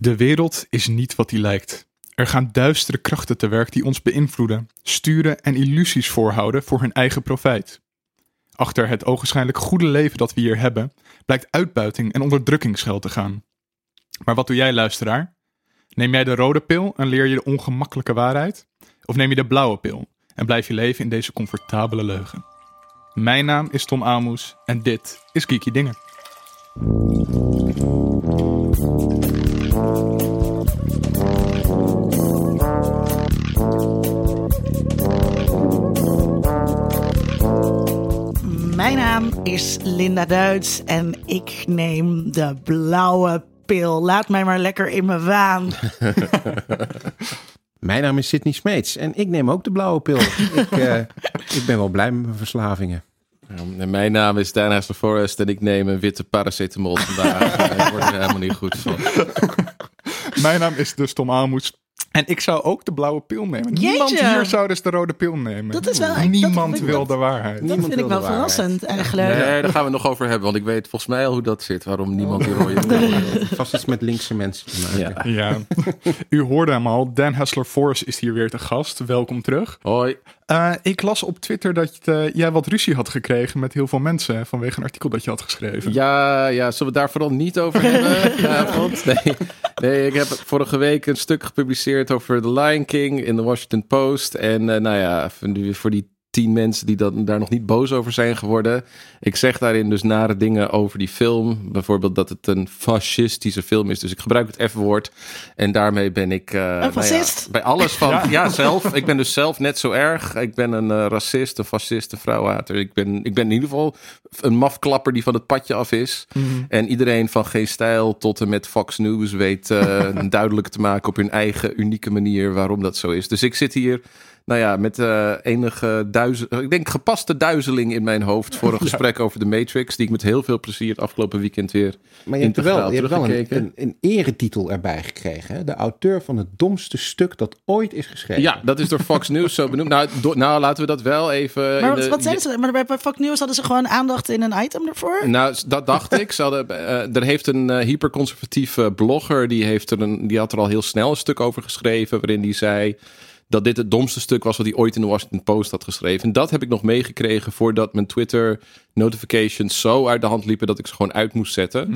De wereld is niet wat die lijkt. Er gaan duistere krachten te werk die ons beïnvloeden, sturen en illusies voorhouden voor hun eigen profijt. Achter het ogenschijnlijk goede leven dat we hier hebben, blijkt uitbuiting en onderdrukking schuil te gaan. Maar wat doe jij, luisteraar? Neem jij de rode pil en leer je de ongemakkelijke waarheid? Of neem je de blauwe pil en blijf je leven in deze comfortabele leugen? Mijn naam is Tom Amoes en dit is Geeky Dingen. Is Linda Duits en ik neem de blauwe pil. Laat mij maar lekker in mijn waan. Mijn naam is Sidney Smeets en ik neem ook de blauwe pil. ik, eh, ik ben wel blij met mijn verslavingen. En mijn naam is Dan Hester Forrest en ik neem een witte paracetamol vandaag. Daar word er helemaal niet goed van. Mijn naam is dus Tom Amoes. En ik zou ook de blauwe pil nemen. Niemand Jeetje. hier zou dus de rode pil nemen. Dat is wel- Niemand wil de waarheid. Dat Niemand vind ik wel verrassend eigenlijk. Nee, daar gaan we het nog over hebben, want ik weet volgens mij al hoe dat zit. Waarom niemand die rode pil wil. Vast iets met linkse mensen te maken. Ja. Ja, u hoorde hem al. Dan Hessler Forrest is hier weer te gast. Welkom terug. Hoi. Eh, ik las op Twitter dat eh, jij wat ruzie had gekregen met heel veel mensen vanwege een artikel dat je had geschreven. Ja, ja, zullen we het daar vooral niet over hebben vanavond? Nee. nee, ik heb vorige week een stuk gepubliceerd over The Lion King in de Washington Post. En eh, nou ja, voor die tien mensen die dat, daar nog niet boos over zijn geworden. Ik zeg daarin dus nare dingen over die film. Bijvoorbeeld dat het een fascistische film is. Dus ik gebruik het F-woord. En daarmee ben ik... eh, nou ja, bij alles van... Ja. zelf. Ik ben dus zelf net zo erg. Ik ben een eh, racist, een fascist, een vrouwhater. Ik ben, ik ben in ieder geval een mafklapper die van het padje af is. En iedereen van geen stijl tot en met Fox News weet eh, duidelijk te maken op hun eigen unieke manier waarom dat zo is. Dus ik zit hier, nou ja, met eh, enige duizel, ik denk gepaste duizeling in mijn hoofd voor een gesprek over de Matrix, die ik met heel veel plezier het afgelopen weekend weer Maar je hebt er wel, je hebt wel een, een, een eretitel erbij gekregen. Hè? De auteur van het domste stuk dat ooit is geschreven. Ja, dat is door Fox News zo benoemd. Nou, do- nou laten we dat wel even. Maar in wat, de- wat zeiden ze? Maar bij Fox News hadden ze gewoon aandacht in een item ervoor? Nou, dat dacht ik. Ze hadden, eh, er heeft een eh, hyperconservatieve blogger, die, heeft er een, die had er al heel snel een stuk over geschreven, waarin die zei dat dit het domste stuk was wat hij ooit in de Washington Post had geschreven. En dat heb ik nog meegekregen voordat mijn Twitter notifications zo uit de hand liepen dat ik ze gewoon uit moest zetten.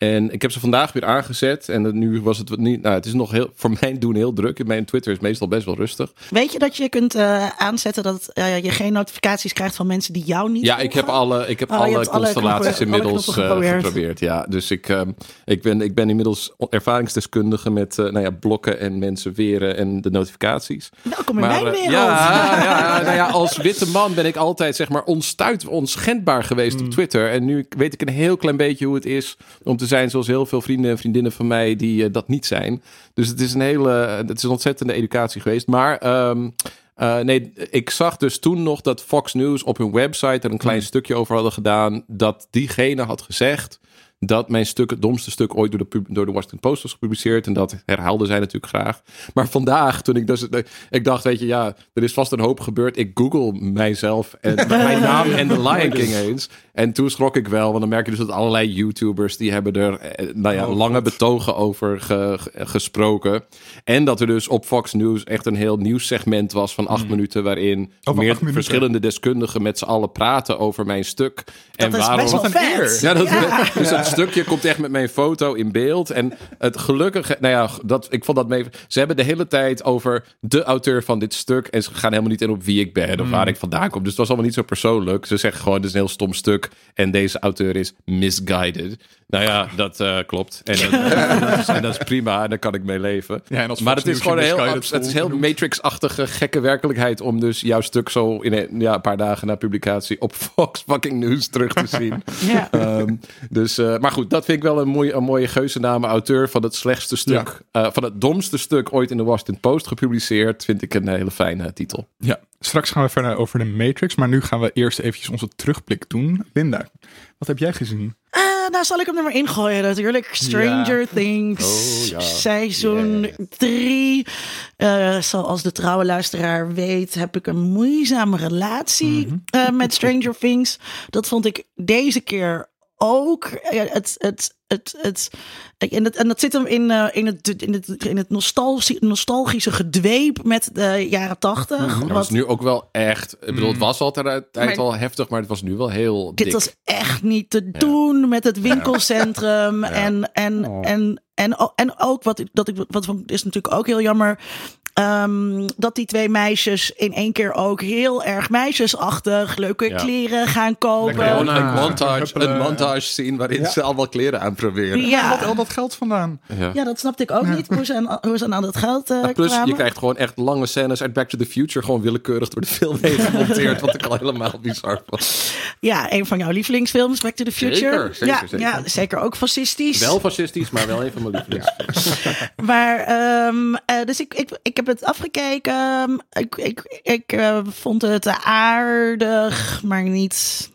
En ik heb ze vandaag weer aangezet. En nu was het wat niet. Nou, het is nog heel, voor mijn doen heel druk. Mijn Twitter is meestal best wel rustig. Weet je dat je kunt eh, aanzetten dat eh, je geen notificaties krijgt van mensen die jou niet Ja, ik heb alle, ik heb Oh, alle constellaties knoppen- inmiddels eh, geprobeerd. geprobeerd. Ja, dus ik, ehm, ik, ben, ik ben inmiddels ervaringsdeskundige met eh, nou ja, blokken en mensen weren en de notificaties. Welkom in mijn eh, wereld. ja, ja, nou ja, als witte man ben ik altijd zeg maar onstuit, onschendbaar geweest Mm. op Twitter. En nu weet ik een heel klein beetje hoe het is om te zijn zoals heel veel vrienden en vriendinnen van mij die eh, dat niet zijn. Dus het is een hele, het is een ontzettende educatie geweest. Maar ehm, eh, nee, ik zag dus toen nog dat Fox News op hun website er een klein stukje over hadden gedaan. Dat diegene had gezegd dat mijn stuk, het domste stuk ooit door de, door de Washington Post was gepubliceerd. En dat herhaalden zij natuurlijk graag. Maar vandaag, toen ik dus, ik dacht, weet je, ja, er is vast een hoop gebeurd. Ik google mijzelf en mijn naam en de Lion King eens. En toen schrok ik wel, want dan merk je dus dat allerlei YouTubers, die hebben er, eh, nou ja, lange betogen over ge- ge- gesproken. En dat er dus op Fox News echt een heel nieuwssegment was van acht minuten, waarin meer verschillende deskundigen met z'n allen praten over mijn stuk. en Dat is best wel ja, dat, dus dat stukje komt echt met mijn foto in beeld. En het gelukkige, nou ja, dat, ik vond dat mee. Ze hebben de hele tijd over de auteur van dit stuk. En ze gaan helemaal niet in op wie ik ben of waar ik vandaan kom. Dus het was allemaal niet zo persoonlijk. Ze zeggen gewoon: dit is een heel stom stuk. En deze auteur is misguided. Nou ja, dat eh, klopt. En, dat- dat is, en dat is prima. En daar kan ik mee leven. Ja, en als maar het is gewoon een heel, het is heel Matrix-achtige gekke werkelijkheid om dus jouw stuk zo in een, ja, een paar dagen na publicatie op Fox fucking News terug te zien. Ja. Ehm, dus, eh, maar goed, dat vind ik wel een mooie, een mooie geuzennaam. Auteur van het slechtste stuk, eh, van het domste stuk ooit in de Washington Post gepubliceerd. Vind ik een hele fijne titel. Ja, straks gaan we verder over de Matrix, maar nu gaan we eerst eventjes onze terugblik doen. Linda, wat heb jij gezien? Eh, nou, zal ik hem er maar ingooien natuurlijk. Stranger Things, Oh, ja. seizoen 3. zoals de trouwe luisteraar weet, heb ik een moeizame relatie Mhm. eh, met Stranger Things. Dat vond ik deze keer ook eh, het, het, het, het, en, het, en dat zit hem in, eh, in, het, in het, in het nostalgische, nostalgische gedweep met de jaren tachtig. Dat was nu ook wel echt. Ik bedoel, het was altijd Maar- al heftig, maar het was nu wel heel. dit dik. was echt niet te doen met het winkelcentrum. En, en, Oh. en, en, en ook wat, ik- dat ik, wat is natuurlijk ook heel jammer. Ehm, dat die twee meisjes in één keer ook heel erg meisjesachtig leuke Ja. kleren gaan kopen. Lekker Gewoon een Ja. montage, een montage scene waarin ze allemaal kleren aanproberen. Ja. Wat al dat geld vandaan? Ja. Ja, dat snapte ik ook niet. Hoe ze aan, hoe ze aan al dat geld eh Plus, kwamen. je krijgt gewoon echt lange scènes uit Back to the Future gewoon willekeurig door de film heen gemonteerd. wat ik al helemaal bizar vond. Ja, een van jouw lievelingsfilms, Back to the Future. Zeker, zeker, ja, zeker. ja, zeker ook fascistisch. Wel fascistisch, maar wel een van mijn lievelings. Maar, ehm, eh, dus ik, ik, ik heb het afgekeken. Ik, ik, ik eh, vond het aardig, maar niet...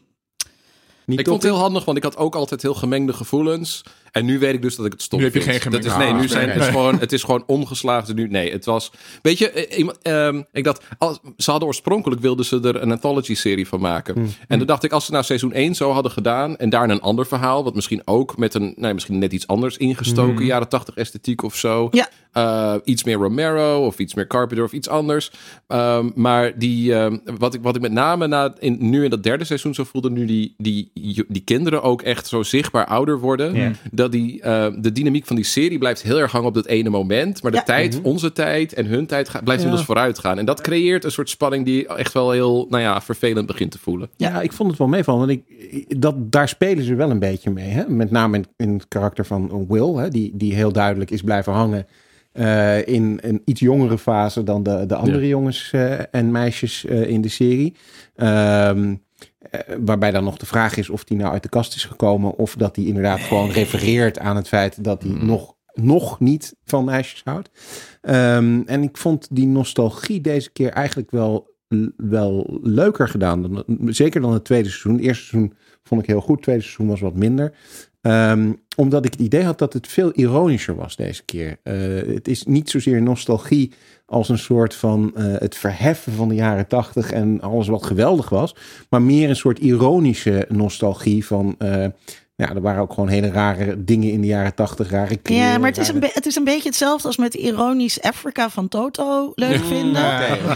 Niet Ik vond het heel handig, want ik had ook altijd heel gemengde gevoelens. En nu weet ik dus dat ik het stom Nu heb je vind. geen dat is, Nee, nu zijn, nee, het, is nee. gewoon, het is gewoon omgeslagen. Nu, nee, het was... Weet je, eh, ehm, ik dacht... Als, ze hadden oorspronkelijk wilden ze er een anthology-serie van maken. En toen dacht ik, als ze nou seizoen 1 zo hadden gedaan... en daar een ander verhaal... wat misschien ook met een... Nou, misschien net iets anders ingestoken... jaren 80 esthetiek of zo. Ja. Uh, iets meer Romero of iets meer Carpenter of iets anders. Um, maar die, um, wat, ik, wat ik met name na, in, nu in dat derde seizoen zo voelde, nu die, die, die kinderen ook echt zo zichtbaar ouder worden. Ja. Dat die, uh, de dynamiek van die serie blijft heel erg hangen op dat ene moment. Maar de Ja. tijd, onze tijd en hun tijd gaat, blijft Ja. inmiddels vooruit gaan. En dat creëert een soort spanning die echt wel heel nou ja, vervelend begint te voelen. Ja, ik vond het wel meevallen. Want ik, dat, daar spelen ze wel een beetje mee. Hè? Met name in, in het karakter van Will, hè? Die, die heel duidelijk is blijven hangen. eh, in een iets jongere fase dan de, de andere Ja. jongens eh, en meisjes eh, in de serie. Ehm, eh, waarbij dan nog de vraag is of die nou uit de kast is gekomen. Of dat hij inderdaad gewoon refereert aan het feit dat hij nog, nog niet van meisjes houdt. Ehm, en ik vond die nostalgie deze keer eigenlijk wel, wel leuker gedaan. Dan, zeker dan het tweede seizoen. Het eerste seizoen vond ik heel goed. Het tweede seizoen was wat minder. Ehm, omdat ik het idee had dat het veel ironischer was deze keer. Eh, het is niet zozeer nostalgie als een soort van eh, het verheffen van de jaren tachtig en alles wat geweldig was. Maar meer een soort ironische nostalgie van... eh, ja, er waren ook gewoon hele rare dingen in de jaren tachtig, rare kleren, Ja, maar het is, een het is een beetje hetzelfde als met ironisch Afrika van Toto leuk vinden.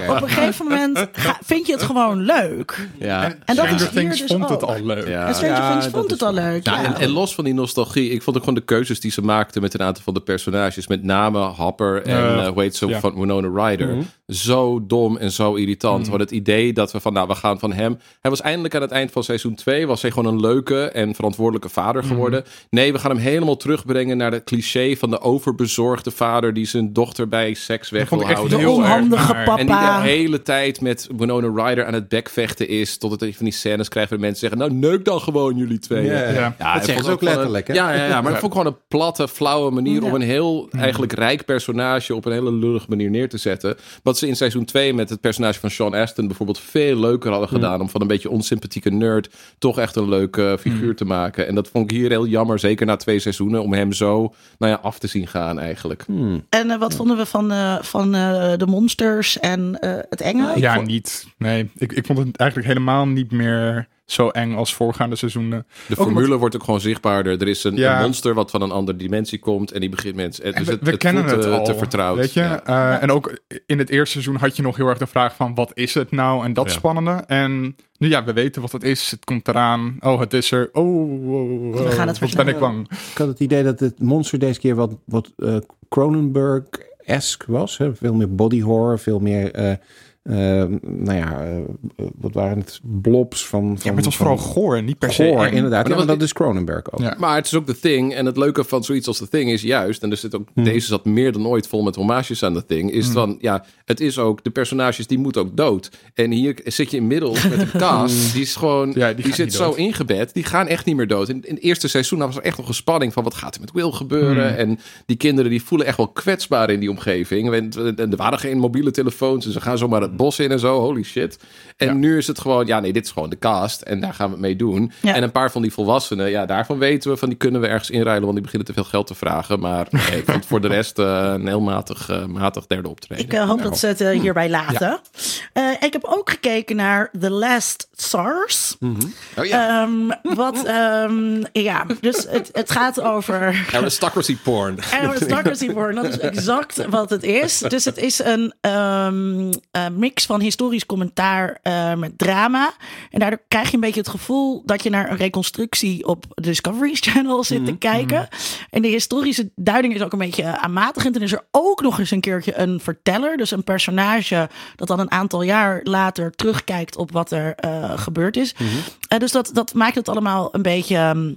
Op een gegeven moment ga- vind je het gewoon leuk. Ja. En dat Stranger is hier Things dus vond het al leuk. Ja. En Stranger Ja, Things vond het al leuk. Nou, ja. en, en los van die nostalgie, ik vond ook gewoon de keuzes die ze maakten met een aantal van de personages, met name Hopper en eh, hoe heet ze Ja. van Winona Ryder, zo dom en zo irritant. Want het idee dat we van, nou, we gaan van hem. Hij was eindelijk aan het eind van seizoen 2, was hij gewoon een leuke en verantwoordelijke vader geworden. Nee, we gaan hem helemaal terugbrengen naar de cliché van de overbezorgde vader die zijn dochter bij seks weg wil houden. de onhandige papa. En die de hele tijd met Winona Ryder aan het bekvechten is. Tot het van die scènes krijgt waar mensen zeggen... Nou, neuk dan gewoon jullie twee. Ja, Ja. Ja, dat zeggen ze het ook letterlijk, hè? Een, ja, ja, ja, maar dat vond ik gewoon een platte, flauwe manier... Ja. om een heel eigenlijk rijk personage... op een hele lullige manier neer te zetten. Wat ze in seizoen 2 met het personage van Sean Astin... bijvoorbeeld veel leuker hadden gedaan... om van een beetje onsympathieke nerd... toch echt een leuke figuur te maken. En dat vond ik hier heel jammer. Zeker na twee seizoenen... om hem zo nou ja, af te zien gaan eigenlijk. Hmm. En eh, wat vonden we van, eh, van eh, de monsters en eh, het enge? Ja, Ik vond- niet. Nee, ik, ik vond het eigenlijk helemaal niet meer zo eng als voorgaande seizoenen. De Ook formule wordt ook gewoon zichtbaarder. Er is een, Ja. een monster wat van een andere dimensie komt... en die begint mensen... Dus we, het, we het kennen voelt, het eh, al. te vertrouwd. Weet je? Ja. Uh, en ook in het eerste seizoen had je nog heel erg de vraag van wat is het nou? En dat Ja. spannende. En nu ja, we weten wat het is. Het komt eraan. Oh, het is er. Oh, oh, oh, We gaan het wat ben ik bang. Ik had het idee dat het monster deze keer wat, wat eh, Cronenberg-esque was. Hè? Veel meer body horror, veel meer... eh, eh, nou ja, eh, wat waren het? Blobs van... van Ja, maar het was van- vooral goor en niet per se Goor, inderdaad. Maar Ja, dat maar was- dat is Cronenberg ook. Ja. Maar het is ook The Thing. En het leuke van zoiets als The Thing is juist... en er zit ook, deze zat meer dan ooit vol met homages aan The Thing... is van, ja, het is ook... de personages, die moeten ook dood. En hier zit je inmiddels met een cast... die is gewoon... Ja, die zit zo ingebed. Die gaan echt niet meer dood. In, in het eerste seizoen was er echt nog een spanning... van wat gaat er met Will gebeuren? En die kinderen die voelen echt wel kwetsbaar in die omgeving. En, en er waren geen mobiele telefoons... en ze gaan zomaar het bos in en zo. Holy shit. En Ja. nu is het gewoon, ja nee, dit is gewoon de cast. En daar gaan we het mee doen. Ja. En een paar van die volwassenen, ja, daarvan weten we van die kunnen we ergens inruilen. Want die beginnen te veel geld te vragen. Maar nee, ik vond voor de rest eh, een heel matig, eh, matig derde optreden. Ik eh, hoop dat ze het hierbij laten. Ik heb ook gekeken naar The Last SARS. oh ja, Ehm, wat, ehm, ja, dus het, het gaat over... aristocracy porn. Aristocracy porn, dat is exact wat het is. Dus het is een eh, mix van historisch commentaar eh, met drama. En daardoor krijg je een beetje het gevoel dat je naar een reconstructie op Discovery Channel zit te kijken. En de historische duiding is ook een beetje aanmatigend. En is er ook nog eens een keertje een verteller. Dus een personage dat dan een aantal jaar later terugkijkt op wat er eh, gebeurd is. Eh, dus dat, dat maakt het allemaal een beetje... ehm,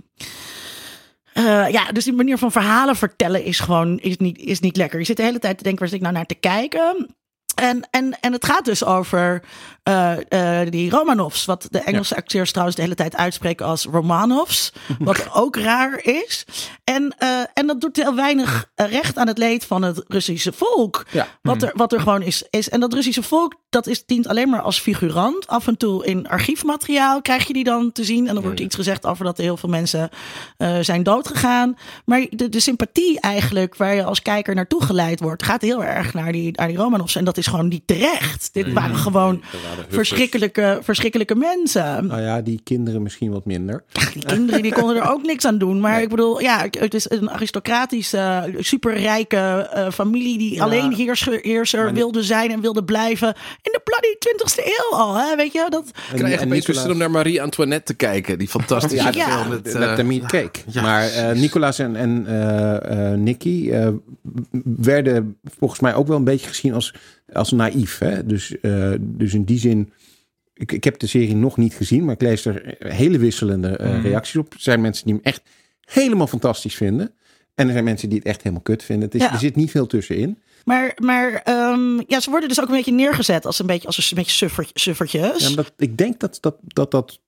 eh, ja, dus die manier van verhalen vertellen is gewoon is niet, is niet lekker. Je zit de hele tijd te denken, waar zit ik nou naar te kijken? En, en, en het gaat dus over eh, eh, die Romanovs. Wat de Engelse acteurs trouwens de hele tijd uitspreken als Romanovs. Wat ook raar is. En, eh, en dat doet heel weinig recht aan het leed van het Russische volk. Ja. Wat, er, wat er gewoon is, is. En dat Russische volk, dat is, dient alleen maar als figurant. Af en toe in archiefmateriaal krijg je die dan te zien. En dan wordt iets gezegd over dat er heel veel mensen eh, zijn doodgegaan. Maar de, de sympathie eigenlijk, waar je als kijker naartoe geleid wordt, gaat heel erg naar die, naar die Romanovs. En dat is gewoon niet terecht. Dit waren gewoon verschrikkelijke, verschrikkelijke mensen. Nou ja, die kinderen misschien wat minder. Die kinderen die konden er ook niks aan doen. Maar ik bedoel, ja, het is een aristocratische, superrijke eh, familie die alleen heerser, heerser wilde zijn en wilde blijven in de bloody 20ste eeuw al. Hè? Weet je, dat, Ik krijg en opeens weer zin om naar Marie Antoinette te kijken. Die fantastische Ja, film met... Met eh, de meat cake. Maar eh Nicolaas en, en eh, eh, Nicky eh, werden volgens mij ook wel een beetje gezien als, als naïef. Hè? Dus, eh, dus in die zin, ik, ik heb de serie nog niet gezien, maar ik lees er hele wisselende eh, reacties op. Er zijn mensen die hem echt helemaal fantastisch vinden. En er zijn mensen die het echt helemaal kut vinden. Het is, Ja. Er zit niet veel tussenin. Maar, maar ehm, ja, ze worden dus ook een beetje neergezet als een beetje, als een beetje suffer, suffertjes. Ja, ik denk dat dat, dat dat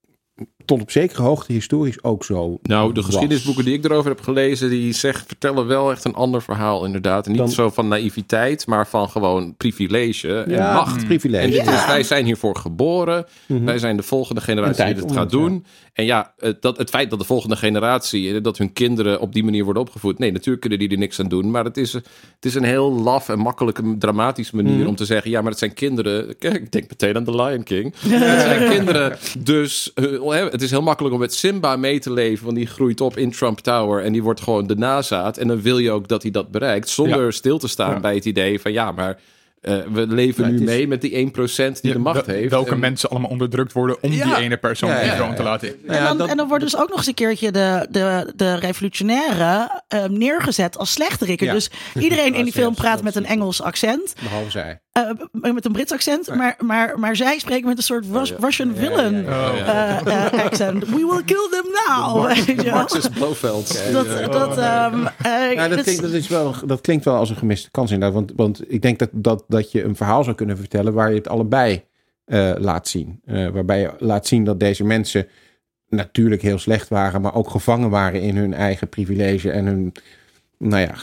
tot op zekere hoogte historisch ook zo Nou, de was. geschiedenisboeken die ik erover heb gelezen, die zeg, vertellen wel echt een ander verhaal inderdaad. En niet Dan- zo van naïviteit, maar van gewoon privilege en Ja, macht. privilege. En dit Ja. is, wij zijn hiervoor geboren. Wij zijn de volgende generatie die dit gaat ja. doen. En ja, het, dat, het feit dat de volgende generatie, eh, dat hun kinderen op die manier worden opgevoed. Nee, natuurlijk kunnen die er niks aan doen. Maar het is, het is een heel laf en makkelijke, dramatische manier Mhm. om te zeggen. Ja, maar het zijn kinderen. Kijk, ik denk meteen aan The Lion King. Het zijn kinderen. Dus eh, het is heel makkelijk om met Simba mee te leven. Want die groeit op in Trump Tower. En die wordt gewoon de nazaat. En dan wil je ook dat hij dat bereikt. Zonder stil te staan Ja. bij het idee van ja, maar eh, we leven Ja, nu is- mee met die 1% die Ja, de macht heeft. Welke En- mensen allemaal onderdrukt worden om Ja. die ene persoon die troon ja. te laten. Ja, en, dan, dat- en dan worden dus ook nog eens een keertje de, de, de revolutionairen eh, neergezet als slechterikken. Ja. Dus iedereen in die film praat met een Engels accent. Behalve zij. eh, met een Brits accent. Maar, maar, maar zij spreken met een soort Rus- Russian villain accent. We will kill them now. wel. Marxist Blofeld. Dat, dat, ehm, klinkt, dat, is wel, dat klinkt wel als een gemiste kans inderdaad. Want, want ik denk dat, dat, dat je een verhaal zou kunnen vertellen waar je het allebei eh, laat zien. Eh, waarbij je laat zien dat deze mensen natuurlijk heel slecht waren, maar ook gevangen waren in hun eigen privilege en hun, nou ja,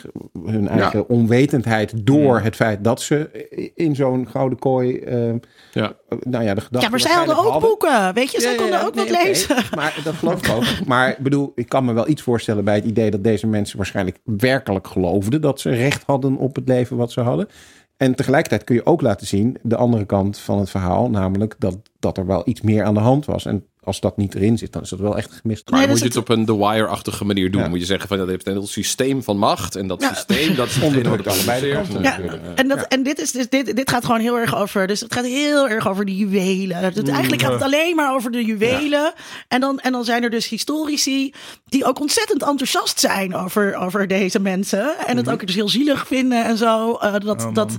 hun eigen onwetendheid door het feit dat ze in zo'n gouden kooi, eh, Ja. nou ja, de gedachte ja, maar zij hadden ook boeken. Weet je, zij konden ja. ook Nee, wat lezen. Maar dat geloof ik ook. Maar ik bedoel, ik kan me wel iets voorstellen bij het idee dat deze mensen waarschijnlijk werkelijk geloofden dat ze recht hadden op het leven wat ze hadden. En tegelijkertijd kun je ook laten zien de andere kant van het verhaal, namelijk dat, dat er wel iets meer aan de hand was. En als dat niet erin zit, dan is dat wel echt gemist. Maar Nee, moet dus je het op een The Wire-achtige manier doen? Ja. Moet je zeggen van dat heeft een heel systeem van macht. En dat Ja. systeem, dat is Onderdrukt allebei de kanten. Ja, en, dat, en dit, is, dus dit, dit gaat gewoon heel erg over. Dus het gaat heel erg over de juwelen. Het, eigenlijk gaat het alleen maar over de juwelen. En, dan, en dan zijn er dus historici die ook ontzettend enthousiast zijn over, over deze mensen. En het ook dus heel zielig vinden en zo. eh, dat, dat,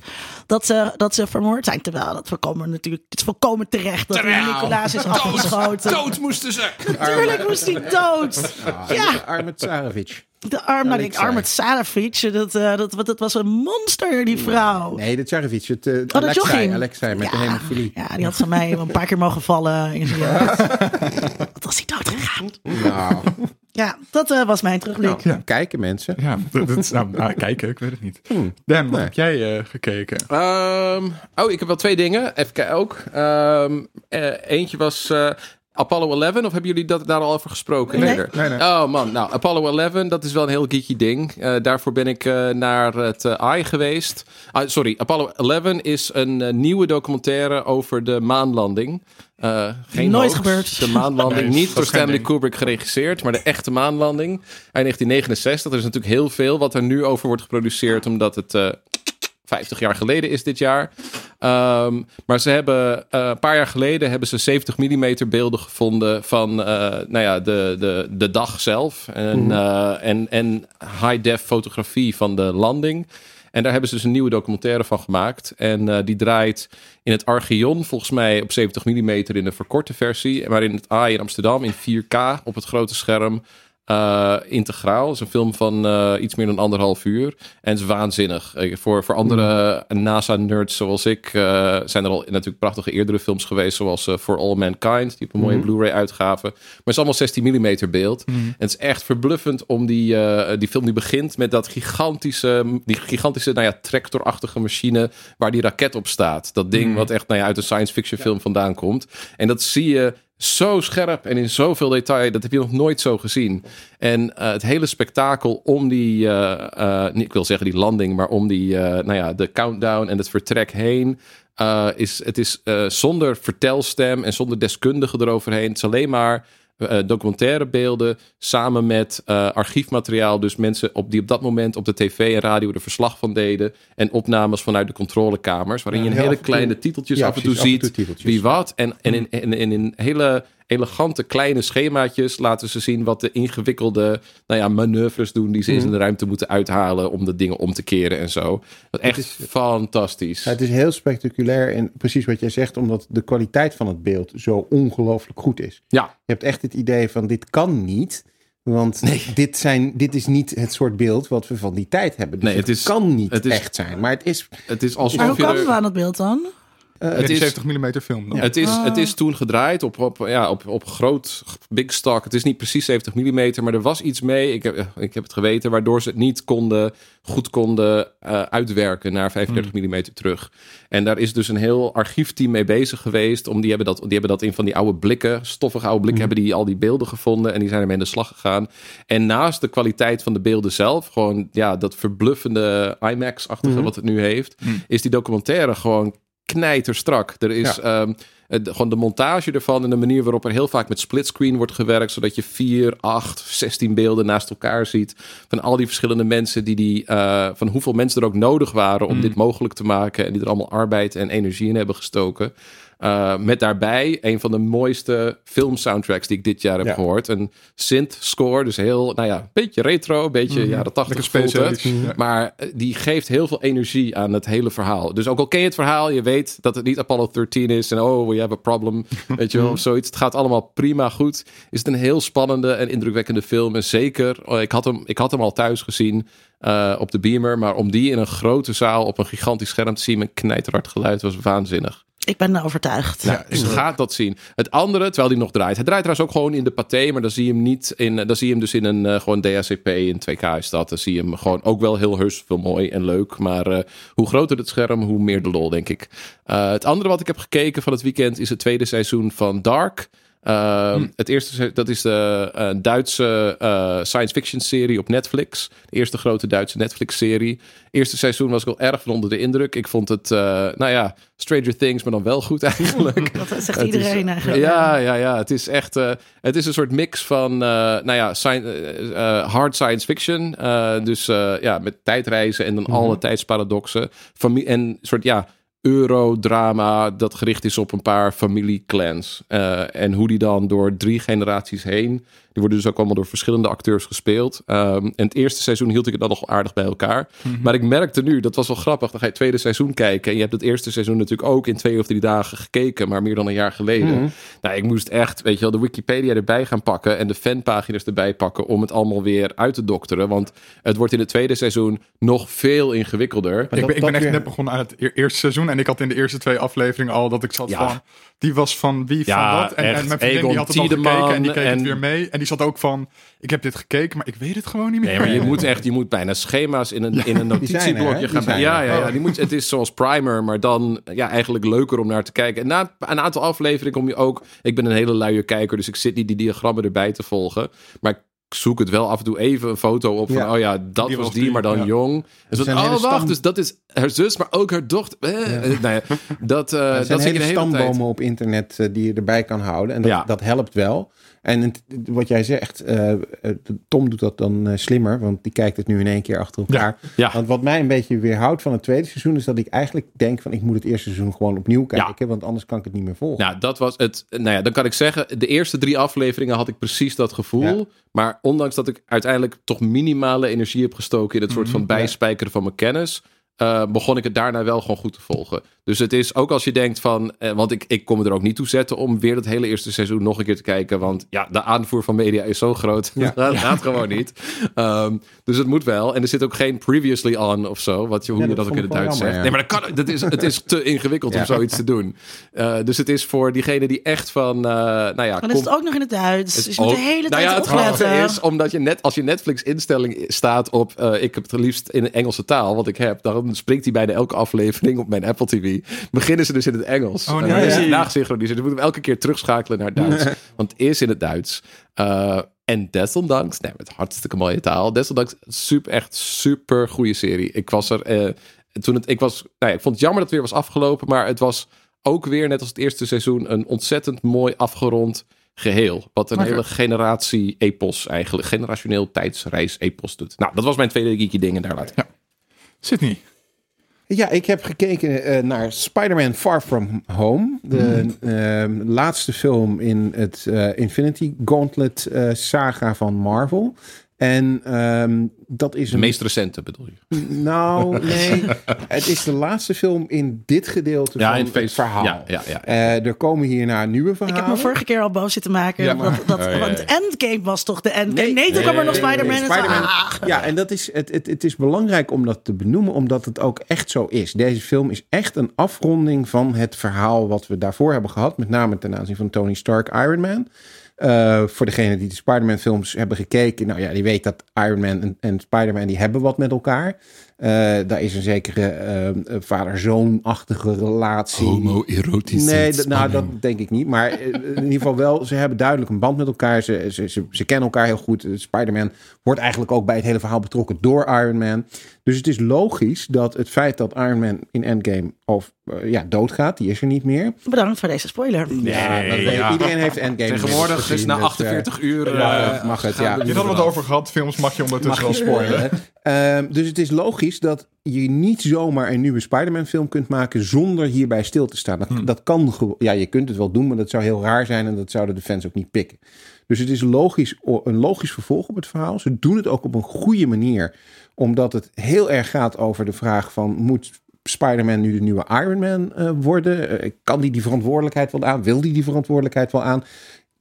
dat, ze, dat ze vermoord zijn. Terwijl dat voorkomen natuurlijk. Het is volkomen terecht dat Nicolaas is afgeschoten. Dood moesten ze! Natuurlijk moest hij dood. Ja. Arme Tsarevic. De arm, nou, ik Alexei. arm het Salafic, dat, eh, dat, dat, dat was een monster, die vrouw. Nee, de Tsarevic. Het, uh, dat Alexei. Alexei met de Ja. hemofilie. Ja, die had van mij een paar keer mogen vallen. in zijn jeugd. Wat was hij dood gegaan? Nou, Ja, dat eh, was mijn terugblik. Nou, Ja. kijken mensen. Ja, dat, dat is, nou, nou, kijken, ik weet het niet. Hmm. Dan, wat Nee. heb jij eh, gekeken? Ehm, oh, ik heb wel twee dingen. Even kijken ook. Ehm, eh, eentje was eh, Apollo 11. Of hebben jullie dat, daar al over gesproken? Nee. Nee, nee. Oh man, nou Apollo 11, dat is wel een heel geeky ding. Eh, daarvoor ben ik eh, naar het eh, AI geweest. Ah, sorry, Apollo 11 is een nieuwe documentaire over de maanlanding. Eh, geen Nooit hoax. gebeurd. De maanlanding, Nee, niet door Stanley ding. Kubrick geregisseerd, maar de echte maanlanding. Eind 1969, er is natuurlijk heel veel wat er nu over wordt geproduceerd, omdat het... eh, 50 jaar geleden is dit jaar. Ehm, maar ze hebben eh, een paar jaar geleden hebben ze 70 mm beelden gevonden van eh, nou ja, de, de, de dag zelf. En, eh, en, en high-def fotografie van de landing. En daar hebben ze dus een nieuwe documentaire van gemaakt. En die draait in het Archeon, volgens mij op 70 mm in de verkorte versie. Maar in het AI in Amsterdam in 4K op het grote scherm. Eh, integraal. Het is een film van eh, iets meer dan anderhalf uur. En het is waanzinnig. Eh, voor, voor andere NASA-nerds zoals ik zijn er al natuurlijk prachtige eerdere films geweest. Zoals For All Mankind. Die op een mooie Blu-ray-uitgave. Maar het is allemaal 16 mm beeld. En het is echt verbluffend om die, die film die begint met dat gigantische, die gigantische nou ja, tractorachtige machine waar die raket op staat. Dat ding wat echt nou ja, uit een science fiction film vandaan komt. En dat zie je zo scherp en in zoveel detail. Dat heb je nog nooit zo gezien. En eh, het hele spektakel om die, niet, ik wil zeggen die landing, maar om die, nou ja, de countdown en het vertrek heen. is, het is zonder vertelstem en zonder deskundige eroverheen. Het is alleen maar eh, documentaire beelden samen met eh, archiefmateriaal. Dus mensen op, die op dat moment op de tv en radio er verslag van deden. En opnames vanuit de controlekamers. Waarin Ja, je een hele kleine titeltjes Ja, af en toe precies, en ziet. Wie wat. En, en, in, en, en in hele elegante kleine schemaatjes laten ze zien wat de ingewikkelde nou ja, manoeuvres doen die ze Mhm. in de ruimte moeten uithalen om de dingen om te keren en zo. Dat echt is- fantastisch. Ja, het is heel spectaculair en precies wat jij zegt, omdat de kwaliteit van het beeld zo ongelooflijk goed is. Ja, Je hebt echt het idee van dit kan niet, want dit, zijn, dit is niet het soort beeld wat we van die tijd hebben. Dus Nee, het, het is- kan niet het is- echt zijn, maar het is... het is alsof Maar hoe je er- het aan het beeld dan? Het is- 70 mm film dan. Het is, Ah. het is toen gedraaid op, op, ja, op, op groot big stock. Het is niet precies 70 mm, maar er was iets mee. Ik heb, ik heb het geweten, waardoor ze het niet konden, goed konden eh, uitwerken naar 35 mm terug. En daar is dus een heel archiefteam mee bezig geweest. Om, die, hebben dat, die hebben dat in van die oude blikken, stoffige oude blikken, hebben die al die beelden gevonden. En die zijn ermee aan de slag gegaan. En naast de kwaliteit van de beelden zelf, gewoon ja, dat verbluffende IMAX-achtige wat het nu heeft, is die documentaire gewoon knijterstrak. Er is ehm, het- gewoon de montage ervan en de manier waarop er heel vaak met splitscreen wordt gewerkt, zodat je 4, 8, 16 beelden naast elkaar ziet van al die verschillende mensen die die eh, van hoeveel mensen er ook nodig waren om dit mogelijk te maken en die er allemaal arbeid en energie in hebben gestoken. Uh, met daarbij een van de mooiste filmsoundtracks die ik dit jaar heb Ja. gehoord. Een synth score, dus heel, nou ja, een beetje retro, een beetje jaren 80 Lekker voelt het. specialistisch, ja. Maar eh, die geeft heel veel energie aan het hele verhaal. Dus ook al ken je het verhaal, je weet dat het niet Apollo 13 is en oh, we have a problem, weet je wel, of zoiets. Het gaat allemaal prima goed. Is het een heel spannende en indrukwekkende film. En zeker, oh, ik had hem, ik had hem al thuis gezien eh, op de Beamer, maar om die in een grote zaal op een gigantisch scherm te zien met knijterhard geluid was waanzinnig. Ik ben overtuigd. Ja, dus gaat dat zien. Het andere, terwijl die nog draait. Hij draait trouwens ook gewoon in de paté, maar dan zie je hem niet in. Dan zie je hem dus in een eh, gewoon DACP in 2K is dat. Dan zie je hem gewoon ook wel heel heus veel mooi en leuk. Maar eh, hoe groter het scherm, hoe meer de lol, denk ik. Eh, het andere wat ik heb gekeken van het weekend is het tweede seizoen van Dark. Uh, Het eerste, dat is de eh, Duitse eh, science fiction serie op Netflix. De eerste grote Duitse Netflix serie. Eerste seizoen was ik wel erg van onder de indruk. Ik vond het, eh, nou ja, Stranger Things, maar dan wel goed eigenlijk. Dat zegt iedereen is- eigenlijk. Ja, ja, ja. Het is echt. het is een soort mix van, nou ja, hard science fiction. dus ja, met tijdreizen en dan alle tijdsparadoxen. Famie en een soort ja. Eurodrama dat gericht is op een paar familieclans. Eh, en hoe die dan door drie generaties heen. Die worden dus ook allemaal door verschillende acteurs gespeeld. Ehm, en het eerste seizoen hield ik het dan nog aardig bij elkaar. Maar ik merkte nu, dat was wel grappig. Dan ga je het tweede seizoen kijken. En je hebt het eerste seizoen natuurlijk ook in twee of drie dagen gekeken. Maar meer dan een jaar geleden. Nou, ik moest echt, weet je wel, de Wikipedia erbij gaan pakken. En de fanpagina's erbij pakken. Om het allemaal weer uit te dokteren. Want het wordt in het tweede seizoen nog veel ingewikkelder. Ik ben, ik dat ben echt weer- net begonnen aan het e- eerste seizoen. En ik had in de eerste twee afleveringen al dat ik zat Ja. van... Die was van wie Ja, van dat? En, en mijn vriendin die had het al gekeken en die keek en- het weer mee. En die zat ook van, ik heb dit gekeken, maar ik weet het gewoon niet meer. Nee, maar je moet echt, je moet bijna schema's in een, in een notitieblokje gaan. zijn Ja, ja, ja. Die moet, het is zoals Primer, maar dan ja, eigenlijk leuker om naar te kijken. En na een aantal afleveringen kom je ook. Ik ben een hele luie kijker, dus ik zit niet die diagrammen erbij te volgen. Maar ik zoek het wel af en toe even een foto op van, Ja. oh ja, dat Die was was die, maar dan ja. jong. En zo, oh, wacht, dus dat is haar zus, maar ook haar dochter. Eh, eh, nou ja, dat, eh Er dat zijn hele hele tijd. stambomen op internet eh, die je erbij kan houden. En dat, Ja. dat helpt wel. En het- wat jij zegt, eh, eh, Tom doet dat dan eh, slimmer, want die kijkt het nu in één keer achter elkaar. Ja. Want wat mij een beetje weerhoudt van het tweede seizoen, is dat ik eigenlijk denk van ik moet het eerste seizoen gewoon opnieuw Ja. kijken, want anders kan ik het niet meer volgen. Nou, dat was het. Nou ja, dan kan ik zeggen, de eerste drie afleveringen had ik precies dat gevoel. Ja. Maar ondanks dat ik uiteindelijk toch minimale energie heb gestoken in het soort van bijspijkeren van mijn kennis, begon ik het daarna wel gewoon goed te volgen. Dus het is ook als je denkt van, eh, want ik, ik kom me er ook niet toe zetten om weer het hele eerste seizoen nog een keer te kijken. Want ja, de aanvoer van media is zo groot. Ja. dat gaat gewoon niet. Ehm, dus het moet wel. En er zit ook geen previously on of zo. Wat je, hoe Ja, je dat dat ook in het Duits zegt. Nee, maar dat kan, dat is, het is te ingewikkeld om zoiets te doen. Eh, dus het is voor diegene die echt van, eh, nou ja, Dan is het ook nog in het Duits. het Dus je moet de hele nou tijd ja, het opletten. grappige is, omdat je net, als je Netflix-instelling staat op, eh, ik heb het liefst in de Engelse taal, wat ik heb, dan springt hij bijna elke aflevering op mijn Apple TV. Beginnen ze dus in het Engels. Oh, En nee. dan is Ja. het nagesynchroniseerd. Dus we moeten hem elke keer terugschakelen naar Duits. Want het is in het Duits. Eh, en desondanks, nee, met hartstikke mooie taal. Desondanks, super, echt super goede serie. Ik was er, eh, toen het, ik was, nou ja, ik vond het jammer dat het weer was afgelopen, maar het was ook weer, net als het eerste seizoen, een ontzettend mooi afgerond geheel. Wat een hele generatie epos eigenlijk, generationeel tijdsreis epos doet. Nou, dat was mijn tweede geeky ding en daar laat ik. Sydney. Ja, ik heb gekeken eh, naar Spider-Man Far From Home. De eh, laatste film in het eh, Infinity Gauntlet eh, saga van Marvel. En ehm, dat is De een... meest recente bedoel je? Nou, nee. het is de laatste film in dit gedeelte van in het verhaal. Ja, ja, ja. Eh, er komen hierna nieuwe Ik verhalen. heb me vorige keer al boos zitten maken. Ja, maar- dat, dat, Oh, ja, Want ja. Endgame was toch de Endgame? Nee, toen kwam er nog Nee, nee, Spider-Man. nee, Spider-Man. ah. Ja, en dat is, het, het, het is belangrijk om dat te benoemen, omdat het ook echt zo is. Deze film is echt een afronding van het verhaal wat we daarvoor hebben gehad. Met name ten aanzien van Tony Stark, Iron Man. Eh, voor degene die de Spider-Man films hebben gekeken, nou ja, die weet dat Iron Man en, en Spider-Man die hebben wat met elkaar. Eh, daar is een zekere eh, vader-zoon-achtige relatie. Homoerotisch. Nee, d- nou, dat denk ik niet. Maar eh, in ieder geval wel, ze hebben duidelijk een band met elkaar. Ze, ze, ze, ze kennen elkaar heel goed. Spider-Man wordt eigenlijk ook bij het hele verhaal betrokken door Iron Man. Dus het is logisch dat het feit dat Iron Man in Endgame of, eh, ja, doodgaat, die is er niet meer. Bedankt voor deze spoiler. Ja, dat weet- ja. iedereen heeft Endgame Tegenwoordig is na dus, 48 uur... eh, eh, mag het, mag het, gaan ja. Je had het wat over gehad. Films mag je ondertussen wel spoilen. Ehm, dus het is logisch dat je niet zomaar een nieuwe Spider-Man film kunt maken zonder hierbij stil te staan. Dat, dat kan gewoon. Ja, je kunt het wel doen, maar dat zou heel raar zijn en dat zouden de fans ook niet pikken. Dus het is logisch, een logisch vervolg op het verhaal. Ze doen het ook op een goede manier, omdat het heel erg gaat over de vraag van moet Spider-Man nu de nieuwe Iron Man eh, worden? Eh, kan die die verantwoordelijkheid wel aan? Wil die die verantwoordelijkheid wel aan?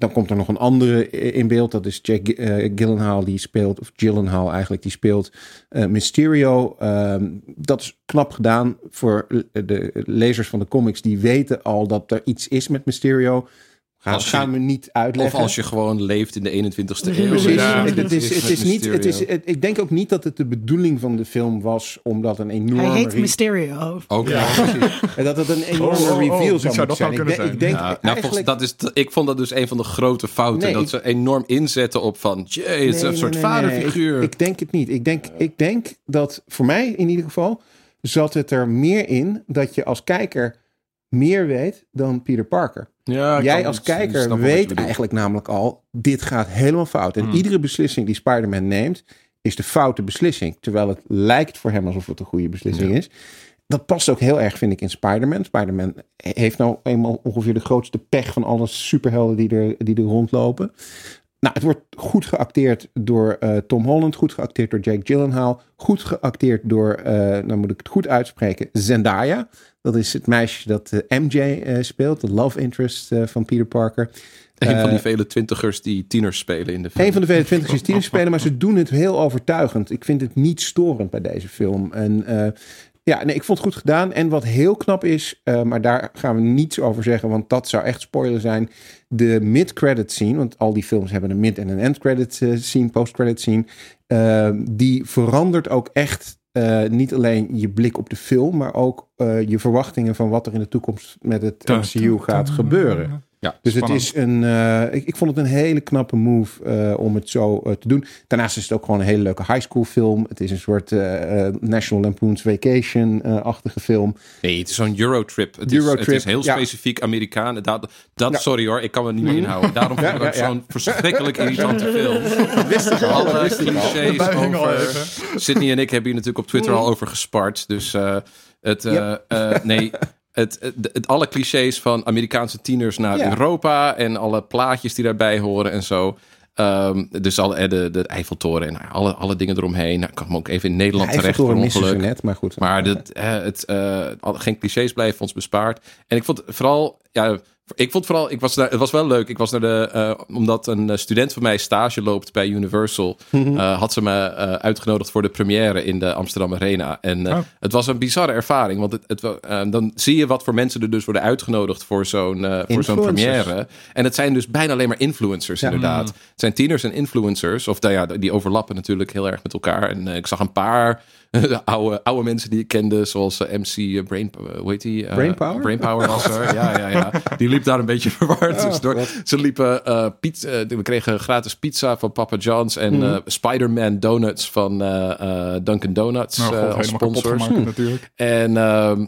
Dan komt er nog een andere in beeld. Dat is Jake eh, Gyllenhaal die speelt, of Gyllenhaal eigenlijk, die speelt eh, Mysterio. Ehm, dat is knap gedaan voor de lezers van de comics. Die weten al dat er iets is met Mysterio. Gaan, Als je- gaan we niet Of uitleggen. als je gewoon leeft in de 21ste eeuw. Precies. Ja, het, het is, het niet. Het is, het- ik denk ook niet dat het de bedoeling van de film was, omdat een enorme. Hij heet Mysterio. Ook Ja. en dat het een enorme Oh, oh, oh, reveal zou zou zijn. Ik, denk- ik zijn? denk Ja, nou, volgens, dat is ik vond dat dus een van de grote fouten. Nee, dat ik- ze enorm inzetten op van... Jee, het is Nee, een soort nee, nee, nee. vaderfiguur. Ik, ik denk het niet. Ik denk, ik denk dat voor mij in ieder geval zat het er meer in dat je als kijker meer weet dan Peter Parker. Ja, Jij als kijker weet eigenlijk namelijk al, dit gaat helemaal fout. En Hmm. iedere beslissing die Spider-Man neemt, is de foute beslissing. Terwijl het lijkt voor hem alsof het een goede beslissing is. Dat past ook heel erg, vind ik, in Spider-Man. Spider-Man heeft nou eenmaal ongeveer de grootste pech van alle superhelden die er, die er rondlopen. Nou, het wordt goed geacteerd door eh, Tom Holland, goed geacteerd door Jake Gyllenhaal, goed geacteerd door, eh nou moet ik het goed uitspreken, Zendaya. Dat is het meisje dat eh, MJ eh, speelt, de love interest eh, van Peter Parker. Een van die vele twintigers die tieners spelen in de film. een van de vele twintig is spelen, maar ze doen het heel overtuigend. Ik vind het niet storend bij deze film. En Ja, nee, ik vond het goed gedaan. En wat heel knap is, uh, maar daar gaan we niets over zeggen, want dat zou echt spoiler zijn. De mid-credit scene, want al die films hebben een mid- en een end-credit scene, post-credit scene. Uh, die verandert ook echt uh, niet alleen je blik op de film, maar ook uh, je verwachtingen van wat er in de toekomst met het MCU gaat gebeuren. Ja, dus Spannend. het is een. Uh, ik, ik, vond het een hele knappe move uh, om het zo uh, te doen. Daarnaast is het ook gewoon een hele leuke high school film. Het is een soort National Lampoon's Vacation-achtige film. Nee, het is zo'n Eurotrip. Het, Eurotrip, is, het is heel specifiek ja. Amerikaan. Dat, dat ja. sorry hoor, ik kan me niet meer inhouden. Daarom vond ik het zo'n verschrikkelijk irritante film. Wist ik al. Alle clichés over. Sydney en ik hebben hier natuurlijk op Twitter al over gespart. Dus het. nee. Het, het, het, alle clichés van Amerikaanse tieners naar ja. Europa en alle plaatjes die daarbij horen en zo. Um, dus alle, de, de Eiffeltoren en alle, alle dingen eromheen. Nou, ik kwam ook even in Nederland terecht voor ongeluk. Net, maar goed. Maar dit, het, uh, geen clichés blijven ons bespaard. En ik vond vooral, ja, ik vond vooral, ik was daar, het was wel leuk. Ik was naar de, uh, omdat een student van mij stage loopt bij Universal, uh, had ze me uh, uitgenodigd voor de première in de Amsterdam Arena. En oh. het was een bizarre ervaring, want het, het dan zie je wat voor mensen er dus worden uitgenodigd voor zo'n voor zo'n première. En het zijn dus bijna alleen maar influencers, ja. inderdaad. Het zijn tieners en influencers, of nou ja, die overlappen natuurlijk heel erg met elkaar. En ik zag een paar de oude, oude mensen die ik kende, zoals uh, MC uh, Brain, uh, hoe heet die? Brainpower? Brainpower was er, ja, ja, ja. Die liep daar een beetje verward. Oh, dus door, ze liepen, pizza, we kregen gratis pizza van Papa John's en mm. Spider-Man donuts van Dunkin' Donuts nou, God, als sponsors. Gemaakt, natuurlijk. En, ehm,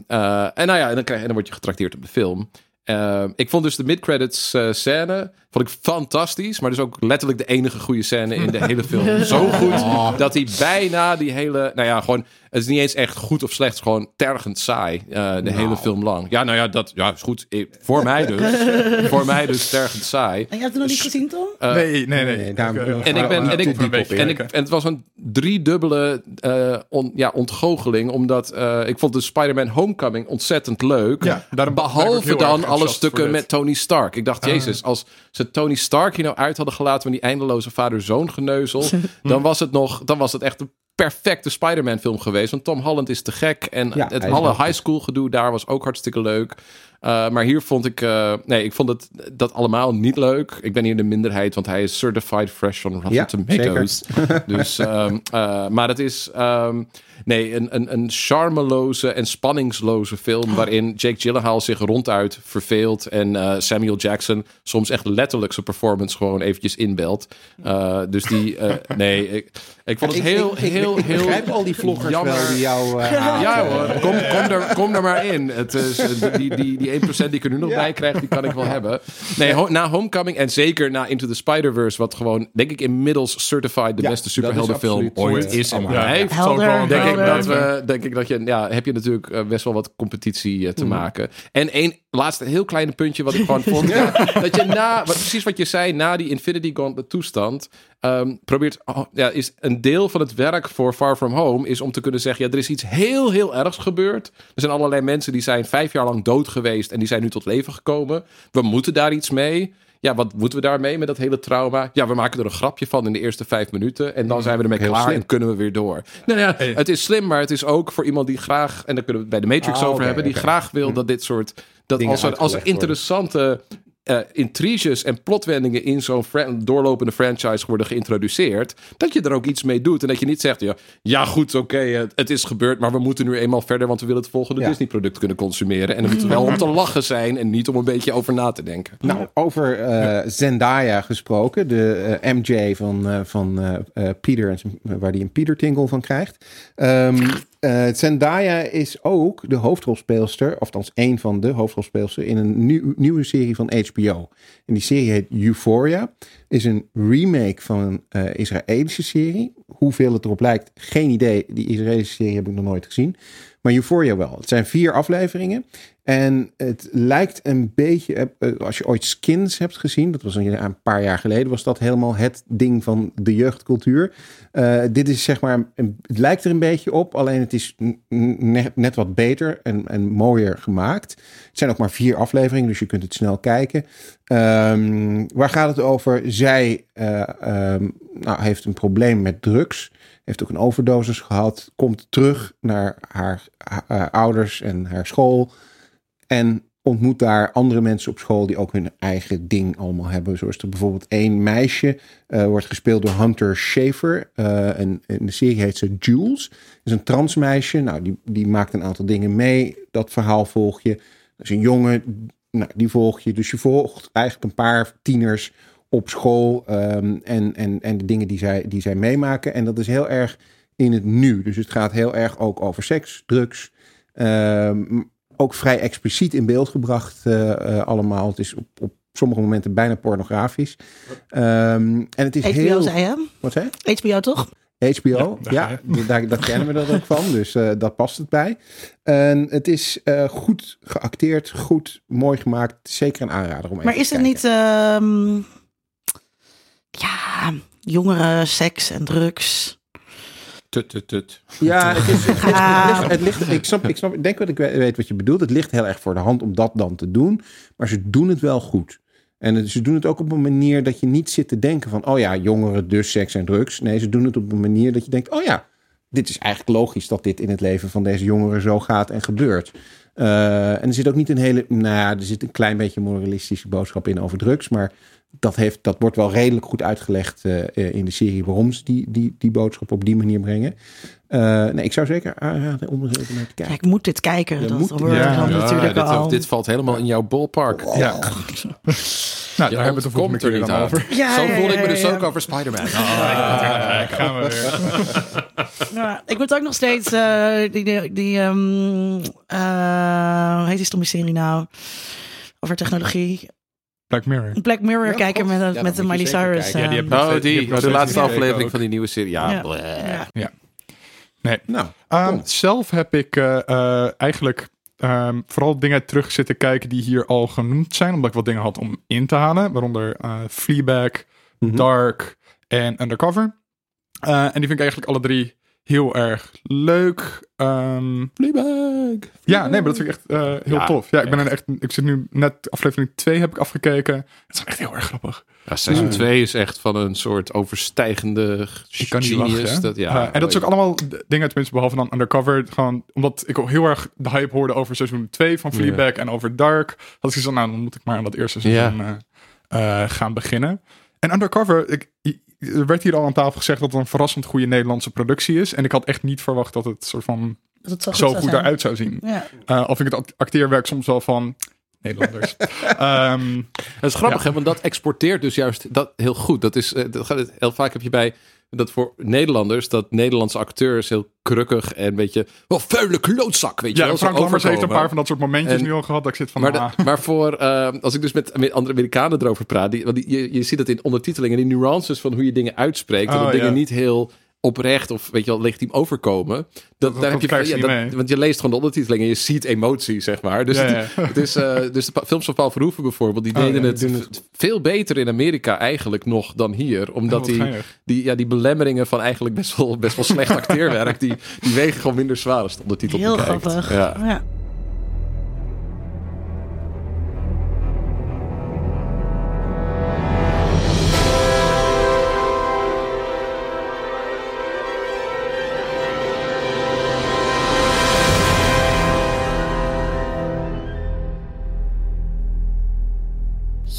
en nou ja, en dan, krijg, en dan word je getrakteerd op de film. Uh, ik vond dus de mid-credits uh, scène vond ik fantastisch. Maar dus ook letterlijk de enige goede scène in de hele film. Zo goed dat hij bijna die hele... Nou ja, gewoon... Het is niet eens echt goed of slecht. gewoon tergend saai. Uh, de nou. hele film lang. Ja, nou ja, dat ja, is goed. Ik, voor mij dus. voor mij dus tergend saai. En je hebt het nog niet gezien, Tom? Uh, nee, nee, nee. nee daar, en, ik ben, en, ik, en, ik, en het was een driedubbele uh, on, ja, ontgoocheling. Omdat ik vond de Spider-Man Homecoming ontzettend leuk. Ja, behalve dan alle stukken met Tony Stark. Ik dacht, jezus, als ze Tony Stark hier nou uit hadden gelaten met die eindeloze vader-zoon geneuzel, dan was het nog, dan was het echt een perfecte Spider-Man film geweest. Want Tom Holland is te gek en ja, het alle high school gedoe daar was ook hartstikke leuk. Uh, maar hier vond ik, uh, nee, ik vond het dat allemaal niet leuk. Ik ben hier de minderheid, want hij is certified fresh on Rotten ja, Tomatoes. dus, um, uh, maar het is, um, nee, een, een, een charmeloze en spanningsloze film waarin Jake Gyllenhaal zich ronduit verveelt en Samuel Jackson soms echt letterlijk zijn performance gewoon eventjes inbelt. dus die, nee, ik, ik vond het heel, ik, heel, ik, heel. Ik begrijp al die vloggers jammer. wel die jou. Uh, ja hoor, kom, kom, er, kom er maar in. Het is, die, die, die 1% die ik er nu nog ja. bij krijg, die kan ik wel hebben. Nee, ho na Homecoming en zeker na Into the Spider-Verse, wat gewoon, denk ik, inmiddels certified de ja, beste superheldenfilm ooit is en. Helder, denk, ik dat we, denk ik dat je, ja, heb je natuurlijk uh, best wel wat competitie uh, te mm. maken. En één laatste heel kleine puntje wat ik gewoon vond. dat je na, wat, precies wat je zei, na die Infinity Gauntlet toestand, um, probeert, oh, ja, is een deel van het werk voor Far From Home is om te kunnen zeggen, ja, er is iets heel, heel ergs gebeurd. Er zijn allerlei mensen die zijn vijf jaar lang dood geweest en die zijn nu tot leven gekomen. We moeten daar iets mee. Ja, wat moeten we daarmee met dat hele trauma? Ja, we maken er een grapje van in de eerste vijf minuten. En dan zijn we ermee heel klaar slim. en kunnen we weer door. Nou ja, het is slim, maar het is ook voor iemand die graag... En daar kunnen we het bij de Matrix ah, over okay, hebben. Die okay. graag wil hm. dat dit soort... Dat als er, als er interessante uh, intriges en plotwendingen in zo'n doorlopende franchise worden geïntroduceerd, dat je er ook iets mee doet. En dat je niet zegt, ja, ja goed, oké, okay, het, het, is gebeurd, maar we moeten nu eenmaal verder, want we willen het volgende ja. Disney-product kunnen consumeren. En dan moet het wel om te lachen zijn en niet om een beetje over na te denken. Nou, over uh, Zendaya gesproken, de uh, MJ van, van Peter, waar die een Peter Tingle van krijgt. Um, Uh, Zendaya is ook de hoofdrolspeelster, of althans één van de hoofdrolspeelsters, in een nieuw, nieuwe serie van HBO. En die serie heet Euphoria. Is een remake van een uh, Israëlische serie. Hoeveel het erop lijkt, geen idee. Die Israëlische serie heb ik nog nooit gezien. Maar Euphoria wel. Het zijn vier afleveringen. En het lijkt een beetje, eh, als je ooit Skins hebt gezien, dat was een paar jaar geleden, was dat helemaal het ding van de jeugdcultuur. Uh, dit is zeg maar, het lijkt er een beetje op, alleen het is net, wat beter en, en mooier gemaakt. Het zijn ook maar vier afleveringen, dus je kunt het snel kijken. Um, waar gaat het over? Zij um, nou, heeft een probleem met drugs. Heeft ook een overdosis gehad. Komt terug naar haar eh, ouders en haar school. En ontmoet daar andere mensen op school die ook hun eigen ding allemaal hebben. Zoals er bijvoorbeeld één meisje, uh, wordt gespeeld door Hunter Schafer. Uh, en in de serie heet ze Jules. Is een transmeisje. Nou, die, die maakt een aantal dingen mee. Dat verhaal volg je. Dat is een jongen, nou, die volg je. Dus je volgt eigenlijk een paar tieners op school. Um, en, en, en de dingen die zij, die zij meemaken. En dat is heel erg in het nu. Dus het gaat heel erg ook over seks, drugs. Um, ook vrij expliciet in beeld gebracht uh, uh, allemaal. Het is op, op sommige momenten bijna pornografisch. Um, en het is HBO heel... zei je? Wat zei je? HBO toch? HBO, ja, ja daar, daar kennen we dat ook van, dus uh, dat past het bij. En het is uh, goed geacteerd, goed, mooi gemaakt. Zeker een aanrader om even Maar is het niet, ja, jongeren, seks en drugs? Tut, tut, tut. Ja, het, is, het, ligt, het, ligt, het ligt, ik, snap, ik snap, ik denk dat ik weet wat je bedoelt. Het ligt heel erg voor de hand om dat dan te doen. Maar ze doen het wel goed. En ze doen het ook op een manier dat je niet zit te denken van... oh ja, jongeren, dus seks en drugs. Nee, ze doen het op een manier dat je denkt... oh ja, dit is eigenlijk logisch dat dit in het leven van deze jongeren zo gaat en gebeurt. Uh, en er zit ook niet een hele... Nou ja, er zit een klein beetje moralistische boodschap in over drugs. Maar dat, heeft, dat wordt wel redelijk goed uitgelegd uh, in de serie... waarom ze die, die, die boodschap op die manier brengen. Uh, nee, ik zou zeker aanraden om er even naar te kijken. Ja, ik moet dit kijken. Je dat moet- hoort ja, dan Ja, natuurlijk dit, al. dit valt helemaal in jouw ballpark. Ja. nou, daar hebben we het de volgende er keer niet dan over. Ja, Zo ja, voelde ik ja, me dus ja, ook over Spider-Man. Ja, gaan we weer. Ja, ik moet ook nog steeds eh, die, die, die ehm, eh, hoe heet die stomme serie nou? Over technologie. Black Mirror. Black Mirror Ja, kijken God. met, Ja, met de Miley Cyrus. Ja, die Oh, Die de laatste aflevering van die nieuwe serie. Ja, Ja. Nee. Nou, Ehm, Cool. zelf heb ik eh, eh, eigenlijk ehm, vooral dingen terug zitten kijken die hier al genoemd zijn. Omdat ik wat dingen had om in te halen. Waaronder eh Fleabag, mhm. Dark en Undercover. Eh, en die vind ik eigenlijk alle drie heel erg leuk. Ehm, Fleabag. ja, nee, maar dat vind ik echt eh, heel Ja, tof. Ja, ik ben er echt. Ik zit nu net aflevering 2 heb ik afgekeken. Het is echt heel erg grappig. Ja, seizoen Ja. 2 is echt van een soort overstijgende Ik kan niet lachen. dat, ja, en dat is ook allemaal dingen, tenminste behalve dan Undercover. Gewoon, omdat ik ook heel erg de hype hoorde over seizoen 2 van Fleabag en over Dark. Had ik gezegd, nou dan moet ik maar aan dat eerste seizoen eh, eh, gaan beginnen. En Undercover, ik, er werd hier al aan tafel gezegd dat het een verrassend goede Nederlandse productie is. En ik had echt niet verwacht dat het soort van Dat het zo goed, zou eruit zou zien. Ja. Eh vind ik het act- acteerwerk soms wel van Nederlanders. Ehm, Dat is grappig, Ja. hè? Want dat exporteert dus juist dat heel goed. Dat is, eh, dat gaat, heel vaak heb je bij dat voor Nederlanders, dat Nederlandse acteurs heel krukkig en een beetje, wel vuile klootzak, weet je ja, wel. Frank Lammers heeft een paar van dat soort momentjes En- nu al gehad. Dat ik zit van, Maar, ah, maar voor, eh, als ik dus met andere Amerikanen erover praat, die, want die, je, je ziet dat in ondertitelingen, die nuances van hoe je dingen uitspreekt, Oh, dat dingen niet heel oprecht of weet je wel, legitiem overkomen. Dat, dat daar heb je, krijg je ja, dat- want je leest gewoon de ondertiteling en je ziet emotie, zeg maar. Dus, Ja, het, ja. het is, eh, dus de films van Paul Verhoeven bijvoorbeeld, die Oh, deden ja, het, veel beter in Amerika eigenlijk nog dan hier. Omdat wat die, geinig. die, ja, die belemmeringen van eigenlijk best wel, best wel slecht acteerwerk, die, die wegen gewoon minder zwaar als de ondertitel Heel bekijkt. grappig. Ja.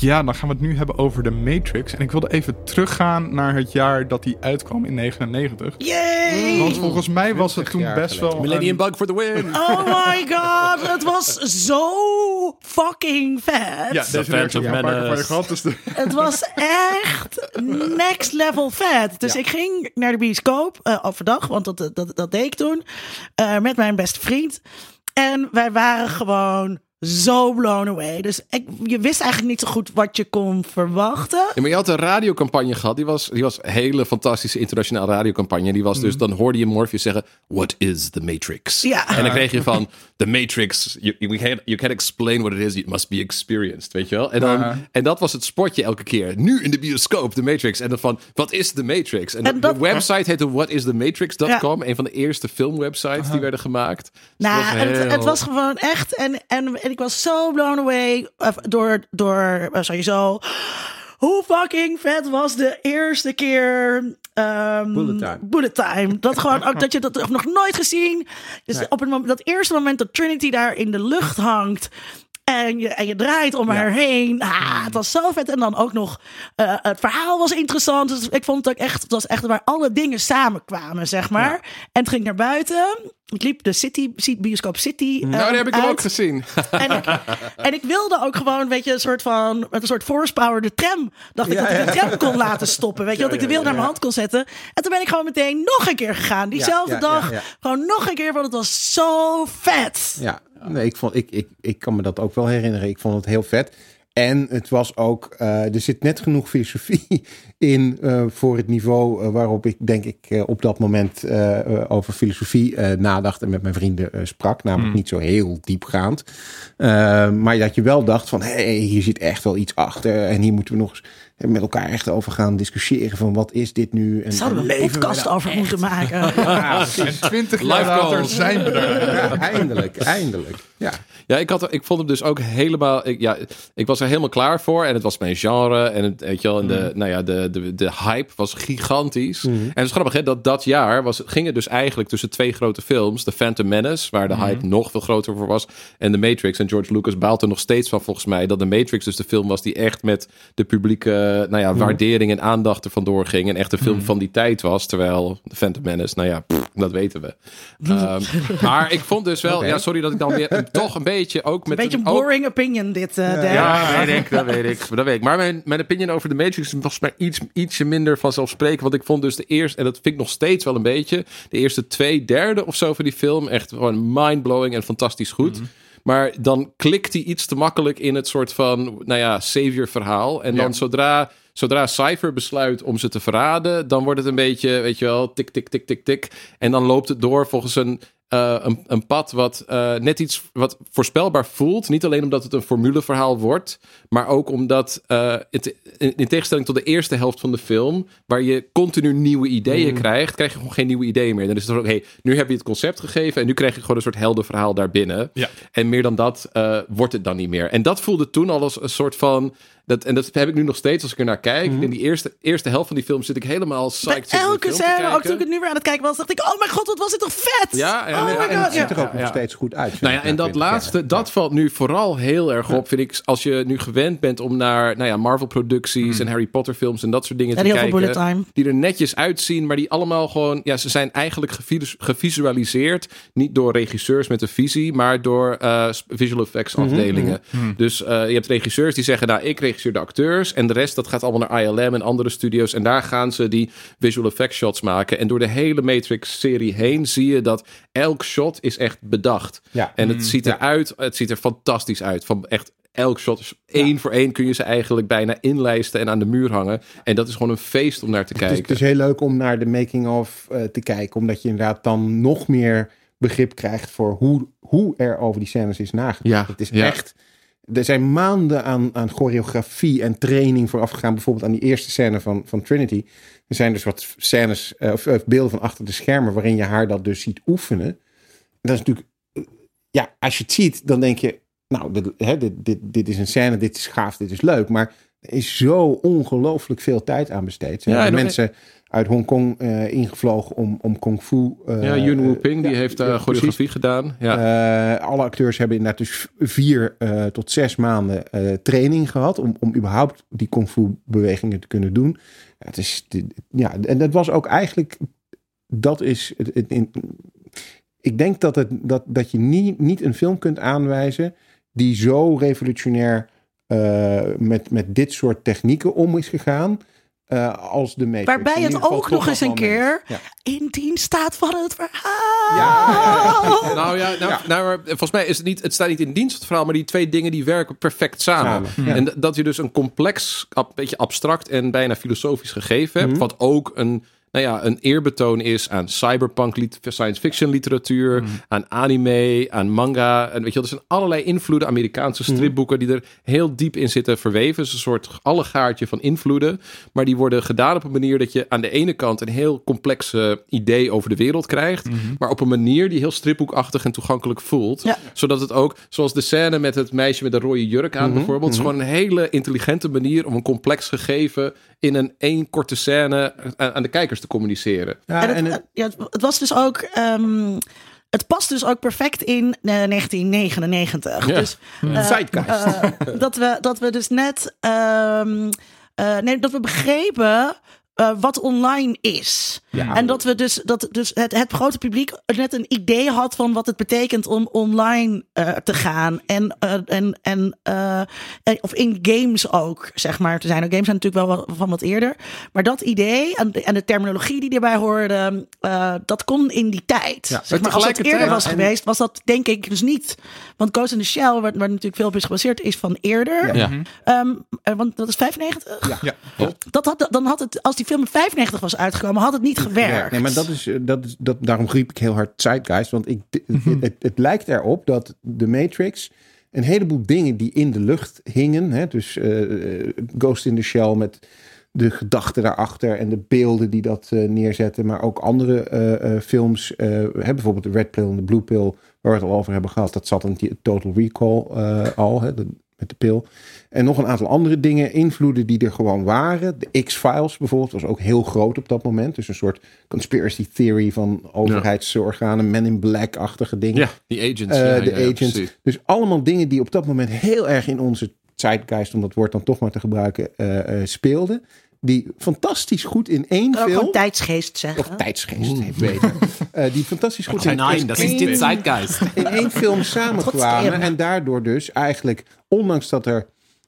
Ja. Dan gaan we het nu hebben over de Matrix. En ik wilde even teruggaan naar het jaar dat die uitkwam in 99. Yay! Want volgens mij was het 20 toen best geleden. wel... Millennium een- Bug for the win! Oh my god, het was zo fucking vet. Ja, Phantom Menace. Dus de- Het was echt next level vet. Dus Ja. ik ging naar de bioscoop eh, overdag, want dat, dat, dat deed ik toen, eh, met mijn beste vriend. En wij waren gewoon zo blown away. Dus ik, je wist eigenlijk niet zo goed wat je kon verwachten. Ja, maar je had een radiocampagne gehad. Die was, die was een hele fantastische internationale radiocampagne. Die was dus, dan hoorde je Morpheus zeggen... What is the Matrix? Ja. En dan kreeg je van... The Matrix, you, you, can't, you can't explain what it is. It must be experienced, weet je wel? En, dan, Ja. en dat was het spotje elke keer. Nu in de bioscoop, The Matrix. En dan van, wat is The Matrix? En, En de- dat- de website heette whatisthematrix.com. Een van de eerste filmwebsites die werden gemaakt. Dus Nou, het was het, heel- het was gewoon echt. En, en, en ik was zo blown away door, door sowieso Hoe fucking vet was de eerste keer ehm, Bullet time. Bullet time. Dat gewoon ook dat je dat nog nooit gezien. Dus Nee. op het moment, dat eerste moment dat Trinity daar in de lucht hangt. En je, en je draait om Ja. haar heen. Ah, het was zo vet. En dan ook nog, eh, het verhaal was interessant. Dus ik vond het ook echt, het was echt waar alle dingen samenkwamen, zeg maar. En het ging naar buiten. Ik liep de City, bioscoop City. Nou, die heb ik hem ook gezien. En ik, en ik wilde ook gewoon, weet je, een soort van, met een soort force power de tram. Dacht ik dat ik de tram kon laten stoppen. Weet je, dat ik de wiel naar mijn hand kon zetten. En toen ben ik gewoon meteen nog een keer gegaan. Diezelfde dag. Gewoon nog een keer, want het was zo vet. Ja, nee, ik, vond, ik, ik, ik kan me dat ook wel herinneren. Ik vond het heel vet. En het was ook, eh, er zit net genoeg filosofie in eh, voor het niveau eh, waarop ik denk ik op dat moment over filosofie nadacht en met mijn vrienden sprak. Namelijk niet zo heel diepgaand. Maar dat je wel dacht van, hé, hey, hier zit echt wel iets achter. En hier moeten we nog eens met elkaar echt over gaan discussiëren van wat is dit nu? En, Zouden we en een podcast over moeten maken. Ja, En twintig jaar later zijn we er. ja, eindelijk, eindelijk. Ja. Ja, ik, had, ik vond hem dus ook helemaal. Ik, ja, ik was er helemaal klaar voor. En het was mijn genre. En het, weet je wel, en de, nou ja, de, de, de hype was gigantisch. En het is grappig, hè, dat dat jaar was, ging het dus eigenlijk tussen twee grote films: The Phantom Menace, waar de hype nog veel groter voor was, en The Matrix. En George Lucas baalt er nog steeds van, volgens mij, dat The Matrix dus de film was die echt met de publieke, nou ja, waardering en aandacht ervan doorging. En echt een film van die tijd was. Terwijl The Phantom Menace, nou ja, pff, dat weten we. Ehm, maar ik vond dus wel, ja, sorry dat ik dan weer toch een beetje ook met Een beetje een ook- boring opinion dit, eh ja, weet ik, dat weet ik. Dat weet ik. Maar mijn, mijn opinion over de Matrix was mij iets, ietsje minder vanzelfsprekend. Want ik vond dus de eerste, en dat vind ik nog steeds wel een beetje, de eerste twee derde of zo van die film echt gewoon mindblowing en fantastisch goed. Maar dan klikt hij iets te makkelijk in het soort van, nou ja, savior verhaal. En dan Ja. zodra, zodra Cypher besluit om ze te verraden, dan wordt het een beetje, weet je wel, tik, tik, tik, tik, tik. En dan loopt het door volgens een, eh, een, een pad wat eh, net iets wat voorspelbaar voelt. Niet alleen omdat het een formuleverhaal wordt, maar ook omdat eh, het, in, in tegenstelling tot de eerste helft van de film, waar je continu nieuwe ideeën krijgt, krijg je gewoon geen nieuwe ideeën meer. Dan is het ook, hey, nu heb je het concept gegeven en nu krijg je gewoon een soort heldenverhaal daarbinnen. Ja. En meer dan dat wordt het dan niet meer. En dat voelde toen al als een soort van. Dat, en dat heb ik nu nog steeds als ik er naar kijk. In die eerste, eerste helft van die film zit ik helemaal Mhm. Bij psyched. elke scène, ook toen ik het nu weer aan het kijken was, dacht ik, oh mijn god, wat was dit toch vet? Ja, ja, oh ja, my en god, Het ziet er ook Ja, nog ja. steeds goed uit. Nou ja, en ik, dat na 20 laatste, dat valt nu vooral heel erg op, vind ik. Als je nu gewend bent om naar nou ja, Marvel-producties en Harry Potter-films en dat soort dingen En te heel veel kijken. bullet time. Die er netjes uitzien, maar die allemaal gewoon... Ja, ze zijn eigenlijk gevis- gevisualiseerd. Niet door regisseurs met een visie, maar door eh, visual effects afdelingen. Dus eh, je hebt regisseurs die zeggen, nou, ik regisseer de acteurs. En de rest, dat gaat allemaal naar ILM en andere studio's. En daar gaan ze die visual effects shots maken. En door de hele Matrix-serie heen zie je dat elk shot is echt bedacht. Ja. En het ziet eruit, het ziet er fantastisch uit. Van echt elk shot is één voor één kun je ze eigenlijk bijna inlijsten en aan de muur hangen. En dat is gewoon een feest om naar te Het is, kijken. het is heel leuk om naar de making-of eh, te kijken. Omdat je inderdaad dan nog meer begrip krijgt voor hoe, hoe er over die scènes is nagedacht. Ja, Het is ja. echt... Er zijn maanden aan, aan choreografie en training vooraf gegaan. Bijvoorbeeld aan die eerste scène van, van Trinity. Er zijn dus wat scènes, eh, of, of beelden van achter de schermen... waarin je haar dat dus ziet oefenen. En dat is natuurlijk... eh, Ja, als je het ziet, dan denk je... Nou, dit, hè, dit, dit, dit is een scène, dit is gaaf, dit is leuk. Maar er is zo ongelooflijk veel tijd aan besteed. Ja, en mensen uit Hongkong eh ingevlogen om, om kung fu... eh, ja, Yun Wu Ping, die ja, heeft uh, ja, choreografie gedaan. Ja. eh, alle acteurs hebben inderdaad dus vier tot zes maanden training gehad om, om überhaupt die kung fu bewegingen te kunnen doen. Het is, ja, en dat was ook eigenlijk, dat is, het, het- in, ik denk dat, het, dat, dat je niet, niet een film kunt aanwijzen die zo revolutionair met, met dit soort technieken om is gegaan. Eh, als de Matrix. Waarbij In het ook nog eens een keer Ja. in dienst staat van het verhaal. Ja. Nou ja, nou, Ja. nou, volgens mij is het niet, het staat niet in dienst van het verhaal, maar die twee dingen die werken perfect samen. Samen, ja. En dat je dus een complex, ab- beetje abstract en bijna filosofisch gegeven hebt, Mhm. wat ook een nou ja, een eerbetoon is aan cyberpunk science fiction literatuur, Mhm. aan anime, aan manga. En weet je wel, er zijn allerlei invloeden, Amerikaanse Mhm. stripboeken die er heel diep in zitten verweven. Het is een soort allegaartje van invloeden. Maar die worden gedaan op een manier dat je aan de ene kant een heel complex idee over de wereld krijgt. Mhm. Maar op een manier die heel stripboekachtig en toegankelijk voelt. Ja. Zodat het ook, zoals de scène met het meisje met de rode jurk aan Mhm, bijvoorbeeld. is gewoon een hele intelligente manier om een complex gegeven in een één korte scène aan, aan de kijkers te communiceren. Ja, en het, en het- ja, het, was dus ook. ehm, het past dus ook perfect in eh, 1999. Ja. Dus eh, eh, dat, we, dat we dus net. ehm, eh, nee, dat we begrepen. Eh, wat online is. Ja. En dat we dus, dat dus het, het grote publiek net een idee had van wat het betekent om online eh, te gaan. En, eh, en, en, en- of in games ook, zeg maar, te zijn. Games zijn natuurlijk wel wat- van wat eerder. Maar dat idee en, de- en de terminologie die erbij hoorde, dat kon in die tijd. Ja, zeg maar, als het eerder was en- geweest, was dat denk ik dus niet. Want Ghost in the Shell, waar, waar natuurlijk veel op is gebaseerd, is van eerder. Ja. Ehm, eh, want dat is 95. Ja. Ja. Dat had, dan had het, als die film in 95 was uitgekomen, had het niet gewerkt. Nee, maar dat is, eh, dat is dat, daarom riep ik heel hard Zeitgeist. Want ik, Mhm. het, het lijkt erop dat de Matrix een heleboel dingen die in de lucht hingen. Hè, dus eh, eh, Ghost in the Shell met de gedachten daarachter en de beelden die dat neerzetten. Maar ook andere eh, eh, films. eh, hè, bijvoorbeeld de Red Pill en de Blue Pill, waar we het al over hebben gehad. Dat zat in die Total Recall eh, al, hè, de- met de pil. En nog een aantal andere dingen, invloeden die er gewoon waren. De X-Files bijvoorbeeld was ook heel groot op dat moment. Dus een soort conspiracy theory van overheidsorganen, Men in Black-achtige dingen. Ja, die agents. Eh, ja, de ja, agents. dus allemaal dingen die op dat moment heel erg in onze zeitgeist, om dat woord dan toch maar te gebruiken, eh, eh, speelden. Die fantastisch goed in één ook film. tijdsgeest zeggen. Of tijdsgeest, heet beter. Eh, die fantastisch goed in, Nein, dat is één- dit Zeitgeist. in één film samenkwamen. En daardoor dus eigenlijk, ondanks dat er,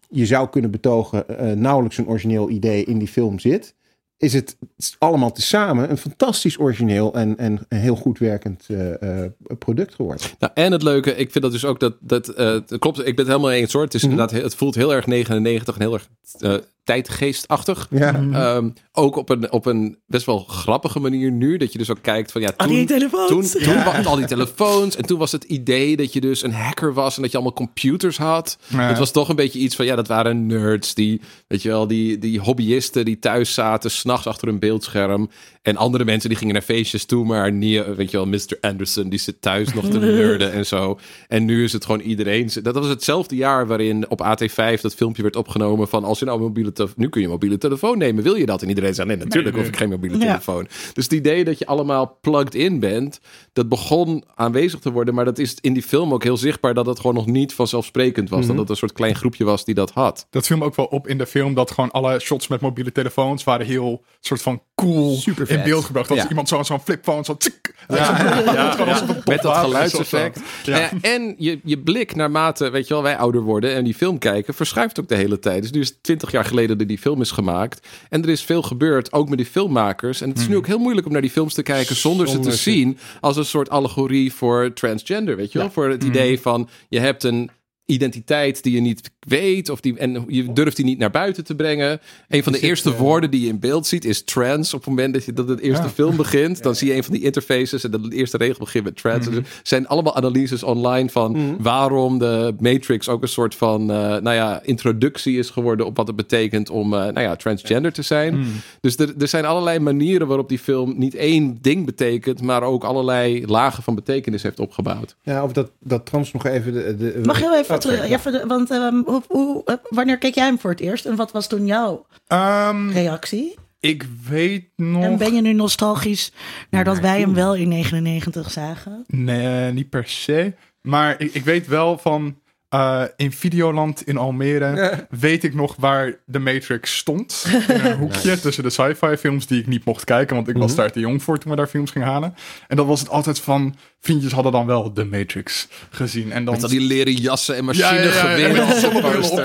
je zou kunnen betogen, eh, nauwelijks een origineel idee in die film zit, is het allemaal tezamen een fantastisch origineel en, en een heel goed werkend eh, eh, product geworden. Nou, en het leuke, ik vind dat dus ook dat, dat eh, het klopt, ik ben het helemaal eens hoor. Het, is Mhm. inderdaad, het voelt heel erg 99 en heel erg eh, tijdgeestachtig. Ja. Ehm, ook op een, op een best wel grappige manier nu. Dat je dus ook kijkt van ja, Al toen, die telefoons. toen, toen al die telefoons. En toen was het idee dat je dus een hacker was en dat je allemaal computers had. Ja. Het was toch een beetje iets van ja, dat waren nerds. Die, weet je wel, die, die hobbyisten die thuis zaten, s'nachts achter een beeldscherm. En andere mensen die gingen naar feestjes toe, maar niet, weet je wel, Mr. Anderson die zit thuis nog te nerden en zo. En nu is het gewoon iedereen. Dat was hetzelfde jaar waarin op AT5 dat filmpje werd opgenomen van als je nou een mobiele nu kun je mobiele telefoon nemen, wil je dat? En iedereen zei nee, natuurlijk Nee, hoef ik geen mobiele Ja. telefoon. Dus het idee dat je allemaal plugged in bent, dat begon aanwezig te worden, maar dat is in die film ook heel zichtbaar dat het gewoon nog niet vanzelfsprekend was. Dat het een soort klein groepje was die dat had. Dat viel me ook wel op in de film dat gewoon alle shots met mobiele telefoons waren heel soort van cool Super in beeld gebracht. Dat Ja. iemand zo'n zo'n flipphone zo tsk, Ja, met dat geluidseffect. zo. Ja, en je, je blik naarmate, weet je wel, wij ouder worden en die film kijken, verschuift ook de hele tijd. Dus nu is het twintig jaar geleden dat die film is gemaakt. En er is veel gebeurd, ook met die filmmakers. En het is nu ook heel moeilijk om naar die films te kijken zonder, ze Zonder te ze- zien als een soort allegorie voor transgender, weet je wel? Voor het idee van, je hebt een identiteit die je niet weet of die, en je durft die niet naar buiten te brengen. Een van de zit, eerste eh, woorden die je in beeld ziet is trans. Op het moment dat, je, dat het eerste Ja. film begint, dan zie je een van die interfaces en dat de eerste regel begint met trans. Er zijn allemaal analyses online van waarom de Matrix ook een soort van, eh, nou ja, introductie is geworden op wat het betekent om, eh, nou ja, transgender te zijn. Dus er, er zijn allerlei manieren waarop die film niet één ding betekent, maar ook allerlei lagen van betekenis heeft opgebouwd. Ja, of dat, dat trans nog even... De, de, Mag heel even Terug? Ja, want ehm, hoe, hoe, eh, wanneer keek jij hem voor het eerst? En wat was toen jouw Ehm, reactie? ik weet nog... En ben je nu nostalgisch nadat wij hem wel in 99 zagen? Nee, niet per se. Maar ik, ik weet wel van... eh, in Videoland in Almere weet ik nog waar de Matrix stond. In een hoekje tussen de sci-fi films die ik niet mocht kijken. Want ik was Mhm. daar te jong voor toen we daar films gingen halen. En dat was het altijd van... Vriendjes hadden dan wel de Matrix gezien. En dan Met al die leren jassen en ja, ja, ja, en machinegeweren.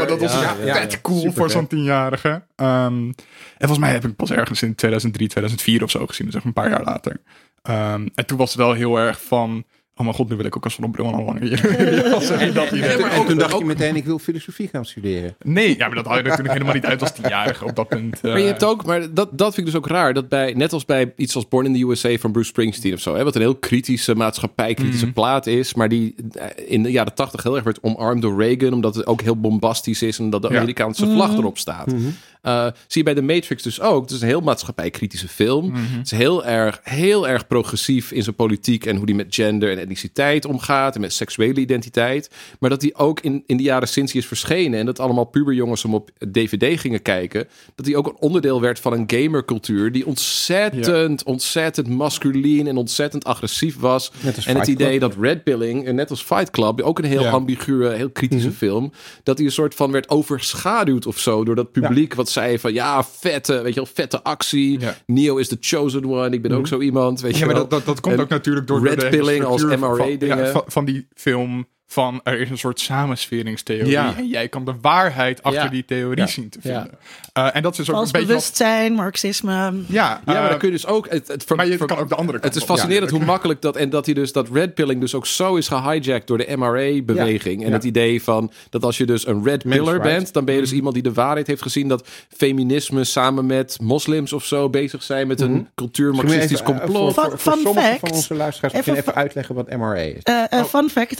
En dat was Ja, echt ja, vet ja. cool Super voor zo'n tienjarige. Ehm, en volgens mij heb ik pas ergens in 2003, 2004 of zo gezien. Dus echt een paar jaar later. Ehm, en toen was het wel heel erg van... Oh mijn god, nu wil ik ook als van een bril aan hier. Als dat idee. maar en ook- toen dacht ook- je meteen, ik wil filosofie gaan studeren. Nee, ja, maar dat haal je natuurlijk helemaal niet uit als tienjarige op dat punt. eh. Maar je hebt ook, maar dat, dat vind ik dus ook raar. Dat bij, net als bij iets als Born in the USA van Bruce Springsteen of zo. Hè, wat een heel kritische maatschappij-kritische Mhm. plaat is. Maar die eh, in de jaren tachtig heel erg werd omarmd door Reagan. Omdat het ook heel bombastisch is. En dat de Ja. Amerikaanse vlag erop staat. Eh, zie je bij The Matrix dus ook. Het is een heel maatschappij-kritische film. Mhm. Het is heel erg, heel erg progressief in zijn politiek. En hoe die met gender en etniciteit omgaat. En met seksuele identiteit. Maar dat die ook in, in de jaren sinds hij is verschenen. En dat allemaal puberjongens hem op DVD gingen kijken. Dat die ook een onderdeel werd van een gamercultuur. Die ontzettend, ontzettend masculien en ontzettend agressief was. En het idee Club. dat Red Pilling, en net als Fight Club, ook een heel Ja. ambiguë, heel kritische film. Dat die een soort van werd overschaduwd of zo. Door dat publiek wat zei van ja, vette, weet je wel, vette actie. Ja. Neo is the chosen one. Ik ben ook zo iemand. Weet Ja, je maar wel. dat, dat, dat komt En ook natuurlijk door red de pilling als van- ja, van, van die film van er is een soort samensweringstheorie Ja. en jij kan de waarheid achter Ja. die theorie Ja. zien te Ja. vinden. Eh, en dat is ook Vals een beetje wat, bewustzijn, marxisme. ja, Ja, maar eh, dan kun je dus ook... Het, het, maar je ver- kan ook de andere kant Het is op. fascinerend Ja, hoe makkelijk dat... En dat hij dus dat red pilling dus ook zo is gehijacked door de MRA-beweging. En Ja. het idee van dat als je dus een red Men's pillar rights. bent... dan ben je dus iemand die de waarheid heeft gezien... dat feminisme samen met moslims of zo bezig zijn... met een cultuur marxistisch Misschien even, eh, complot. Voor, Fun- voor, voor fun sommige fact. van onze luisteraars Even even uitleggen wat MRA is. Eh, eh, Fun fact,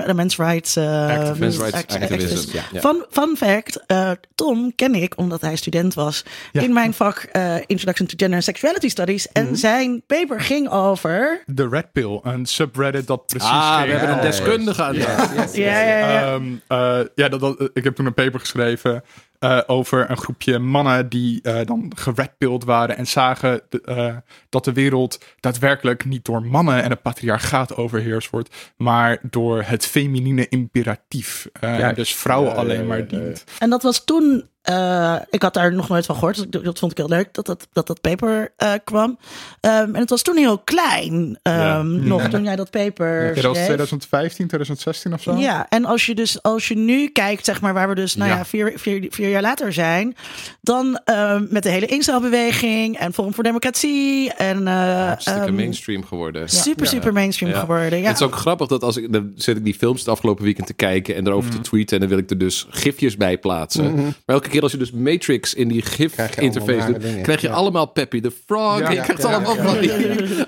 eh, men's rights, eh. Men's rights activist. ja, ja. Fun, fun fact, eh, Tom ken ik omdat hij student was Ja. in mijn vak eh, Introduction to Gender and Sexuality Studies. Mhm. En zijn paper ging over... De Red Pill, een subreddit dat precies Ah, we hebben een Ja, deskundige aan Ja, tafel. Ja, ja, ja. Ehm, eh, ja, dat, dat, ik heb toen een paper geschreven eh, over een groepje mannen die eh, dan geredpilled waren en zagen de- eh, dat de wereld daadwerkelijk niet door mannen en het patriarchaat overheerst wordt, maar door het feminine imperatief. Eh, Juist. dus vrouwen Ja, ja, alleen ja, maar ja, ja. dient. En dat was toen, eh, ik had daar nog nooit van gehoord, dus dat vond ik heel leuk dat dat, dat, dat paper eh, kwam. Ehm, en het was toen heel klein, ehm, Ja. nog toen jij dat paper Ja, dat was schreef. 2015, 2016 of zo. Ja, en als je dus als je nu kijkt, zeg maar, waar we dus nou ja, Ja. vier, vier, vier jaar later zijn, dan ehm, met de hele instelbeweging en Forum voor Democratie en eh, Hartstikke mainstream geworden. super, super mainstream Ja. geworden. Ja. Het is ook grappig dat als ik dan zit ik die films het afgelopen weekend te kijken en erover Mhm. te tweeten en dan wil ik er dus gifjes bij plaatsen. Maar elke keer als je dus Matrix in die Krijg je gif allemaal interface nare doet, dingen. krijg je Ja. allemaal Peppy the Frog. Ja, en je ja, krijgt ja, allemaal ja. van die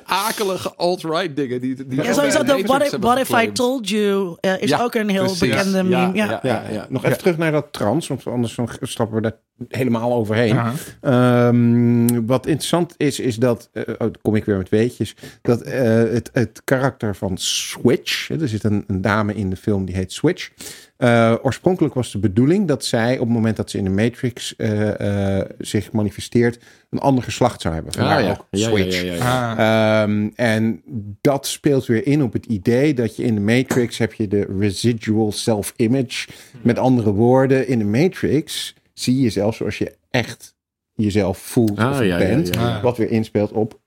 akelige alt-right dingen die, die ja, sowieso de Matrix What, if, what if I told you eh, is Ja, ook een heel precies. bekende meme. Ja, Ja, Ja, ja. nog even terug naar dat trans, want anders dan stappen we daar helemaal overheen. Ehm, wat interessant is, is dat, eh, oh, kom ik weer met weetjes, dat eh, het, het karakter van Switch, hè, er zit een, een dame in de film die heet Switch. Eh, oorspronkelijk was de bedoeling dat zij op het moment dat ze in de Matrix eh, eh, zich manifesteert, een ander geslacht zou hebben. Vandaar Ah, ja. ook Ja, ja, Switch. ja, ja, ja. Ah, Ehm, en dat speelt weer in op het idee dat je in de Matrix heb je de residual self-image. Met andere woorden, in de Matrix zie je jezelf zoals je echt jezelf voelt Ah, of ja, bent. ja, ja. Wat weer inspeelt op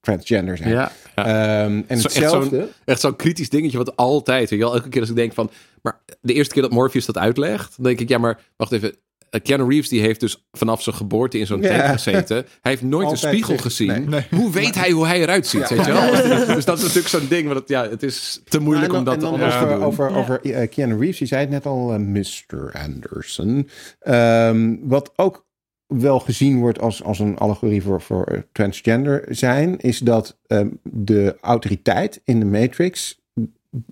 transgender zijn. Ja. Ehm, en Zo- echt hetzelfde. zo'n- Echt zo'n kritisch dingetje wat altijd, weet je wel, elke keer als ik denk van, maar de eerste keer dat Morpheus dat uitlegt, dan denk ik, ja, maar wacht even. Eh, Keanu Reeves die heeft dus vanaf zijn geboorte in zo'n Ja. tent gezeten. Hij heeft nooit Altijd een spiegel gezien. nee. Hoe weet hij hoe hij eruit ziet, weet je wel? Dus dat is natuurlijk zo'n ding, want het, ja, het is te moeilijk en om dat en dan te over, doen. over, over eh, Keanu Reeves, je zei het net al, eh, Mr. Anderson. Ehm, wat ook wel gezien wordt als, als een allegorie voor, voor transgender zijn, is dat ehm, de autoriteit in de Matrix,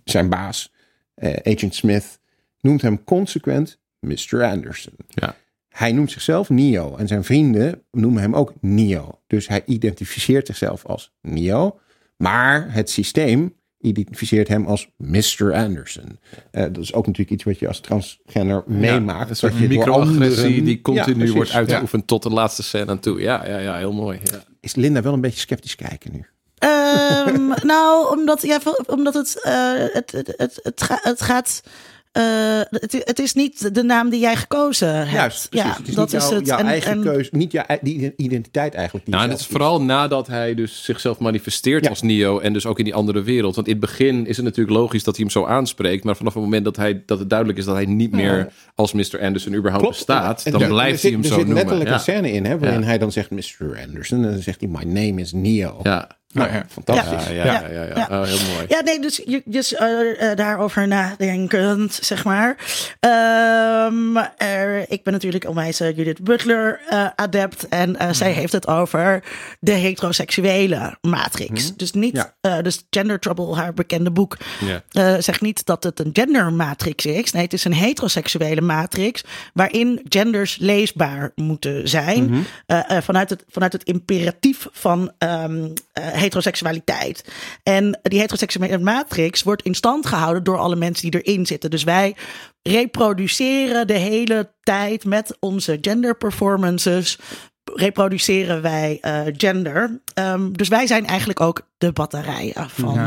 zijn baas, eh, Agent Smith, noemt hem consequent Mr. Anderson. Ja. Hij noemt zichzelf Neo en zijn vrienden noemen hem ook Neo. Dus hij identificeert zichzelf als Neo, maar het systeem identificeert hem als Mr. Anderson. Eh, dat is ook natuurlijk iets wat je als transgender meemaakt. Een soort dat je door microagressie die continu Ja, wordt uitgeoefend tot de laatste scène aan toe. Ja, ja, ja, heel mooi. Ja. Is Linda wel een beetje sceptisch kijken nu? Ehm, nou, omdat, ja, omdat het, eh, het, het, het, het, het gaat. Eh, het, het is niet de naam die jij gekozen hebt. Juist, precies. Ja, het is dat niet is jouw, het. jouw En- eigen en- keuze, niet jouw die identiteit eigenlijk. Die Nou, het is vooral nadat hij dus zichzelf manifesteert Ja. als Neo en dus ook in die andere wereld. Want in het begin is het natuurlijk logisch dat hij hem zo aanspreekt, maar vanaf het moment dat, hij, dat het duidelijk is dat hij niet meer als Mr. Anderson überhaupt Klopt. bestaat, En dan blijft hij hem zit, zo Er zit noemen. letterlijk Ja. een scène in, hè, waarin Ja. hij dan zegt Mr. Anderson. En dan zegt hij, my name is Neo. Ja. Nou ja. Fantastisch. Ja, ja, ja. Oh, heel mooi. Ja, nee, dus, je- dus daarover nadenkend, zeg maar. Ehm, er, ik ben natuurlijk onwijs eh, Judith Butler eh, adept. En eh, zij heeft het over de heteroseksuele matrix. Dus niet, Ja. eh, dus Gender Trouble, haar bekende boek, Ja. eh, zegt niet dat het een gendermatrix is. Nee, het is een heteroseksuele matrix waarin genders leesbaar moeten zijn. eh, eh, vanuit, het, vanuit het imperatief van ehm, eh, heteroseksualiteit. En die heteroseksuele matrix wordt in stand gehouden door alle mensen die erin zitten. Dus wij reproduceren de hele tijd met onze gender performances. Reproduceren wij eh, gender. Ehm, dus wij zijn eigenlijk ook de batterijen van.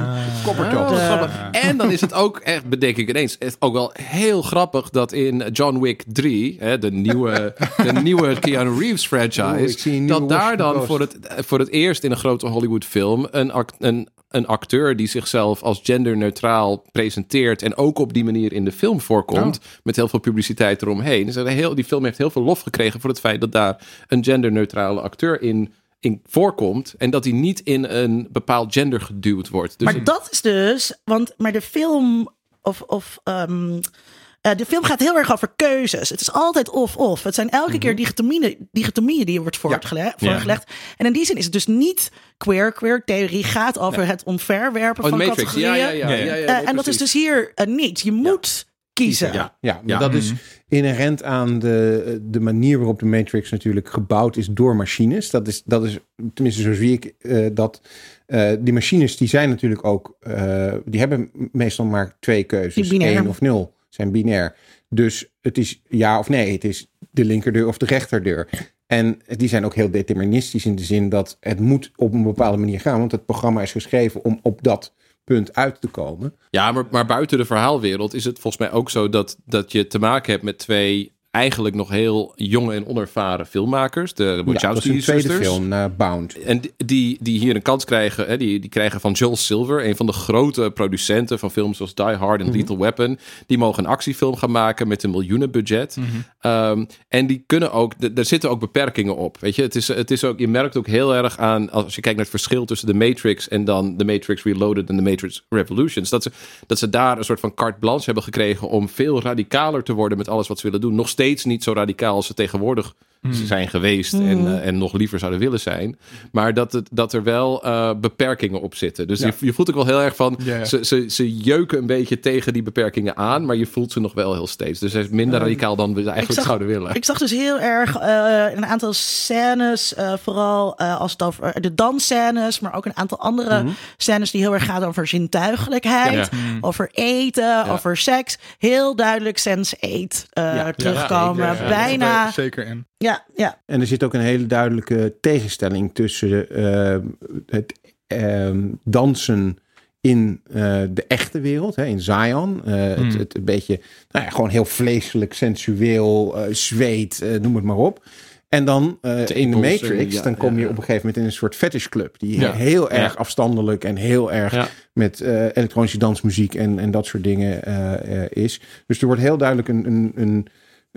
Koppertop. Oh, grappig. En dan is het ook echt, bedenk ik ineens, echt ook wel heel grappig dat in John Wick 3, hè, de, nieuwe, de nieuwe Keanu Reeves franchise, dat daar dan voor het, voor het eerst in een grote Hollywood film een, act- een, een acteur die zichzelf als genderneutraal presenteert en ook op die manier in de film voorkomt, met heel veel publiciteit eromheen. Dus heel, die film heeft heel veel lof gekregen voor het feit dat daar een genderneutrale acteur in in voorkomt en dat hij niet in een bepaald gender geduwd wordt. Dus maar dat is dus, want maar de film of, of ehm, eh, de film gaat heel erg over keuzes. Het is altijd of-of. Het zijn elke Mhm. keer dichotomieën, dichotomieën die je wordt voorgelegd. En in die zin is het dus niet queer. Queer theorie gaat over het omverwerpen Oh, van Matrix. categorieën. Ja, ja, ja. ja, ja, nee, en dat is dus hier eh, niet. Je moet kiezen. Ja. Ja, dat is inherent aan de, de manier waarop de Matrix natuurlijk gebouwd is door machines. Dat is, dat is tenminste zo zie ik eh, dat. eh, die machines die zijn natuurlijk ook, eh, die hebben meestal maar twee keuzes. Één of nul, zijn binair. Dus het is ja of nee, het is de linkerdeur of de rechterdeur. En die zijn ook heel deterministisch in de zin dat het moet op een bepaalde manier gaan. Want het programma is geschreven om op dat punt uit te komen. Ja, maar, maar buiten de verhaalwereld is het volgens mij ook zo dat, dat je te maken hebt met twee eigenlijk nog heel jonge en onervaren filmmakers. De Ja, dat is een Wachowski-zusters. tweede film, eh, Bound. En die- die, hier een kans krijgen, hè, die, die krijgen van Joel Silver, een van de grote producenten van films zoals Die Hard en Lethal Weapon. Die mogen een actiefilm gaan maken met een miljoenenbudget. Ehm, en die kunnen ook, d- er zitten ook beperkingen op. Weet je, het is, het is ook, je merkt ook heel erg aan, als je kijkt naar het verschil tussen de Matrix en dan de Matrix Reloaded en de Matrix Revolutions. Dat ze, dat ze daar een soort van carte blanche hebben gekregen om veel radicaler te worden met alles wat ze willen doen. Nog steeds niet zo radicaal als ze tegenwoordig zijn geweest en, eh, en nog liever zouden willen zijn. Maar dat, het, dat er wel eh, beperkingen op zitten. Dus Ja. je, je voelt ook wel heel erg van. Ze, ze, ze jeuken een beetje tegen die beperkingen aan, maar je voelt ze nog wel heel steeds. Dus het is minder radicaal dan we eigenlijk zag- zouden willen. Ik zag dus heel erg eh, een aantal scènes, eh, vooral eh, als het over de dansscènes, maar ook een aantal andere scènes die heel erg gaan over zintuigelijkheid, Ja. over eten, over seks. Heel duidelijk sense-8 eh, terugkomen. Bijna. Er Zeker in. Ja, ja. En er zit ook een hele duidelijke tegenstelling tussen eh, het ehm, dansen in eh, de echte wereld, hè, in Zion. Eh, het, het een beetje, nou ja, gewoon heel vleeselijk, sensueel, eh, zweet, eh, noem het maar op. En dan eh, in de Matrix, ja, dan kom ja, je ja. op een gegeven moment in een soort fetishclub. Die Ja. heel erg Ja. afstandelijk en heel erg Ja. met eh, elektronische dansmuziek en, en dat soort dingen eh, eh, is. Dus er wordt heel duidelijk een, een, een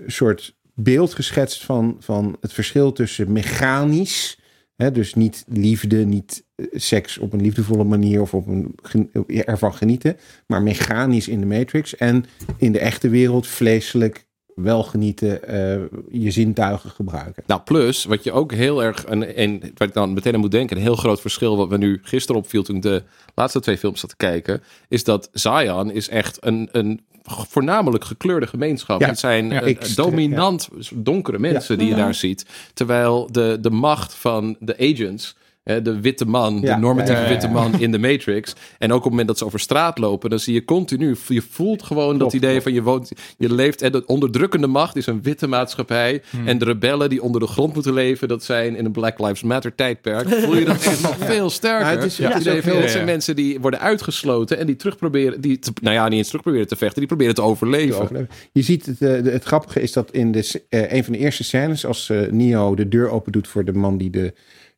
soort beeld geschetst van, van het verschil tussen mechanisch, hè, dus niet liefde, niet eh, seks op een liefdevolle manier of op een gen- ervan genieten, maar mechanisch in de Matrix en in de echte wereld vleeselijk wel genieten, eh, je zintuigen gebruiken. Nou, plus, wat je ook heel erg, en, en waar ik dan meteen aan moet denken, een heel groot verschil wat we nu gisteren opviel toen ik de laatste twee films zat te kijken, is dat Zion is echt een, een voornamelijk gekleurde gemeenschap. Ja, Het zijn ja, eh, extra- dominant donkere mensen die je daar ziet. Terwijl de, de macht van de agents, de witte man, Ja, de normatieve ja, ja, ja. witte man in de Matrix. En ook op het moment dat ze over straat lopen, dan zie je continu, je voelt gewoon dat idee van je woont, je leeft. En de onderdrukkende macht is een witte maatschappij. Hmm. En de rebellen die onder de grond moeten leven, dat zijn in een Black Lives Matter tijdperk. Voel je dat nog veel sterker. Het is- Ja, het idee van, dat zijn mensen die worden uitgesloten en die terug proberen, die te- nou ja, niet eens terug proberen te vechten, die proberen te overleven. overleven. Je ziet het, eh, het grappige is dat in de, eh, een van de eerste scènes, als eh, Neo de deur open doet voor de man die de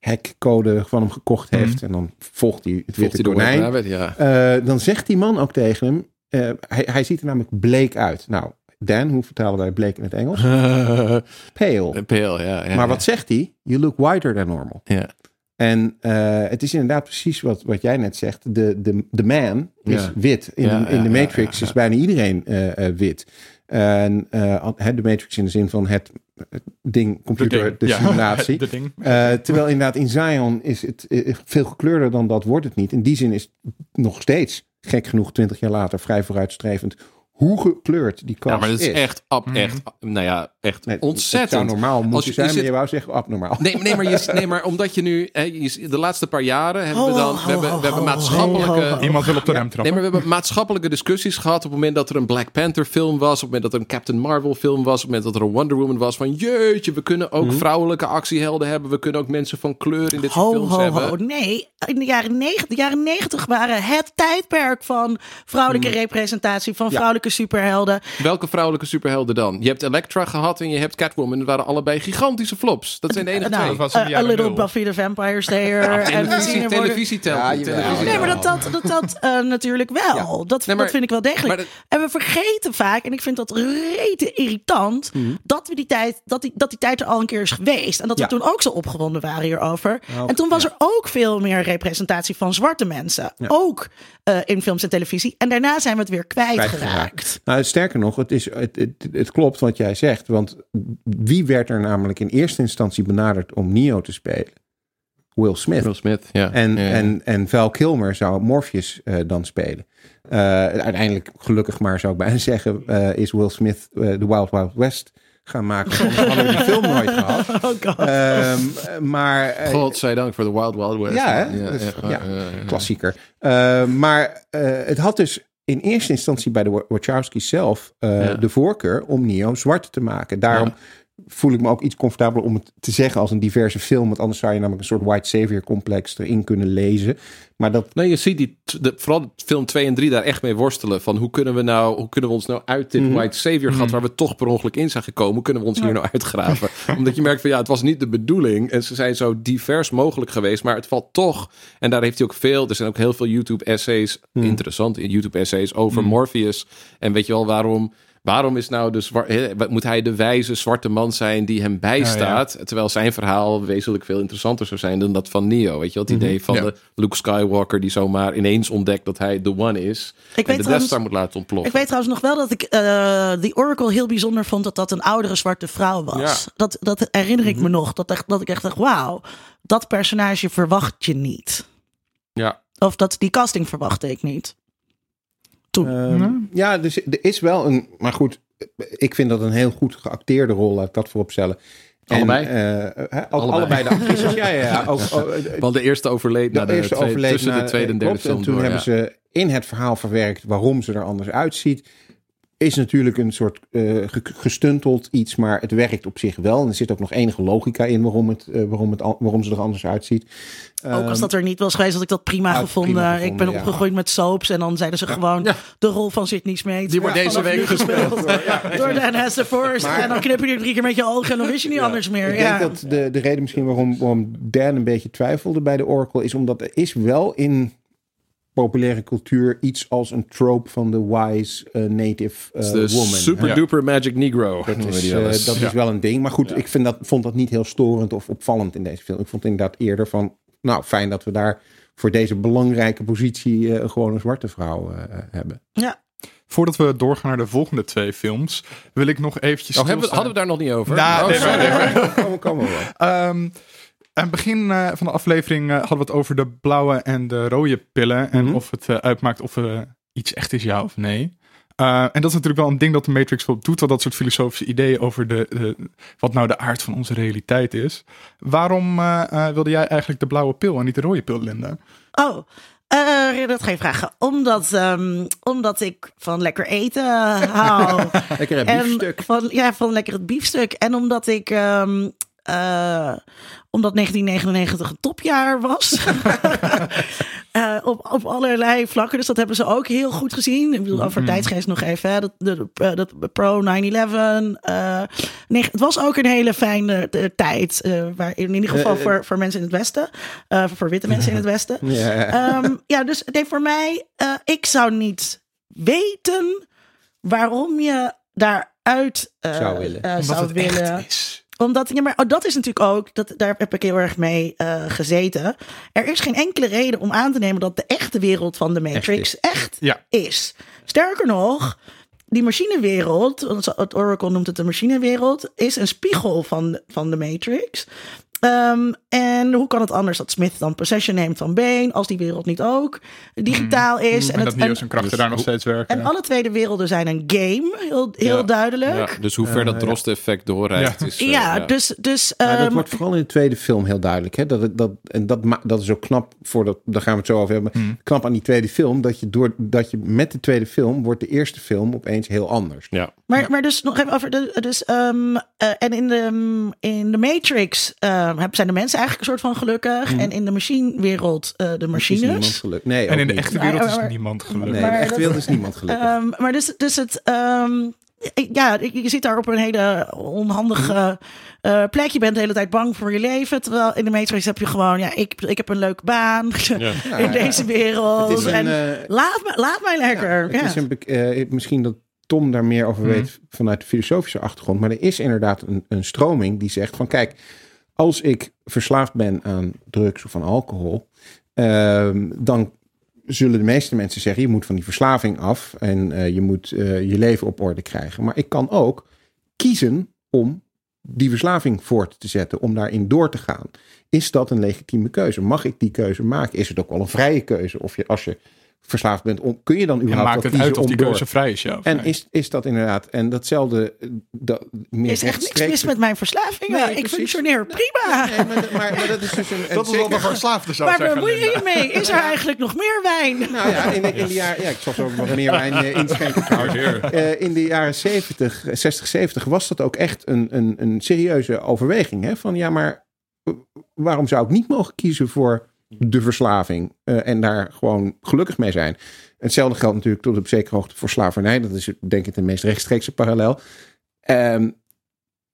hackcode van hem gekocht heeft, en dan volgt hij het Mhm. Volgt witte konijn, White Rabbit, ja. eh, dan zegt die man ook tegen hem, eh, hij, hij ziet er namelijk bleek uit. Nou, Dan, hoe vertalen wij bleek in het Engels? Pale. Een peel, ja. ja Maar wat zegt hij? You look whiter than normal. Ja. En eh, het is inderdaad precies wat, wat jij net zegt. De, de, de man is Ja. wit. In, Ja, de, in ja, de Matrix is bijna iedereen eh, eh, wit. En eh, de Matrix in de zin van het, het ding, computer, ding. de Ja, simulatie. de. Eh, terwijl inderdaad in Zion is het eh, veel gekleurder dan dat wordt het niet. In die zin is het nog steeds, gek genoeg, 20 jaar later, vrij vooruitstrevend. Hoe gekleurd die kast Ja, maar dat is is. echt, ab, Mhm. echt, nou ja, echt Nee, Het zou ontzettend. normaal moeten je- zijn, je maar je wou zeggen abnormaal. Nee, nee, maar je, nee, maar omdat je nu, hè, je, de laatste paar jaren hebben we dan, we hebben, we hebben maatschappelijke. Iemand wil op de rem Nee, trappen. maar we hebben maatschappelijke discussies gehad op het moment dat er een Black Panther film was, op het moment dat er een Captain Marvel film was, op het moment dat er een Wonder Woman was. Van jeetje, we kunnen ook Mhm. vrouwelijke actiehelden hebben, we kunnen ook mensen van kleur in dit soort Ho, films ho, hebben. ho. Nee, in de jaren negentig, de jaren negentig waren het tijdperk van vrouwelijke Hmm. representatie, van vrouwelijke superhelden. Welke vrouwelijke superhelden dan? Je hebt Elektra gehad en je hebt Catwoman. Dat waren allebei gigantische flops. Dat zijn de enige Nou, twee. was in de a- a little nul. Buffy the Vampire Slayer. en Televisie, er televisie telt. Ja, jawel. televisie Nee, maar telt. dat dat, dat, dat eh, natuurlijk wel. Dat, Nee, maar- dat vind ik wel degelijk. dat- En we vergeten vaak, en ik vind dat rete irritant, Mhm. dat, we die tijd, dat, die, dat die tijd er al een keer is geweest. En dat Ja. we toen ook zo opgewonden waren hierover. Oh, en toen was ja. er ook veel meer representatie van zwarte mensen. Ook eh, in films en televisie. En daarna zijn we het weer kwijtgeraakt. Nou, sterker nog, het, is, het, het, het klopt wat jij zegt. Want wie werd er namelijk in eerste instantie benaderd om Neo te spelen? Will Smith. Will Smith, ja. En, Ja, ja. en, en Val Kilmer zou Morpheus eh, dan spelen. Eh, uiteindelijk, gelukkig maar zou ik bijna zeggen, eh, is Will Smith The Wild Wild West gaan maken. Anders hadden we die film nooit gehad. Oh god. Ehm, maar eh, Godzijdank voor de Wild Wild West. Ja, hè? Echt, ja, ja, ja. klassieker. Maar het had dus in eerste instantie bij de Wa- Wachowski's zelf eh, Ja. de voorkeur om Neo zwart te maken. Daarom voel ik me ook iets comfortabeler om het te zeggen als een diverse film. Want anders zou je namelijk een soort white savior complex erin kunnen lezen. Maar dat Nee, je ziet die, de, vooral film 2 en 3 daar echt mee worstelen. Van hoe kunnen we nou, hoe kunnen we ons nou uit dit Mhm. white savior gat waar we toch per ongeluk in zijn gekomen, hoe kunnen we ons hier nou uitgraven? Omdat je merkt van ja, het was niet de bedoeling en ze zijn zo divers mogelijk geweest, maar het valt toch. En daar heeft hij ook veel, er zijn ook heel veel YouTube essays, interessante YouTube essays over Morpheus. En weet je wel waarom? Waarom is nou de zwart, hè, moet hij de wijze zwarte man zijn die hem bijstaat? Terwijl zijn verhaal wezenlijk veel interessanter zou zijn dan dat van Neo. Weet je wel, het idee van Ja. de Luke Skywalker die zomaar ineens ontdekt dat hij de one is. Ik en weet de Death trouwens- Star moet laten ontploffen. Ik weet trouwens nog wel dat ik eh The Oracle heel bijzonder vond dat dat een oudere zwarte vrouw was. Ja. Dat, dat herinner ik me nog. Dat, echt, dat ik echt dacht, wauw, dat personage verwacht je niet. Ja. Of dat die casting verwachtte ik niet. Ehm, Ja, dus er is wel een. Maar goed, ik vind dat een heel goed geacteerde rol, laat ik dat voorop stellen. En, Allebei? eh, ook Allebei. allebei. de actrices. Ja, ja, ja. Ook, ook, eh, Want de eerste overleed de na de, eerste tweede- overleed tussen na- de tweede en eh, derde klopt. film En toen door, hebben ja. ze in het verhaal verwerkt waarom ze er anders uitziet. Is natuurlijk een soort eh, ge- gestunteld iets, maar het werkt op zich wel. En er zit ook nog enige logica in waarom, het, eh, waarom, het, waarom ze er anders uitziet. Ook als dat er niet was geweest, had ik dat prima gevonden. prima ik ben ja. opgegroeid met soaps. En dan zeiden ze gewoon Ja. de rol van Sydney Smeet. Die wordt deze week gespeeld door Dan. Maar- En dan knip je er drie keer met je ogen en dan wist je niet anders meer. Ik ja. denk dat de, de reden misschien waarom, waarom Dan een beetje twijfelde bij de Oracle is omdat er is wel in populaire cultuur iets als een trope van de wise eh, native eh, woman. super hè? duper magic negro. Dat, is, eh, eens. dat is wel een ding. Maar goed, ik vind dat, vond dat niet heel storend of opvallend in deze film. Ik vond inderdaad eerder van, nou fijn dat we daar voor deze belangrijke positie eh, gewoon een zwarte vrouw eh, hebben. ja. Voordat we doorgaan naar de volgende twee films, wil ik nog eventjes. Oh, hebben we, stilstaan- hadden we daar nog niet over? Nou, Oh, nee, sorry. nee, nee. Komen, komen we wel. Aan het begin eh, van de aflevering eh, hadden we het over de blauwe en de rode pillen. En Mhm. of het eh, uitmaakt of eh, iets echt is, ja of nee. Eh, en dat is natuurlijk wel een ding dat de Matrix wel doet. Wel dat soort filosofische ideeën over de, de- wat nou de aard van onze realiteit is. Waarom eh, eh, wilde jij eigenlijk de blauwe pil en niet de rode pil, Linda? Oh, eh, dat ga je vragen. Omdat, ehm, omdat ik van lekker eten hou. Lekker en biefstuk. van, ja, van lekker het biefstuk. En omdat ik... ehm, eh, omdat 1999 een topjaar was. Eh, op, op allerlei vlakken. Dus dat hebben ze ook heel goed gezien. Ik bedoel, over tijdsgeest nog even. Hè. Dat, de, de- dat pro 9-11. eh, nee, het was ook een hele fijne eh, tijd. eh, waar, in ieder geval Eh, eh, voor, voor mensen in het Westen. eh, voor witte mensen in het Westen. Ja. Ehm, ja, dus nee, voor mij, eh, ik zou niet weten waarom je daaruit eh, Zou willen. eh, zou het willen. Is. omdat, ja, maar oh, dat is natuurlijk ook, dat, daar heb ik heel erg mee uh, gezeten. Er is geen enkele reden om aan te nemen dat de echte wereld van de Matrix echt, echt Ja. is. Sterker nog, die machinewereld, het Oracle noemt het de machinewereld, is een spiegel van, van de Matrix. Um, en hoe kan het anders dat Smith dan possession neemt van Bane, als die wereld niet ook digitaal is? En, en, dat het, Neo en, zijn krachten daar nog steeds werken. en alle twee de werelden zijn een game, heel, heel Ja. duidelijk. Ja, dus hoe ver Eh, dat ja. Drost-effect doorreikt Ja. is... eh, Ja, dus, dus Maar dat ehm, wordt vooral in de tweede film heel duidelijk. Hè? Dat, dat, en dat, dat is ook knap, voor dat, daar gaan we het zo over hebben. Hmm. Knap aan die tweede film, dat je, door, dat je met de tweede film wordt de eerste film opeens heel anders. Ja. Maar, maar dus nog even over de. Dus, ehm, eh, en in de, in de Matrix ehm, heb- zijn de mensen eigenlijk een soort van gelukkig. En in de machinewereld eh, de Is niemand machines. gelukkig. Nee, En in de niet. echte wereld Maar- is maar- niemand Nee, gelukkig. in Maar de echte wereld is niemand gelukkig. Ehm, maar dus, dus het. ehm, ja, je zit daar op een hele onhandige eh, plek. Je bent de hele tijd bang voor je leven. Terwijl in de Matrix heb je gewoon, ja, ik, ik heb een leuke baan Ja. In ja. deze wereld. Het is een, en eh, laat, me, laat mij lekker. Ja, Ja, het is een, eh, misschien dat Tom daar meer over Mhm. weet vanuit de filosofische achtergrond. Maar er is inderdaad een, een stroming die zegt van kijk, als ik verslaafd ben aan drugs of aan alcohol, ehm, dan zullen de meeste mensen zeggen je moet van die verslaving af en eh, je moet eh, je leven op orde krijgen. Maar ik kan ook kiezen om die verslaving voort te zetten, om daarin door te gaan. Is dat een legitieme keuze? Mag ik die keuze maken? Is het ook wel een vrije keuze? Of je, als je verslaafd bent, om, kun je dan En überhaupt maakt wel het uit of die keuze vrij is, ja. en is, is dat inderdaad, en datzelfde, eh, dat, meer is echt niks mis met mijn verslaving. Nee, ik precies. functioneer prima. Nee, maar, maar, maar dat is dus een, een dat is zeker- een verslaafde zou Waar zeggen. bemoei je mee? Is er eigenlijk nog meer wijn? Nou ja, in de, in de jaren, ja, ik zal zo ook wat meer wijn eh, inschenken. Eh, in de jaren 70, 60, 70 was dat ook echt een, een, een serieuze overweging. Hè? Van ja, maar waarom zou ik niet mogen kiezen voor de verslaving eh, en daar gewoon gelukkig mee zijn? Hetzelfde geldt natuurlijk tot op zekere hoogte voor slavernij. Dat is denk ik de meest rechtstreekse parallel. Ehm,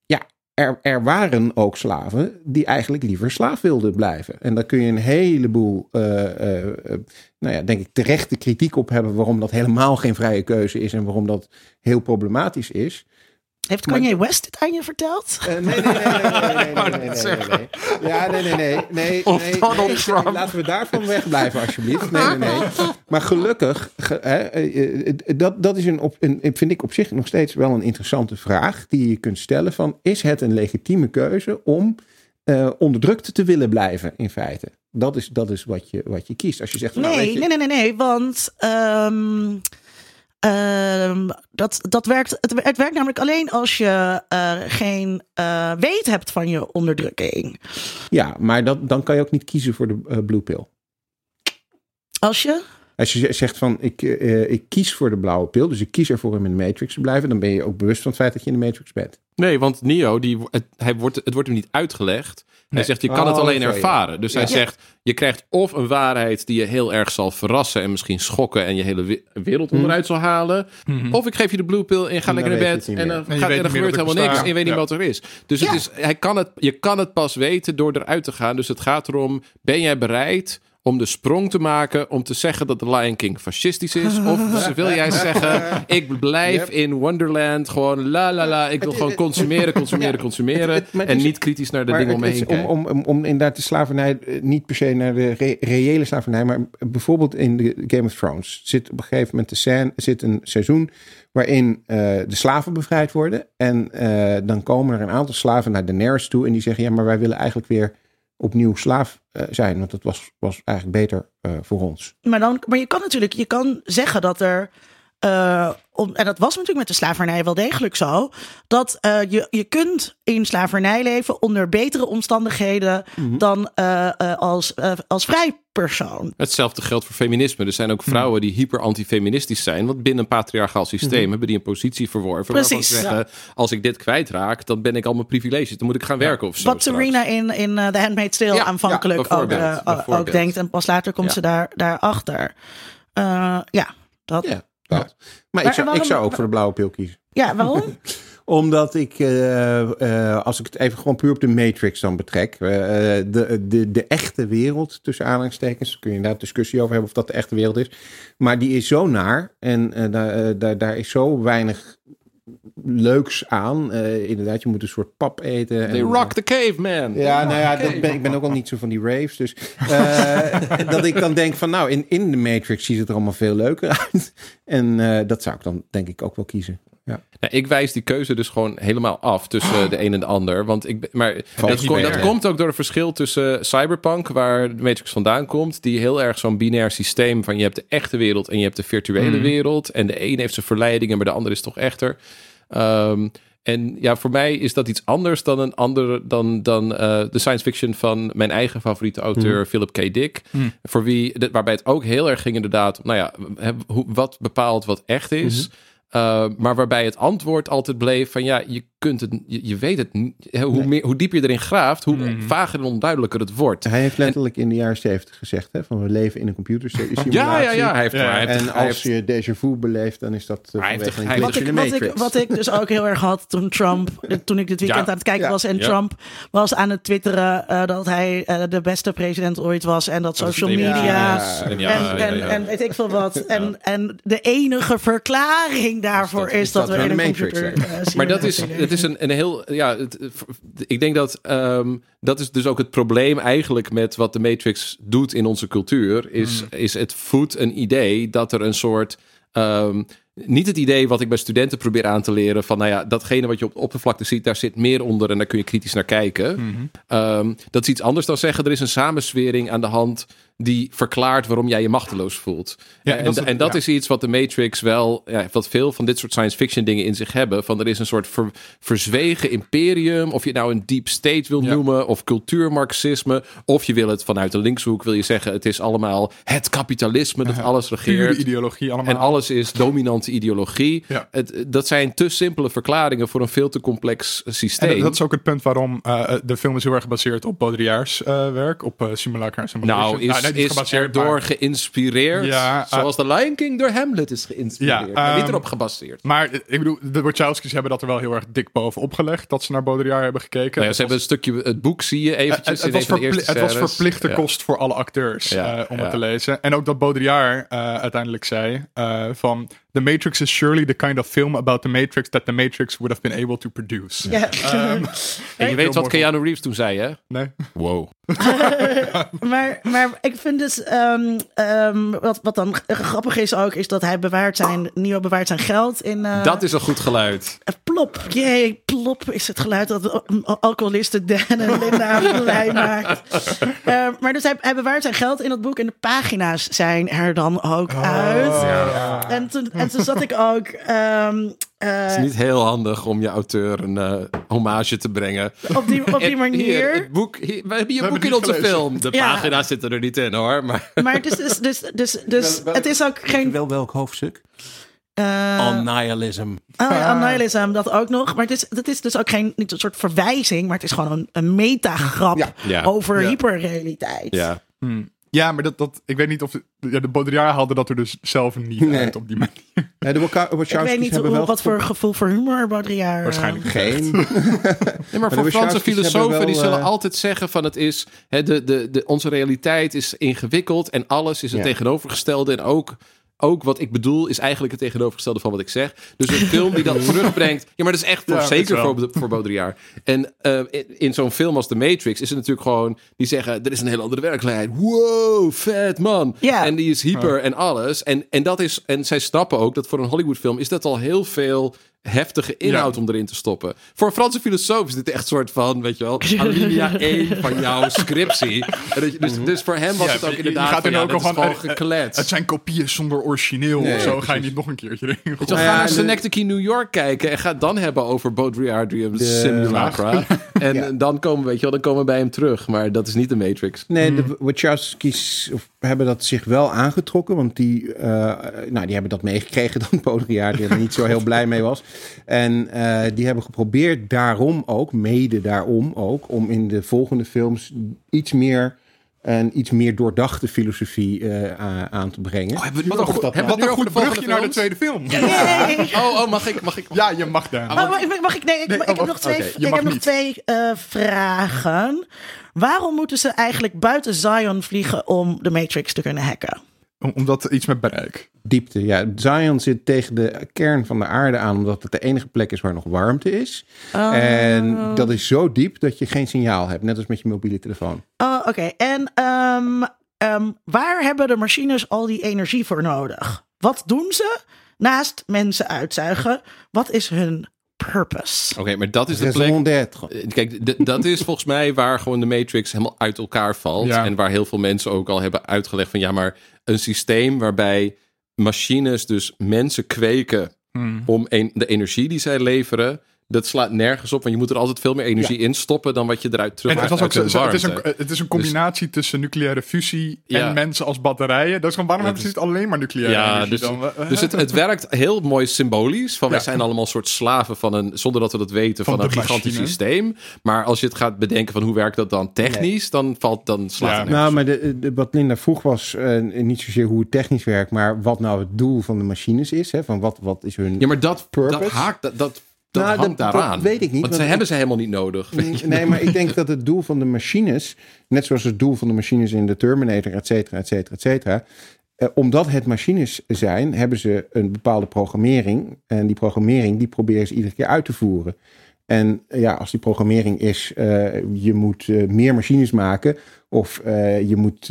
ja, er, er waren ook slaven die eigenlijk liever slaaf wilden blijven. En daar kun je een heleboel, eh, eh, nou ja, denk ik, terechte kritiek op hebben waarom dat helemaal geen vrije keuze is en waarom dat heel problematisch is. Heeft Kanye West het aan je verteld? nee, nee, nee, nee, Ja, nee, nee, nee. nee, nee, Laten we daarvan wegblijven, alsjeblieft. Nee, nee, nee. Maar gelukkig, dat, dat is een, op, een, vind ik op zich nog steeds wel een interessante vraag die je kunt stellen van, is het een legitieme keuze om onderdrukt te willen blijven in feite? Dat is, dat is wat, je, wat je kiest. Als je zegt, nee, nee, nee, nee, nee, want ehm, dat, dat werkt, het, het werkt namelijk alleen als je eh, geen eh, weet hebt van je onderdrukking. Ja, maar dat, dan kan je ook niet kiezen voor de eh, blue pill. Als je. Als je zegt van ik, eh, ik kies voor de blauwe pil, dus ik kies ervoor om in de Matrix te blijven, dan ben je ook bewust van het feit dat je in de Matrix bent. Nee, want Neo, die, het, hij wordt, het wordt hem niet uitgelegd. Hij zegt, je kan het Oh, alleen ervaren. Dus hij zegt, je krijgt of een waarheid die je heel erg zal verrassen... en misschien schokken en je hele we- wereld onderuit zal halen. Mhm. Of ik geef je de blue pill en ga En lekker naar bed. En dan. En gaat, en er gebeurt helemaal niks. En je weet niet Ja. wat er is. Dus het is, hij kan het, je kan het pas weten door eruit te gaan. Dus het gaat erom, ben jij bereid om de sprong te maken... om te zeggen dat de Lion King fascistisch is? Of wil jij zeggen, ik blijf Yep. in Wonderland... gewoon la la la, ik wil gewoon consumeren, consumeren, consumeren... En is- niet kritisch naar de Maar dingen om me het heen is om, kijken. om, om, om inderdaad de slavernij, eh, niet per se naar de re- reële slavernij, maar bijvoorbeeld in de Game of Thrones zit op een gegeven moment de scène, zit een seizoen waarin eh, de slaven bevrijd worden. En eh, dan komen er een aantal slaven naar Daenerys toe en die zeggen, ja, maar wij willen eigenlijk weer opnieuw slaaf eh, zijn, want dat was, was eigenlijk beter eh, voor ons. Maar, dan, maar je kan natuurlijk, je kan zeggen dat er. Eh, om, en dat was natuurlijk met de slavernij wel degelijk zo. Dat eh, je, je kunt in slavernij leven onder betere omstandigheden dan eh, eh, als, eh, als vrij persoon. Hetzelfde geldt voor feminisme. Er zijn ook vrouwen die hyper antifeministisch zijn. Want binnen een patriarchaal systeem hebben die een positie verworven. Precies, ze zeggen, als ik dit kwijtraak, dan ben ik al mijn privileges. Dan moet ik gaan werken of zo. Wat. Serena in, in eh, The Handmaid's Tale Ja, aanvankelijk ja, ook, denkt. En pas later komt Ja. ze daar, daarachter. Eh ja, dat. Ja. Maar, Maar ik, zou, ik zou ook voor de blauwe pil kiezen. waarom? Omdat ik, eh, eh, als ik het even gewoon puur op de Matrix dan betrek, eh, de, de, de echte wereld, tussen aanhalingstekens, kun je inderdaad discussie over hebben of dat de echte wereld is, maar die is zo naar en daar, daar, daar is zo weinig leuks aan. Eh, inderdaad, je moet een soort pap eten. They en, rock the caveman. Ja, nou ja, dat ben, ik ben ook al niet zo van die raves. Dus eh, dat ik dan denk van nou, in, in de Matrix ziet het er allemaal veel leuker uit. En eh, dat zou ik dan denk ik ook wel kiezen. Ja. Nou, ik wijs die keuze dus gewoon helemaal af tussen de een en de ander. Want ik, maar dat, komt ook door het verschil tussen Cyberpunk, waar de Matrix vandaan komt, die heel erg zo'n binair systeem van je hebt de echte wereld en je hebt de virtuele wereld. En de een heeft zijn verleidingen, maar de ander is toch echter. Ehm, en ja, voor mij is dat iets anders dan een andere dan, dan eh, de science fiction van mijn eigen favoriete auteur Philip K. Dick. Voor wie, waarbij het ook heel erg ging inderdaad, om, nou ja, wat bepaalt wat echt is. Uh, maar waarbij het antwoord altijd bleef van ja, je kunt het, je, je weet het niet. Hoe, meer, hoe dieper je erin graaft, hoe vager en onduidelijker het wordt. Hij heeft letterlijk in de jaren 70 gezegd hè, van we leven in een computersimulatie. Ja, ja, ja. Hij heeft, Ja, hij heeft, En als heeft- je déjà vu beleeft, dan is dat uh, Hij heeft- vanwege een hij Wat in ik, de wat, ik, wat ik dus ook heel erg had toen Trump, toen ik dit weekend Ja. aan het kijken Ja. was en Ja. Trump was aan het twitteren eh, dat hij eh, de beste president ooit was en dat social media Ja. En en, ja, ja, en, ja. en weet ik veel wat. En, en de enige verklaring daarvoor dat- is dat, we in een de Matrix computer eh, Maar dat is, het is een, een heel. Ja, het, ik denk dat. ehm, dat is dus ook het probleem eigenlijk met wat de Matrix doet in onze cultuur. Is, is het voedt een idee dat er een soort. ehm, niet het idee wat ik bij studenten probeer aan te leren van, nou ja, datgene wat je op de oppervlakte ziet, daar zit meer onder en daar kun je kritisch naar kijken. Ehm, dat is iets anders dan zeggen, er is een samenswering aan de hand die verklaart waarom jij je machteloos voelt. Ja, en, en dat, is, is- en dat ja. is iets wat de Matrix wel, ja, wat veel van dit soort science fiction dingen in zich hebben. Van er is een soort ver- verzwegen imperium, of je nou een deep state wil noemen, of cultuurmarxisme, of je wil het vanuit de linkshoek, wil je zeggen, het is allemaal het kapitalisme dat alles regeert. ideologie allemaal. En alles is dominante ideologie. Het, dat zijn te simpele verklaringen voor een veel te complex En systeem. dat, dat is ook het punt waarom eh, de film is heel erg gebaseerd op Baudrillard's eh, werk, op uh, Simulacra en Simulation. nou, is, is gebaseerd, maar- geïnspireerd. Ja, uh, zoals The Lion King door Hamlet is geïnspireerd. Ja, maar niet um, erop gebaseerd. Maar eh, ik bedoel, de Wachowski's hebben dat er wel heel erg dik bovenop gelegd, dat ze naar Baudrillard hebben gekeken. Nou ja, Het ze hebben een stukje, het boek zie je eventjes het, het in was verpli- het was verplichte kost voor alle acteurs eh, om het te lezen. En ook dat Baudrillard eh, uiteindelijk zei uh, van... The Matrix is surely the kind of film about the Matrix that the Matrix would have been able to produce. Ja. En je weet wat Keanu Reeves toen zei, hè? Nee? Wow. maar, maar ik vind dus, ehm, ehm, wat, wat dan grappig is ook, is dat hij bewaart zijn, Neo bewaart zijn geld in... eh, Dat is een goed geluid. Plop, jee, plop is het geluid dat al- alcoholisten Dan en Linda blij maakt. Eh, maar dus hij, hij bewaart zijn geld in dat boek en de pagina's zijn er dan ook uit. En, toen, en toen zat ik ook... ehm, eh, Het is niet heel handig om je auteur een eh, hommage te brengen. op die, op die Hier, manier. het boek, hier, we hebben je We boek hebben in onze gelezen. film. De Ja. pagina's zitten er niet in, hoor. Maar Maar het is dus, dus, dus, dus het is ook geen... Wel welk hoofdstuk? eh, Annihilism. Oh ja, Annihilism, dat ook nog. Maar het is, het is dus ook geen niet een soort verwijzing, maar het is gewoon een, een metagrap Ja. Ja. over Ja. hyperrealiteit. ja. Hmm. Ja, maar dat, dat, ik weet niet of... De, ja, de Baudrillard haalde dat er dus zelf niet Nee. uit op die manier. Ja, de Waka- Ik weet Wachowski's niet hoe, wel wat voor gevoel voor humor Baudrillard... eh, Waarschijnlijk geen. Nee, maar voor Franse Wachowski's filosofen die zullen eh, altijd zeggen van het is hè, de, de, de, onze realiteit is ingewikkeld en alles is het Ja. tegenovergestelde en ook ook wat ik bedoel is eigenlijk het tegenovergestelde van wat ik zeg. Dus een film die dat terugbrengt. Ja, maar dat is echt voor, Ja, zeker voor, voor Baudrillard. En eh, in, in zo'n film als The Matrix is het natuurlijk gewoon... Die zeggen, er is een hele andere werkelijkheid. Wow, vet man. Ja. En die is hyper en alles. En, en, dat is, en zij snappen ook dat voor een Hollywoodfilm... is dat al heel veel heftige inhoud Ja. om erin te stoppen. Voor een Franse filosoof is dit echt een soort van, weet je wel... alinea 1 van jouw scriptie. Dat je- dus, dus voor hem was Ja, het ook je inderdaad gaat van, er ja, ook dat van, gewoon eh, eh, gekletst. Het zijn kopieën zonder origineel Nee, of zo. Ga je niet nog een keertje erin Weet je, gooien. wel, Ja, ga naar Synecdoche New York kijken en ga het dan hebben over Baudrillard's De- Simulacra. En Ja. dan komen, weet je wel, dan komen we bij hem terug. Maar dat is niet de Matrix. Nee, de Wachowski's of, hebben dat zich wel aangetrokken. Want die, eh, nou, die hebben dat meegekregen dan Baudrillard, die er niet zo heel blij mee was. En eh, die hebben geprobeerd daarom ook, mede daarom ook, om in de volgende films iets meer... Een iets meer doordachte filosofie eh, aan te brengen. Oh, hebben we Wat een, nu goed, over- hebben wat we een goed brugje naar de tweede film. Yay! Oh, oh, mag ik? Mag ik? Ja, je mag daar. Oh, mag ik- mag ik, nee, ik, Nee, ik oh, heb nog twee, ik heb nog niet. twee eh, vragen. Waarom moeten ze eigenlijk buiten Zion vliegen om de Matrix te kunnen hacken? Om- Omdat iets met bereik. Diepte, ja. Zion zit tegen de kern van de aarde aan, omdat het de enige plek is waar nog warmte is. En dat is zo diep dat je geen signaal hebt, net als met je mobiele telefoon. Oh, oké. En ehm, ehm, waar hebben de machines al die energie voor nodig? Wat doen ze naast mensen uitzuigen? Wat is hun purpose? Oké, maar dat is de plek. Raison d'être. Eh, Kijk, d- dat is volgens mij waar gewoon de Matrix helemaal uit elkaar valt. Ja. En waar heel veel mensen ook al hebben uitgelegd van ja, maar een systeem waarbij machines dus mensen kweken Hmm. om een, de energie die zij leveren. Dat slaat nergens op, want je moet er altijd veel meer energie in stoppen dan wat je eruit terug En het, was ook, uit de zo- zo- het, is warmte. een, het is een combinatie tussen nucleaire fusie Ja. en mensen als batterijen. Dus gewoon, waarom Ja, hebben ze dus- niet alleen maar nucleaire Ja, energie dus, dan? Eh, dus het, het werkt heel mooi symbolisch. Van wij zijn allemaal een soort slaven van een, zonder dat we dat weten, Van een gigantisch machine. systeem. Maar als je het gaat bedenken van hoe werkt dat dan technisch, dan valt dan slaat Ja. het Nou, maar de, de- wat Linda vroeg was eh, niet zozeer hoe het technisch werkt, maar wat nou het doel van de machines is. Hè? Van wat, wat is hun... Ja, maar dat, Purpose? dat haakt, dat, dat, dat Nou, hangt dat- daaraan. dat weet ik niet, Want, want ze ik- hebben ze helemaal niet nodig. Nee, maar ik denk dat het doel van de machines, net zoals het doel van de machines in de Terminator, et cetera, et cetera, et cetera. eh, omdat het machines zijn, hebben ze een bepaalde programmering. En die programmering, die proberen ze iedere keer uit te voeren. En eh, ja, als die programmering is, eh, je moet meer machines maken. Of je moet,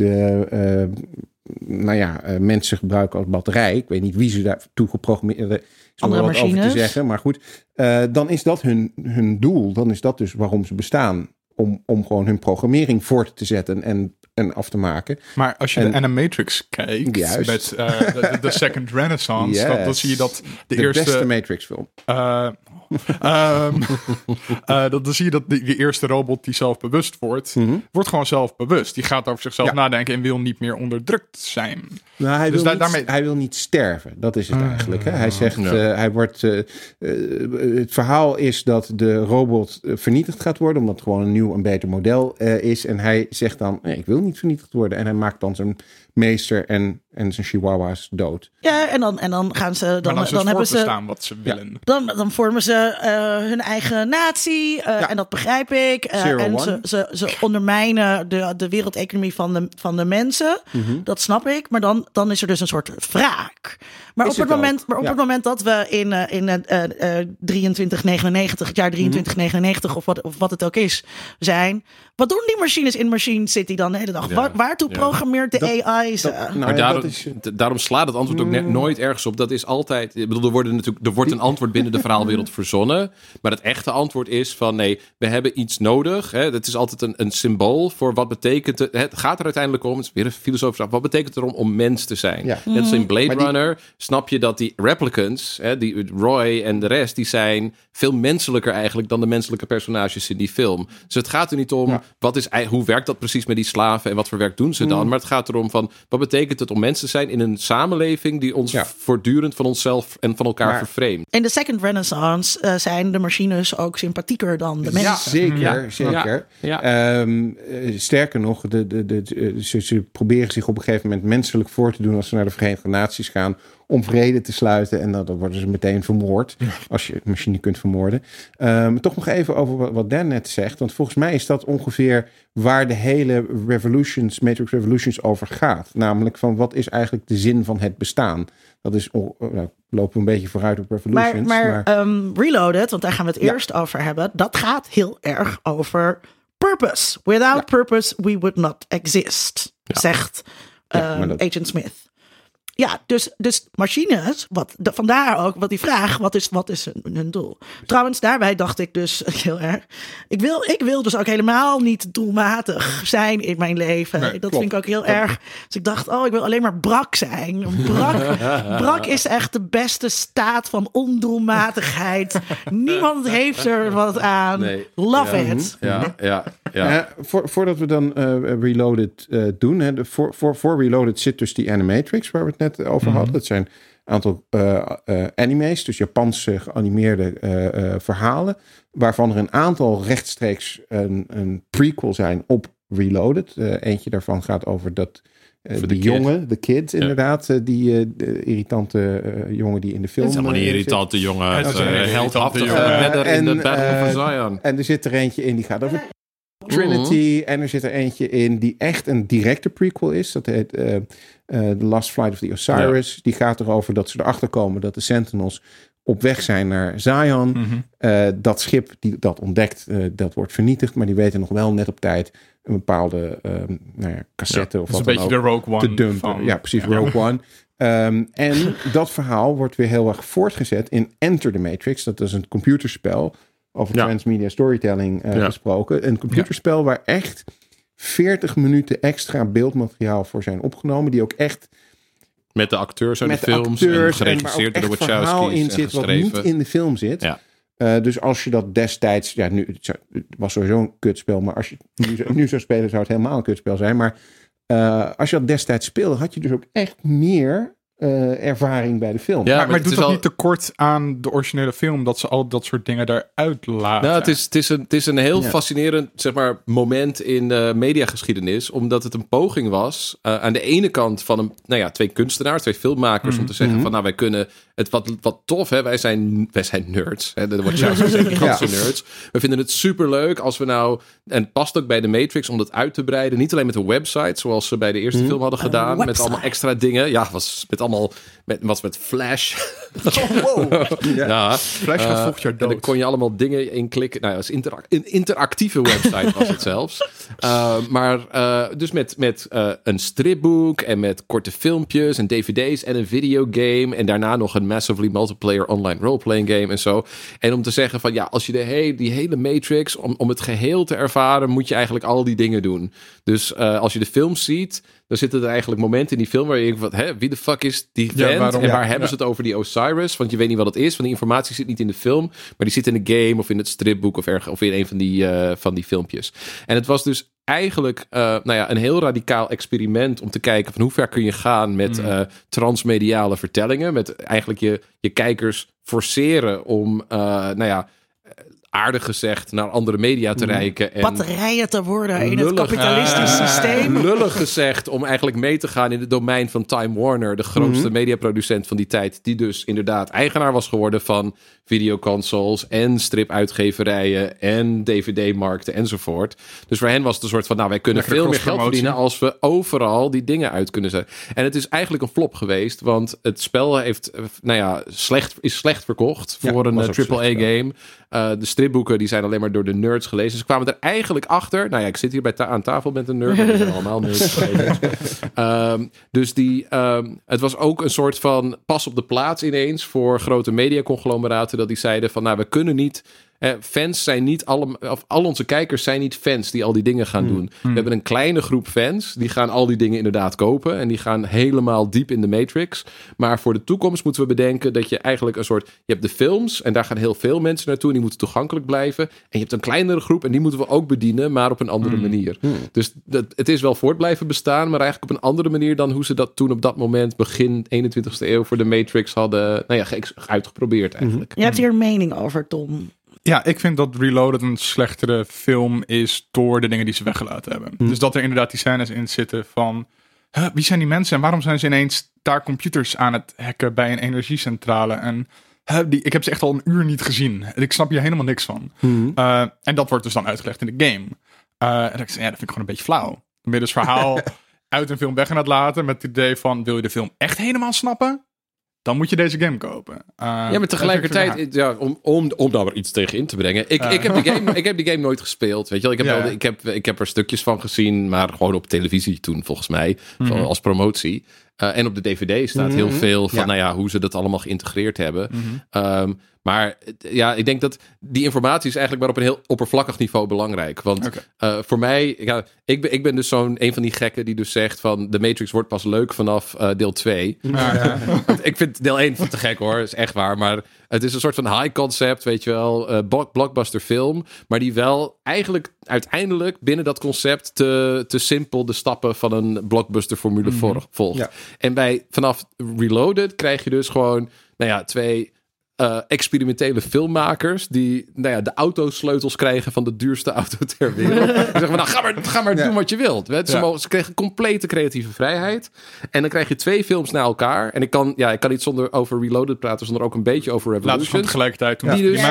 nou ja, eh, mensen gebruiken als batterij. Ik weet niet wie ze daartoe geprogrammeerd. Is er wel Andere wat over te zeggen, maar goed. Eh, dan is dat hun, hun doel. Dan is dat dus waarom ze bestaan. Om, om gewoon hun programmering voort te zetten en, en af te maken. Maar als je En- de Animatrix kijkt, Juist. met eh, de, Second Renaissance, dan, zie je dat de, De, eerste... beste Matrix film. eh, ehm, eh, dan, dan zie je dat die, die eerste robot die zelfbewust wordt, Mhm. wordt gewoon zelfbewust. Die gaat over zichzelf Ja. nadenken en wil niet meer onderdrukt zijn. Nou, hij, Dus wil niet, daarmee- hij wil niet sterven. Dat is het Ah, eigenlijk. Hè? Hij zegt, ja. eh, hij wordt. eh, het verhaal is dat de robot vernietigd gaat worden, omdat het gewoon een nieuw en beter model eh, is. En hij zegt dan: nee, ik wil niet vernietigd worden. En hij maakt dan zijn meester en, en zijn chihuahua's dood. Ja, en dan, en dan gaan ze. Dan, Dan, dan, dan, hebben ze. staan wat ze willen. Dan, dan vormen ze eh, hun eigen natie. eh, Ja. En dat begrijp ik. Eh, Zero en ze, ze, ze ondermijnen de, de wereldeconomie van de, van de mensen. Mhm. Dat snap ik. Maar dan, dan is er dus een soort wraak. Maar, Is op het, het moment, maar op ja. het moment dat we in, in eh, eh, 2399, het jaar 2399 of, wat, of wat het ook is, zijn. Wat doen die machines in Machine City dan de hele dag? Waar, waartoe Ja. programmeert de Dat- AI Dat- nou maar ja, daarom, dat is, daarom slaat het antwoord ook net Mm. nooit ergens op. Dat is altijd. Ik bedoel, er, worden natuurlijk, er wordt een antwoord binnen de verhaalwereld verzonnen. Maar het echte antwoord is van nee, we hebben iets nodig. Hè. Het is altijd een, een symbool voor wat betekent het. Het gaat er uiteindelijk om. Het is weer een filosofisch vraag. Wat betekent het erom om mens te zijn? Ja. Net als in Blade Maar die- Runner snap je dat die replicants, hè, die Roy en de rest, die zijn veel menselijker eigenlijk dan de menselijke personages in die film. Dus het gaat er niet om Ja. wat is, hoe werkt dat precies met die slaven en wat voor werk doen ze dan. Mm. Maar het gaat erom van wat betekent het om mensen te zijn in een samenleving die ons Ja. voortdurend van onszelf en van elkaar Maar- vervreemdt. In de Second Renaissance eh, zijn de machines ook sympathieker dan de mensen. Zeker, Ja. zeker. Ja. Ehm, eh, sterker nog, de, de, de, de- ze, ze proberen zich op een gegeven moment menselijk voor te doen als ze naar de Verenigde Naties gaan om vrede te sluiten. En dan, dan worden ze meteen vermoord, als je een machine kunt vermoorden. Ehm, toch nog even over wat, Dan net zegt, want volgens mij is dat ongeveer waar de hele Revolutions, Matrix Revolutions over gaat. Namelijk van wat is eigenlijk de zin van het bestaan? Dat is, oh, nou, lopen we een beetje vooruit op Maar, Revolutions. maar ehm, Reloaded, want daar gaan we het Ja. eerst over hebben, dat gaat heel erg over purpose. Without Ja. purpose, we would not exist, zegt Ja, ehm, maar dat- Agent Smith. Ja, dus, dus machines, wat, de- vandaar ook wat die vraag, wat is, wat is hun, hun doel? Trouwens, daarbij dacht ik dus heel erg, ik wil, ik wil dus ook helemaal niet doelmatig zijn in mijn leven. Nee, dat klopt. vind ik ook heel erg. Dus ik dacht, oh, ik wil alleen maar brak zijn. Brak, brak is echt de beste staat van ondoelmatigheid. Niemand heeft er wat aan. Nee. Love Ja. it. Ja, ja, ja. Eh, voor, voordat we dan eh, Reloaded eh, doen, hè, de, voor, voor, voor Reloaded zit dus die Animatrix waar we het net over hadden. Dat zijn een aantal eh, eh, anime's, dus Japanse geanimeerde eh, eh, verhalen, waarvan er een aantal rechtstreeks een, een prequel zijn op Reloaded. Eh, eentje daarvan gaat over dat de, jongen, de kid inderdaad, die eh, de irritante eh, jongen die in de film. Het is helemaal niet zit. irritante jongen. Het Het is een heldhaftige redder in de En, Battle of Zion. En er zit er eentje in die gaat over Trinity. En er zit er eentje in die echt een directe prequel is. Dat heet eh, eh, The Last Flight of the Osiris. Die gaat erover dat ze erachter komen dat de Sentinels op weg zijn naar Zion. Mhm. Eh, dat schip die dat ontdekt, dat wordt vernietigd. Maar die weten nog wel net op tijd een bepaalde ehm, nou ja, cassette of Dat is wat een dan beetje ook de Rogue One. te dumpen. van- ja, precies. Rogue One. Ehm, en dat verhaal wordt weer heel erg voortgezet in Enter the Matrix. Dat is een computerspel over Ja. transmedia storytelling eh, Ja. gesproken. Een computerspel waar echt 40 minuten extra beeldmateriaal voor zijn opgenomen. Die ook echt Met de acteurs uit de films. acteurs en geregisseerd door echt verhaal in zit wat niet in de film zit. Ja. Eh, dus als je dat destijds, ja, nu, het was sowieso een kutspel, maar als je nu, zou- nu zou spelen, zou het helemaal een kutspel zijn. Maar eh, als je dat destijds speelde, had je dus ook echt meer eh, ervaring bij de film. Ja, maar, maar het het doet al- niet tekort aan de originele film dat ze al dat soort dingen daaruit laten? Nou, het is, het is een, het is een heel Ja. fascinerend zeg maar, moment in de mediageschiedenis. Omdat het een poging was. eh, aan de ene kant van een, nou ja, twee kunstenaars, twee filmmakers. Om te zeggen Mhm. van nou wij kunnen het wat, wat tof. Hè? Wij, zijn, wij zijn nerds. Hè? Dat wordt juist gezegd, gigantische nerds. We vinden het superleuk als we nou. En het past ook bij de Matrix om dat uit te breiden. Niet alleen met een website zoals ze bij de eerste film hadden gedaan. Met allemaal extra dingen. Ja, was met allemaal. Met, was met Flash. Ja. ja. Flash gaat Eh, volgend jaar En dan kon je allemaal dingen inklikken. Nou, ja, het was interac- een interactieve website was het zelfs. Uh, maar uh, dus met, met uh, een stripboek en met korte filmpjes en dvd's en een videogame. En daarna nog een massively multiplayer online roleplaying game en zo. En om te zeggen van ja, als je de he die hele Matrix, om, om het geheel te ervaren, moet je eigenlijk al die dingen doen. Dus uh, als je de film ziet, dan zitten er eigenlijk momenten in die film waar je denkt van, hè, wie de fuck is die Ja, vent? en Ja, waar hebben ja. ze het over die Osiris? Want je weet niet wat het is, want die informatie zit niet in de film, maar die zit in de game of in het stripboek of, erg, of in een van die, uh, van die filmpjes. En het was dus eigenlijk uh, nou ja, een heel radicaal experiment om te kijken van hoe ver kun je gaan met Mm. uh, transmediale vertellingen, met eigenlijk je, je kijkers forceren om, uh, nou ja, aardig gezegd naar andere media te reiken. En Batterijen te worden in het kapitalistisch Ah. systeem. lullig gezegd om eigenlijk mee te gaan in het domein van Time Warner, de grootste Mhm. mediaproducent van die tijd, die dus inderdaad eigenaar was geworden van videoconsoles en stripuitgeverijen en dvd-markten enzovoort. Dus voor hen was het een soort van, nou wij kunnen Lekker veel meer geld verdienen als we overal die dingen uit kunnen zetten. En het is eigenlijk een flop geweest, want het spel heeft, eh, nou ja, slecht, is slecht verkocht Ja, voor een eh, AAA-game. Uh, de stripboeken die zijn alleen maar door de nerds gelezen. Ze kwamen er eigenlijk achter. Nou ja, ik zit hier bij ta aan tafel met een nerd. We zijn allemaal nerds. um, dus die, um, het was ook een soort van pas op de plaats ineens voor grote mediaconglomeraten. Dat die zeiden van nou, we kunnen niet. Fans zijn niet alle, of al onze kijkers zijn niet fans die al die dingen gaan doen. We hebben een kleine groep fans die gaan al die dingen inderdaad kopen en die gaan helemaal diep in de Matrix. Maar voor de toekomst moeten we bedenken dat je eigenlijk een soort, je hebt de films en daar gaan heel veel mensen naartoe en die moeten toegankelijk blijven. En je hebt een kleinere groep en die moeten we ook bedienen, maar op een andere manier. Dus dat, het is wel voort blijven bestaan, maar eigenlijk op een andere manier dan hoe ze dat toen op dat moment begin 21ste eeuw voor de Matrix hadden, nou ja, ge- uitgeprobeerd eigenlijk. Je hebt hier een mening over, Tom. Ja, ik vind dat Reloaded een slechtere film is door de dingen die ze weggelaten hebben. Dus dat er inderdaad die scènes in zitten van... huh, wie zijn die mensen en waarom zijn ze ineens daar computers aan het hacken bij een energiecentrale? En huh, die, ik heb ze echt al een uur niet gezien. Ik snap hier helemaal niks van. Uh, en dat wordt dus dan uitgelegd in de game. Uh, en ik ja, dat vind ik gewoon een beetje flauw. Dan ben je dus verhaal uit een film weg aan het laten met het idee van... wil je de film echt helemaal snappen? Dan moet je deze game kopen. Uh, ja, maar tegelijkertijd, ja, om, om, om daar maar iets tegen in te brengen. Ik, uh. ik, heb die game, ik heb die game nooit gespeeld. Weet je wel? Ik, heb ja. wel, ik, heb, ik heb er stukjes van gezien, maar gewoon op televisie toen, volgens mij. Mm -hmm. Als promotie. Uh, en op de DVD staat mm -hmm. heel veel van, ja. nou ja, hoe ze dat allemaal geïntegreerd hebben. Mm -hmm. um, maar ja, ik denk dat die informatie is eigenlijk maar op een heel oppervlakkig niveau belangrijk. Want okay. uh, voor mij, ja, ik, ben, ik ben dus zo'n een van die gekken die dus zegt van de Matrix wordt pas leuk vanaf uh, deel 2. Ja, ja. ik vind deel 1 te gek hoor, is echt waar. Maar het is een soort van high concept, weet je wel, uh, blockbuster film. Maar die wel eigenlijk uiteindelijk binnen dat concept te, te simpel de stappen van een blockbuster formule mm -hmm. volgt. Ja. En bij vanaf Reloaded krijg je dus gewoon, nou ja, twee uh, experimentele filmmakers die nou ja, de autosleutels krijgen van de duurste auto ter wereld. Die zeggen van, nou ga maar, ga maar ja. doen wat je wilt. Ze, ja. mogen, ze kregen complete creatieve vrijheid. En dan krijg je twee films naar elkaar. En ik kan, ja, ik kan niet zonder over Reloaded praten, zonder ook een beetje over Revolution. Laten we tegelijkertijd doen. Die dus,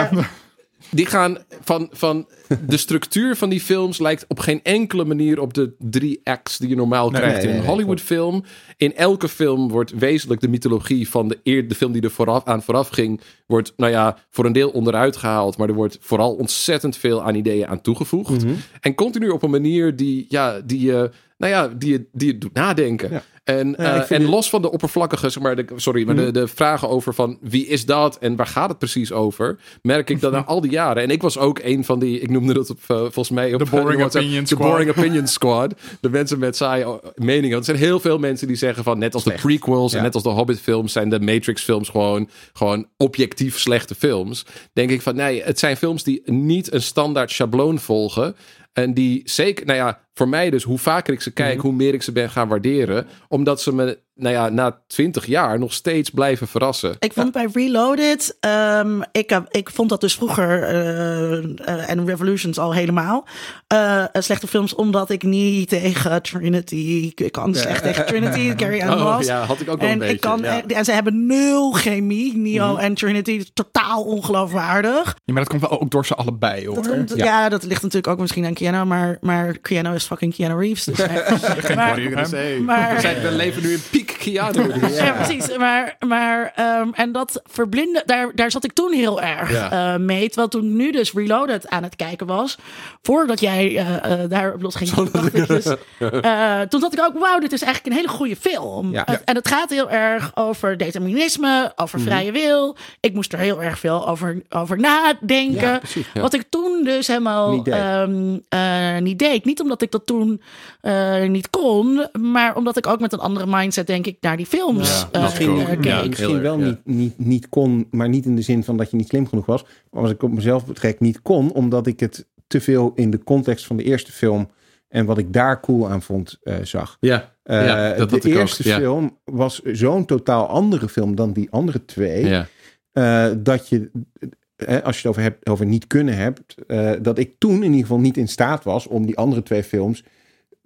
die gaan van, van de structuur van die films lijkt op geen enkele manier op de drie acts die je normaal Nee, krijgt nee, in een nee, Hollywood film. In elke film wordt wezenlijk de mythologie van de, eer, de film die er vooraf, aan vooraf ging, wordt nou ja, voor een deel onderuit gehaald, maar er wordt vooral ontzettend veel aan ideeën aan toegevoegd. Mhm. En continu op een manier die, ja, die je, nou ja, die die je doet nadenken. Ja. En, Ja, eh, en los van de oppervlakkige, zeg maar, de, sorry, maar Mhm. de, de vragen over van wie is dat en waar gaat het precies over, merk ik dat na al die jaren. En ik was ook een van die, ik noemde dat op, eh, volgens mij op De Boring Opinion de Squad. Boring Opinion Squad. De mensen met saaie oh, meningen. Want er zijn heel veel mensen die zeggen van, net als Slecht. de prequels en net als de Hobbit films, zijn de Matrix films gewoon, gewoon objectief slechte films. Denk ik van, nee, het zijn films die niet een standaard schabloon volgen. En die zeker, nou ja, voor mij dus, hoe vaker ik ze kijk, Mhm. hoe meer ik ze ben gaan waarderen. Omdat ze me, nou ja, na twintig jaar nog steeds blijven verrassen. Ik vond bij Reloaded, ehm, ik, heb- ik vond dat dus vroeger eh, eh, en Revolutions al helemaal eh, slechte films, omdat ik niet tegen Trinity, ik kan slecht tegen Trinity, Carrie Ann Oh Moss. ja, had ik ook wel een En, beetje. ik kan, ja. en ze hebben nul chemie, Neo en Trinity, totaal ongeloofwaardig. Ja, maar dat komt wel ook door ze allebei, hoor. Dat komt- ja. dat ligt natuurlijk ook misschien aan Keanu, maar, maar Keanu is fucking Keanu Reeves. Dus, Geen maar, maar- We, zijn, we leven nu in piek Keanu. Ja, precies. Maar, maar ehm, en dat verblinden, daar, daar zat ik toen heel erg Ja. eh, mee. Terwijl toen nu dus Reloaded aan het kijken was, voordat jij eh eh daar op los ging, dacht ik dus, eh, toen dacht ik ook, wauw, dit is eigenlijk een hele goede film. Ja. Eh, En het gaat heel erg over determinisme, over vrije wil. Ik moest er heel erg veel over, over nadenken. Ja, precies, ja. Wat ik toen dus helemaal Niet deed. ehm, eh, niet deed. Niet omdat ik dat toen eh, niet kon, maar omdat ik ook met een andere mindset, denk ik, naar die films Ja, eh, misschien. Ja, wel ja. niet, niet, niet kon, maar niet in de zin van dat je niet slim genoeg was. Maar als ik op mezelf betrek, niet kon, omdat ik het te veel in de context van de eerste film en wat ik daar cool aan vond, eh, zag. Ja, Eh, ja, dat had de ook, eerste ja. film was zo'n totaal andere film dan die andere twee. Ja. eh, dat je, als je het over, hebt, over niet kunnen hebt, eh, dat ik toen in ieder geval niet in staat was om die andere twee films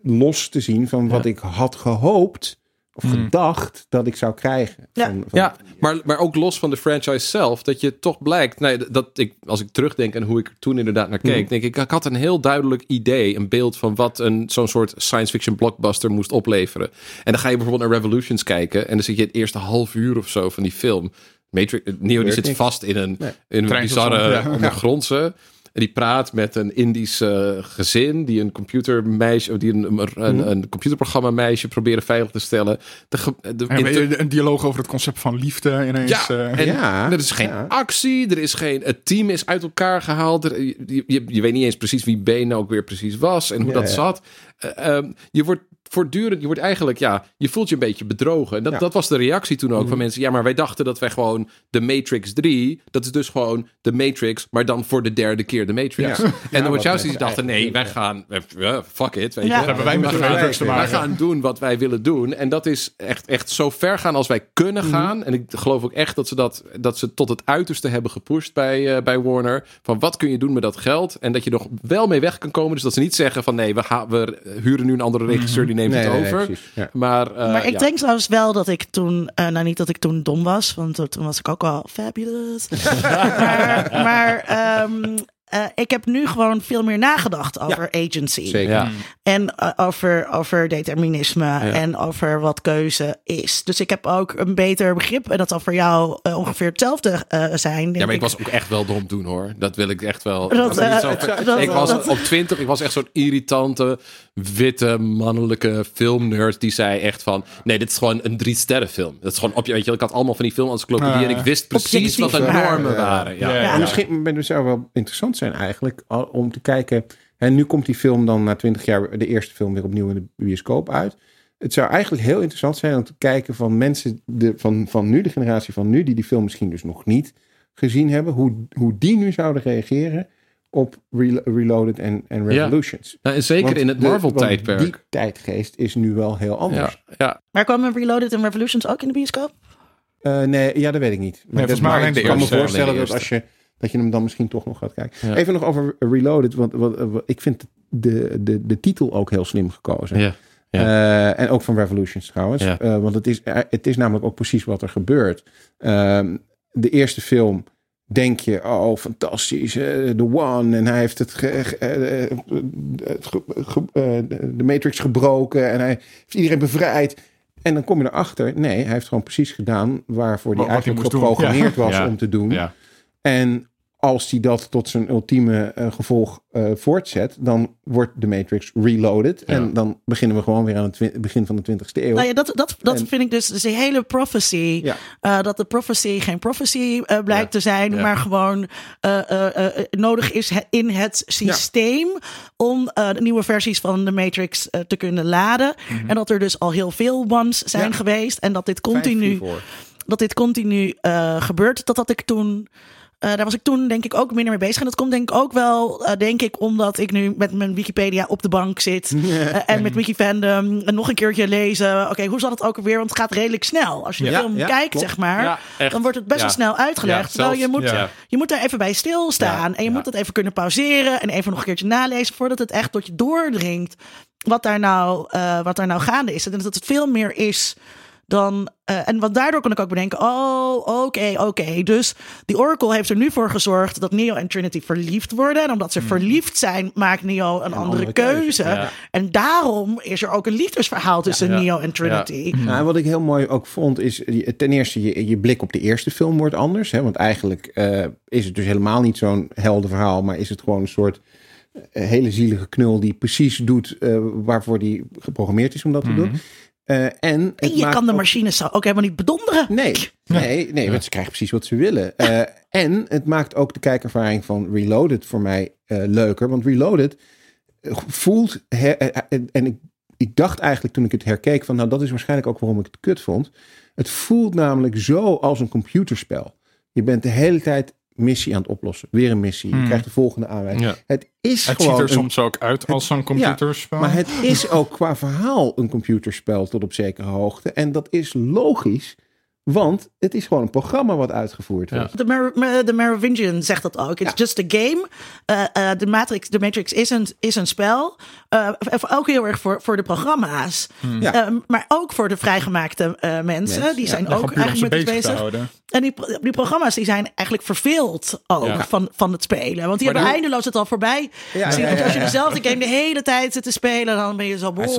los te zien van wat Ja. ik had gehoopt of Hmm. gedacht dat ik zou krijgen. Ja. Van, van- Ja, maar, maar ook los van de franchise zelf, dat je toch blijkt, nee, dat ik, als ik terugdenk aan hoe ik er toen inderdaad naar keek, Mhm. denk ik, ik had een heel duidelijk idee, een beeld van wat een zo'n soort science fiction blockbuster moest opleveren. En dan ga je bijvoorbeeld naar Revolutions kijken en dan zit je het eerste half uur of zo van die film. Matrix, Neo die zit niks. vast in een, Nee. in een bizarre ja. ondergrondse. En die praat met een Indisch eh, gezin die een computermeisje, of die een, een, een, een computerprogramma meisje proberen veilig te stellen. De, een dialoog over het concept van liefde ineens. ja, eh, en Ja, er is geen ja. actie, er is geen, het team is uit elkaar gehaald. Er- je, je, je weet niet eens precies wie B nou ook weer precies was en hoe Ja, dat zat. Eh, ehm, je wordt voortdurend, je wordt eigenlijk, ja, je voelt je een beetje bedrogen. En dat, Ja. dat was de reactie toen ook Mhm. van mensen. Ja, maar wij dachten dat wij gewoon de Matrix 3, dat is dus gewoon de Matrix, maar dan voor de derde keer de Matrix. Ja. En Ja, dan wordt die mensen dachten, nee, wij gaan, eh, fuck it, weet Ja. je. hebben wij met We de gaan- Matrix te wij maken. gaan doen wat wij willen doen. En dat is echt, echt zo ver gaan als wij Mhm. kunnen gaan. En ik geloof ook echt dat ze dat, dat ze tot het uiterste hebben gepusht bij, eh, bij Warner. Van wat kun je doen met dat geld? En dat je nog wel mee weg kan komen. Dus dat ze niet zeggen van nee, we, gaan, we huren nu een andere regisseur die neemt Nee, het nee, nee, over. Ja. maar eh, maar ik ja. denk trouwens wel dat ik toen, eh, nou niet dat ik toen dom was, want toen- was ik ook al fabulous. maar maar ehm, eh, ik heb nu gewoon veel meer nagedacht over agency. Zeker. Ja. En eh, over, over determinisme en over wat keuze is. Dus ik heb ook een beter begrip. En dat zal voor jou eh, ongeveer hetzelfde eh, zijn. Denk Ja, maar ik was ook echt wel dom doen hoor. Dat wil ik echt wel. Dat, Dat zo dat- ik was dat- op 20, ik was echt zo'n irritante, witte, mannelijke filmnerd. Die zei echt van: nee, dit is gewoon een drie sterren film. Dat is gewoon op je. Weet je, ik had allemaal van die filmencyclopedieën Ah. en ik wist precies wat de normen waren. waren. Ja. Ja. En misschien maar het zou wel interessant zijn eigenlijk om te kijken. En nu komt die film dan na twintig jaar de eerste film weer opnieuw in de bioscoop uit. Het zou eigenlijk heel interessant zijn om te kijken van mensen de, van, van nu, de generatie van nu, die die film misschien dus nog niet gezien hebben, hoe, hoe die nu zouden reageren op Relo- Reloaded en, en Ja. Revolutions. Nou, en zeker Want in het Marvel-tijdperk. Die tijdgeest is nu wel heel anders. Ja, ja. Maar kwamen Reloaded en Revolutions ook in de bioscoop? Eh, nee, ja, dat weet ik niet. Maar, volgens mij maar alleen de ik kan me eerste. voorstellen dat als je, dat je hem dan misschien toch nog gaat kijken. Ja. Even nog over Reloaded, want wat, wat- ik vind de, de, de titel ook heel slim gekozen. Ja. Eh, en ook van Revolutions trouwens. Ja. Eh, want het is, eh, het is namelijk ook precies wat er gebeurt. Ehm, de eerste film denk je, oh fantastisch, de One. En hij heeft het, ge, ge, het ge, uh, de Matrix gebroken en hij heeft iedereen bevrijd. En dan kom je erachter, nee, hij heeft gewoon precies gedaan waarvoor hij eigenlijk geprogrammeerd ja. was ja. om te doen. Ja. En als hij dat tot zijn ultieme uh, gevolg uh, voortzet, dan wordt de Matrix reloaded. Ja. En dan beginnen we gewoon weer aan het begin van de 20ste eeuw. Nou ja, dat, dat, dat en, vind ik dus, dus de hele prophecy. Ja. Uh, dat de prophecy geen prophecy blijkt te zijn, maar gewoon nodig is in het systeem om de nieuwe versies van de Matrix te kunnen laden. Mm -hmm. En dat er dus al heel veel ones zijn geweest. En dat dit continu, dat dit continu gebeurt. Dat had ik toen. Uh, daar was ik toen denk ik ook minder mee bezig. En dat komt denk ik ook wel, uh, denk ik, omdat ik nu met mijn Wikipedia op de bank zit. Uh, en met Wikifandom en nog een keertje lezen. Oké, okay, hoe zat het ook alweer? Want het gaat redelijk snel. Als je de ja, film ja, kijkt, klopt. zeg maar, ja, dan wordt het best wel snel uitgelegd. Terwijl je moet, je moet daar even bij stilstaan. en je moet dat even kunnen pauzeren en even nog een keertje nalezen voordat het echt tot je doordringt. Wat daar nou, wat daar nou gaande is. En dat het veel meer is dan. Uh, en wat daardoor kon ik ook bedenken: oh, oké, okay, oké. Okay. Dus die Oracle heeft er nu voor gezorgd dat Neo en Trinity verliefd worden. En omdat ze mm. verliefd zijn, maakt Neo een, een andere, andere, keuze. keuze. Ja. En daarom is er ook een liefdesverhaal tussen ja, Neo en Trinity. Ja. Nou, wat ik heel mooi ook vond, is ten eerste je, je blik op de eerste film wordt anders. Hè? Want eigenlijk uh, is het dus helemaal niet zo'n helder verhaal, maar is het gewoon een soort uh, hele zielige knul die precies doet waarvoor die geprogrammeerd is om dat mm. te doen. Uh, en, en je kan de machines ook helemaal niet bedonderen. Nee, nee, nee, want ze krijgen precies wat ze willen. Uh, en het maakt ook de kijkervaring van Reloaded voor mij uh, leuker. Want Reloaded voelt, en ik, ik dacht eigenlijk toen ik het herkeek van, nou dat is waarschijnlijk ook waarom ik het kut vond. Het voelt namelijk zo als een computerspel. Je bent de hele tijd missie aan het oplossen. Weer een missie. Je hmm. krijgt de volgende aanwijzing. Ja. Het is het gewoon ziet er soms ook uit als zo'n computerspel. Ja, maar het is ook qua verhaal een computerspel tot op zekere hoogte. En dat is logisch. Want het is gewoon een programma wat uitgevoerd wordt. Ja. De, Mer de Merovingian zegt dat ook. It's ja. just a game. Uh, uh, de, Matrix, de Matrix is een, is een spel. Uh, ook heel erg voor, voor de programma's. Hmm. Ja. maar ook voor de vrijgemaakte mensen. Yes. Die zijn ook eigenlijk met bezig. bezig. En die, die programma's die zijn eigenlijk verveeld ook van, van het spelen. Want die maar hebben de... eindeloos het al voorbij. Als je dezelfde game de hele tijd zit te spelen, dan ben je zo boord.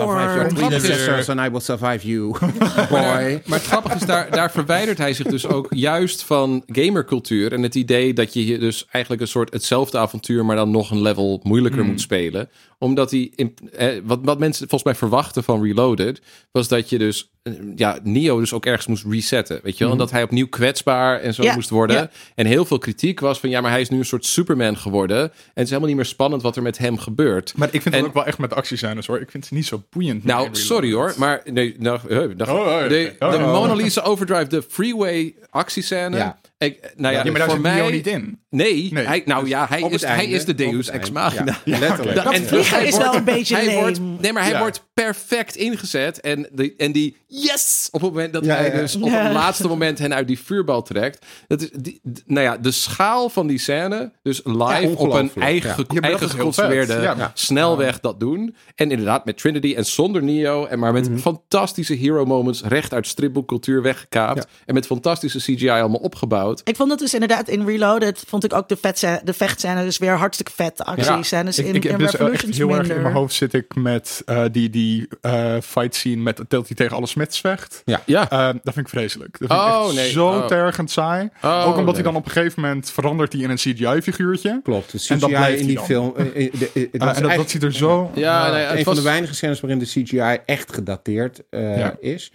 And I will survive you, boy. maar het grappige is, daar, daar verwijdert hij zich dus ook juist van gamercultuur. En het idee dat je dus eigenlijk een soort hetzelfde avontuur, maar dan nog een level moeilijker mm. moet spelen omdat hij, in, eh, wat, wat mensen volgens mij verwachten van Reloaded, was dat je dus, eh, ja, Neo dus ook ergens moest resetten. Weet je wel? Mm. En dat hij opnieuw kwetsbaar en zo ja, moest worden. Ja. En heel veel kritiek was van, ja, maar hij is nu een soort Superman geworden. En het is helemaal niet meer spannend wat er met hem gebeurt. Maar ik vind het ook wel echt met actiescènes hoor. Ik vind het niet zo boeiend. Nou, sorry hoor, maar nee, nou, nou, oh, oh, okay. de, oh, de Mona Lisa Overdrive, de freeway actiescène. Ja. Ik, nou ja, ja maar daar voor zit mij niet in. Nee, nee. Hij, nou ja, hij is, hij is de Deus Ex Machina. Ja, letterlijk. Dat en vliegen is wel een beetje hij wordt, Nee, maar hij ja. wordt perfect ingezet. En, de, en die yes! Op het moment dat hij dus op het laatste moment hen uit die vuurbal trekt. Dat is, die, nou ja, de schaal van die scène. Dus live op een eigen, eigen geconstrueerde snelweg dat doen. En inderdaad met Trinity en zonder Neo. En maar met mm -hmm. fantastische hero moments recht uit stripboekcultuur weggekaapt. En met fantastische CGI allemaal opgebouwd. Ik vond het dus inderdaad in Reloaded vond ik ook de, vet, de vechtscène dus weer hartstikke vet. Actiescènes ja. in, ik, ik in dus Revolutions heel minder. erg in mijn hoofd zit ik met uh, die, die uh, fight scene met dat hij tegen alle Smits vecht. Ja. ja. Uh, dat vind ik vreselijk. Dat vind oh, ik echt nee. zo oh. tergend saai. Oh, ook omdat nee. hij dan op een gegeven moment verandert hij in een CGI-figuurtje. Klopt. De CGI en dat blijft in die dan. film. Uh, de, de, en dat, dat ziet er zo... Ja, nee, een was... van de weinige scènes waarin de CGI echt gedateerd ja. is.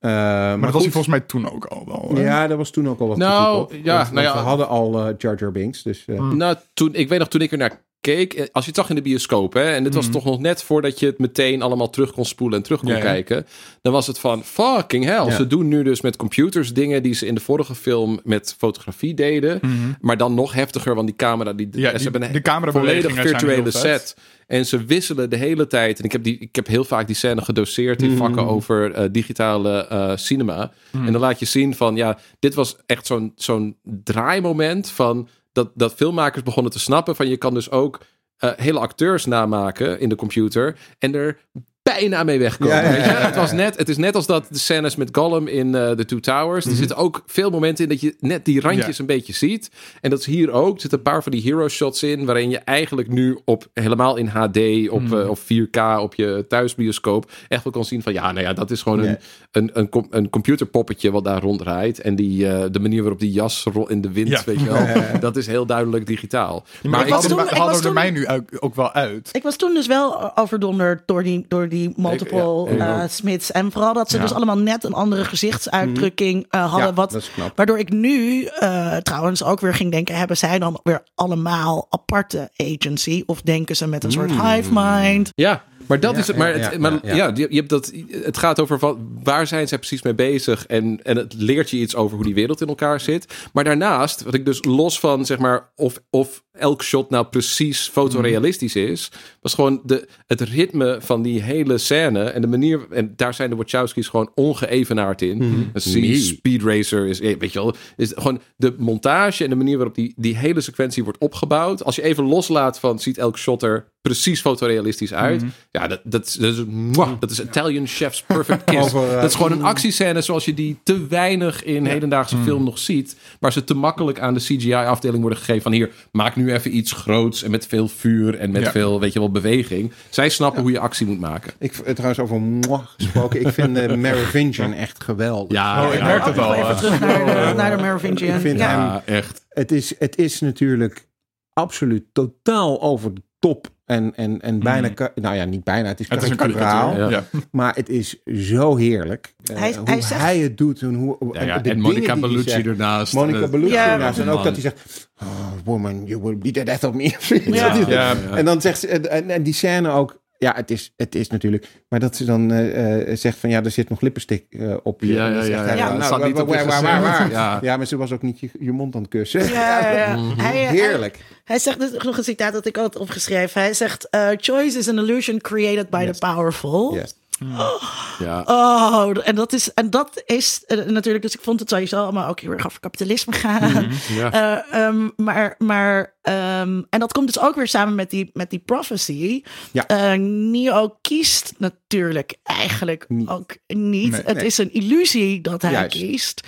Uh, maar, maar dat was hij volgens mij toen ook al wel. Hè? Ja, dat was toen ook al wat nou. Ja, nou ja, we hadden al uh, Jar Jar Binks. Dus, uh. hmm. Nou, toen, ik weet nog toen ik er naar keek, als je het zag in de bioscoop, hè, en dit was mm. toch nog net voordat je het meteen allemaal terug kon spoelen en terug kon ja, kijken, dan was het van fucking hell. Ja. Ze doen nu dus met computers dingen die ze in de vorige film met fotografie deden, mm. maar dan nog heftiger, want die camera, die, ja, ze die, hebben een de camera volledig virtuele set. En ze wisselen de hele tijd. En ik heb, die, ik heb heel vaak die scène gedoseerd in vakken over uh, digitale uh, cinema. En dan laat je zien van, ja, dit was echt zo'n zo'n draaimoment van dat, dat filmmakers begonnen te snappen van je kan dus ook uh, hele acteurs namaken in de computer en er bijna mee wegkomen. Ja, ja, ja, weet je? ja, ja. Het, was net, het is net als dat de scènes met Gollum in eh, The Two Towers. Mhm. Er zitten ook veel momenten in dat je net die randjes Ja. een beetje ziet. En dat is hier ook. Er zitten een paar van die hero shots in. Waarin je eigenlijk nu op helemaal in HD op, Mhm. eh, of 4K op je thuisbioscoop echt wel kan zien van ja, nou ja, dat is gewoon een, een, een, com- een computerpoppetje wat daar ronddraait. En die, eh, de manier waarop die jas in de wind, Ja. weet je wel, dat is heel duidelijk digitaal. Maar, ik ik was toen- er- ik er mij nu ook, ook wel uit. Ik was toen dus wel overdonderd door die, door die multiple Ik- ja, eh, ook. Smiths. En vooral dat ze Ja. dus allemaal net een andere gezichtsuitdrukking eh, hadden. Ja, wat. Waardoor ik nu eh, trouwens ook weer ging denken: hebben zij dan weer allemaal aparte agency? Of denken ze met een soort hive mind? Ja, maar dat Ja, is het. Maar, ja, het, maar ja, je, je hebt dat, het gaat over van, waar zijn zij precies mee bezig. En, en het leert je iets over hoe die wereld in elkaar zit. Maar daarnaast, wat ik dus los van zeg maar of, of elk shot nou precies fotorealistisch is, was gewoon de, het ritme van die hele scène en de manier. En daar zijn de Wachowski's gewoon ongeëvenaard in. Een Nee. Speed Racer is, eh, weet je wel, is gewoon de montage en de manier waarop die, die hele sequentie wordt opgebouwd. Als je even loslaat van ziet elk shot er precies fotorealistisch uit. Ja, dat, dat, is- dat, is, mwah, dat is Italian Chef's Perfect Kiss. Over, eh, dat is gewoon een actiescène zoals je die te weinig in hedendaagse film nog ziet. Waar ze te makkelijk aan de CGI-afdeling worden gegeven van hier, maak nu even iets groots en met veel vuur en met Ja. veel, weet je wel, beweging. Zij snappen hoe je actie moet maken. Ik, eh, trouwens, over moi gesproken. Ik vind de Merovingian echt geweldig. Ja, Oh, ik ja, merk het al. even eh. terug naar, de- naar de Merovingian. Ik vind ja. hem- echt. Het, is, het is natuurlijk absoluut totaal over de top. En, en, en bijna, ka- nou ja, niet bijna, het is Het is een karikaturaal. Ja. Ja. Maar het is zo heerlijk. eh, Hij- hoe hij het doet. En, hoe, Ja, ja, de en Monica Bellucci zegt. ernaast. Monica Dat- Bellucci Ja, ernaast. En ook man. dat hij zegt... Oh, woman, you will be the death of me. Ja. En dan zegt ze... En, en- en die scène ook... Ja, het is, het is natuurlijk... Maar dat ze dan eh, eh, zegt van... Ja, er zit nog lippenstick eh, op je. Ja, ja, ja, hij, ja. nou, Dat staat niet op je waar, waar, waar. Ja. Ja, maar ze was ook niet je, je mond aan het kussen. Ja, ja, ja. Hij, hij- Heerlijk. Hij zegt dus nog een citaat dat ik had opgeschreven. Hij zegt: eh, Choice is an illusion created by Yes. the powerful. Yes. Ja. Oh, en dat is, en dat is eh, natuurlijk, dus ik vond het sowieso allemaal ook heel erg over kapitalisme gaan. Ja. Eh, ehm, maar, maar ehm, en dat komt dus ook weer samen met die, met die prophecy. Ja. Eh, Neo kiest natuurlijk eigenlijk Niet. ook niet. Nee. het Nee. is een illusie dat hij Juist. kiest.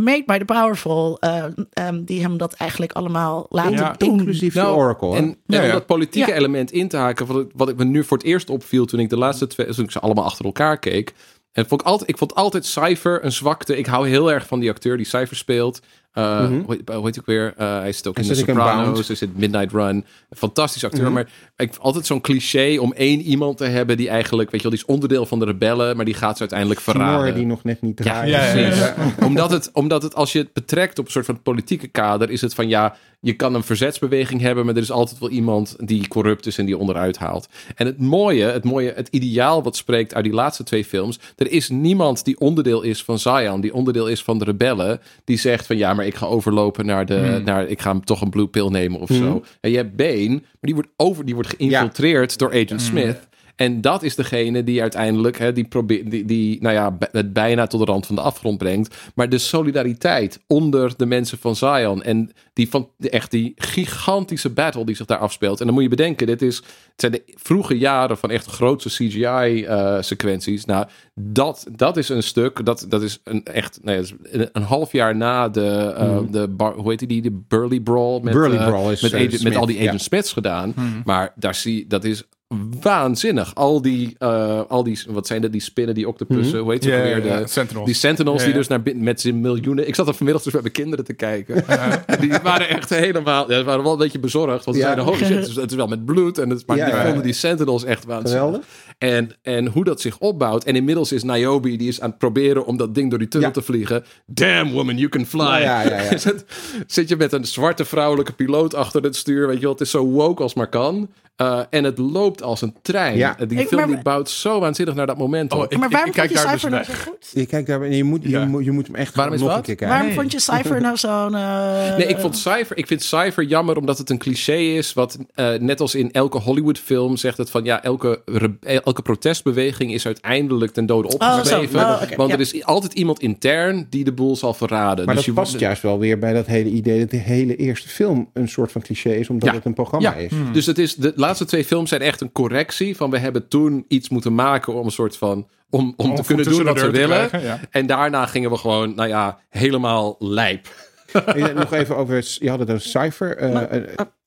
Made by the powerful, ehm, die hem dat eigenlijk allemaal laten Ja. doen. Inclusief de Nou, Oracle. En, en Ja, om ja. dat politieke Ja. element in te haken, wat, ik- wat ik me nu voor het eerst opviel toen ik de laatste twee, toen ik ze allemaal achter elkaar keek. En vond ik, altijd, ik vond altijd Cypher een zwakte. Ik hou heel erg van die acteur die Cypher speelt. Uh, Mhm. hoe, heet- hoe heet ik weer? Uh, hij zit ook Hij in The zit in Sopranos. Hij zit in Midnight Run. Fantastisch acteur. Mhm. Maar ik altijd zo'n cliché om één iemand te hebben die eigenlijk, weet je wel, die is onderdeel van de rebellen, maar die gaat ze uiteindelijk verraden. Die nog net niet draaien. ja, ja, ja. omdat, het, omdat het, als je het betrekt op een soort van politieke kader, is het van ja, je kan een verzetsbeweging hebben, maar er is altijd wel iemand die corrupt is en die onderuit haalt. En het mooie, het mooie, het ideaal wat spreekt uit die laatste twee films, er is niemand die onderdeel is van Zion, die onderdeel is van de rebellen, die zegt van ja, maar ik ga overlopen naar de, naar, ik ga hem toch een blue pill nemen of zo. En je hebt Bane, maar die wordt over, die wordt geïnfiltreerd door Agent Smith. En dat is degene die uiteindelijk hè, die, probeert, die, die nou ja, het bijna tot de rand van de afgrond brengt. Maar de solidariteit onder de mensen van Zion en die van de, echt die gigantische battle die zich daar afspeelt. En dan moet je bedenken, dit is, het zijn de vroege jaren van echt grootse CGI-sequenties. nou, dat, dat is een stuk, dat, dat is een echt nee, is een, half jaar na de, eh, de bar, hoe heet die, de Burly Brawl. Met, Burly eh, Brawl is, met, eh, agent- met al die ja. Agent Smiths gedaan. Maar daar zie dat is waanzinnig. Al die, eh, al die, wat zijn dat, die spinnen, die octopussen, hoe heet ze weer? De, Sentinels. Die Sentinels die dus naar binnen met zijn miljoenen. Ik zat er vanmiddag dus bij mijn kinderen te kijken. En die waren echt helemaal. Ja, ze waren wel een beetje bezorgd. Want ze Ja. zeiden: Holy shit, het is, het is wel met bloed. En het, maar Ja, die ja. vonden die Sentinels echt waanzinnig. Geweldig. En, en hoe dat zich opbouwt. En inmiddels is Niobe, die is aan het proberen om dat ding door die tunnel Ja. te vliegen. Damn woman, you can fly. Ja, ja, ja, ja. Zit- Zit je met een zwarte vrouwelijke piloot achter het stuur. Weet je wel, het is zo woke als maar kan. Uh, en het loopt als een trein. Ja. Die Ik- film maar- die bouwt zo waanzinnig naar dat moment. Oh, op. ik- maar waarom kijk vond je daar dus Cypher nou zo goed? Je, kijkt daar, je, moet, je, Ja. moet, je moet hem echt Waarom is nog wat? een keer kijken. Waarom vond je Cypher nou zo'n... eh, Nee, ik vond Cypher, ik vind Cypher jammer omdat het een cliché is. Wat eh, net als in elke Hollywood film zegt het van ja, elke, elke protestbeweging is uiteindelijk ten dode opgeschreven. Oh, zo. Oh, want ja. er is altijd iemand intern die de boel zal verraden. Maar Dus dat je- past juist wel weer bij dat hele idee dat de hele eerste film een soort van cliché is, omdat Ja. het een programma Ja. is. Dus het is, de laatste twee films zijn echt een correctie van we hebben toen iets moeten maken om een soort van om, om, te kunnen doen wat we willen. krijgen, ja. En daarna gingen we gewoon, nou ja, helemaal lijp. En nog even over, je had het een cijfer. eh, Maar- eh,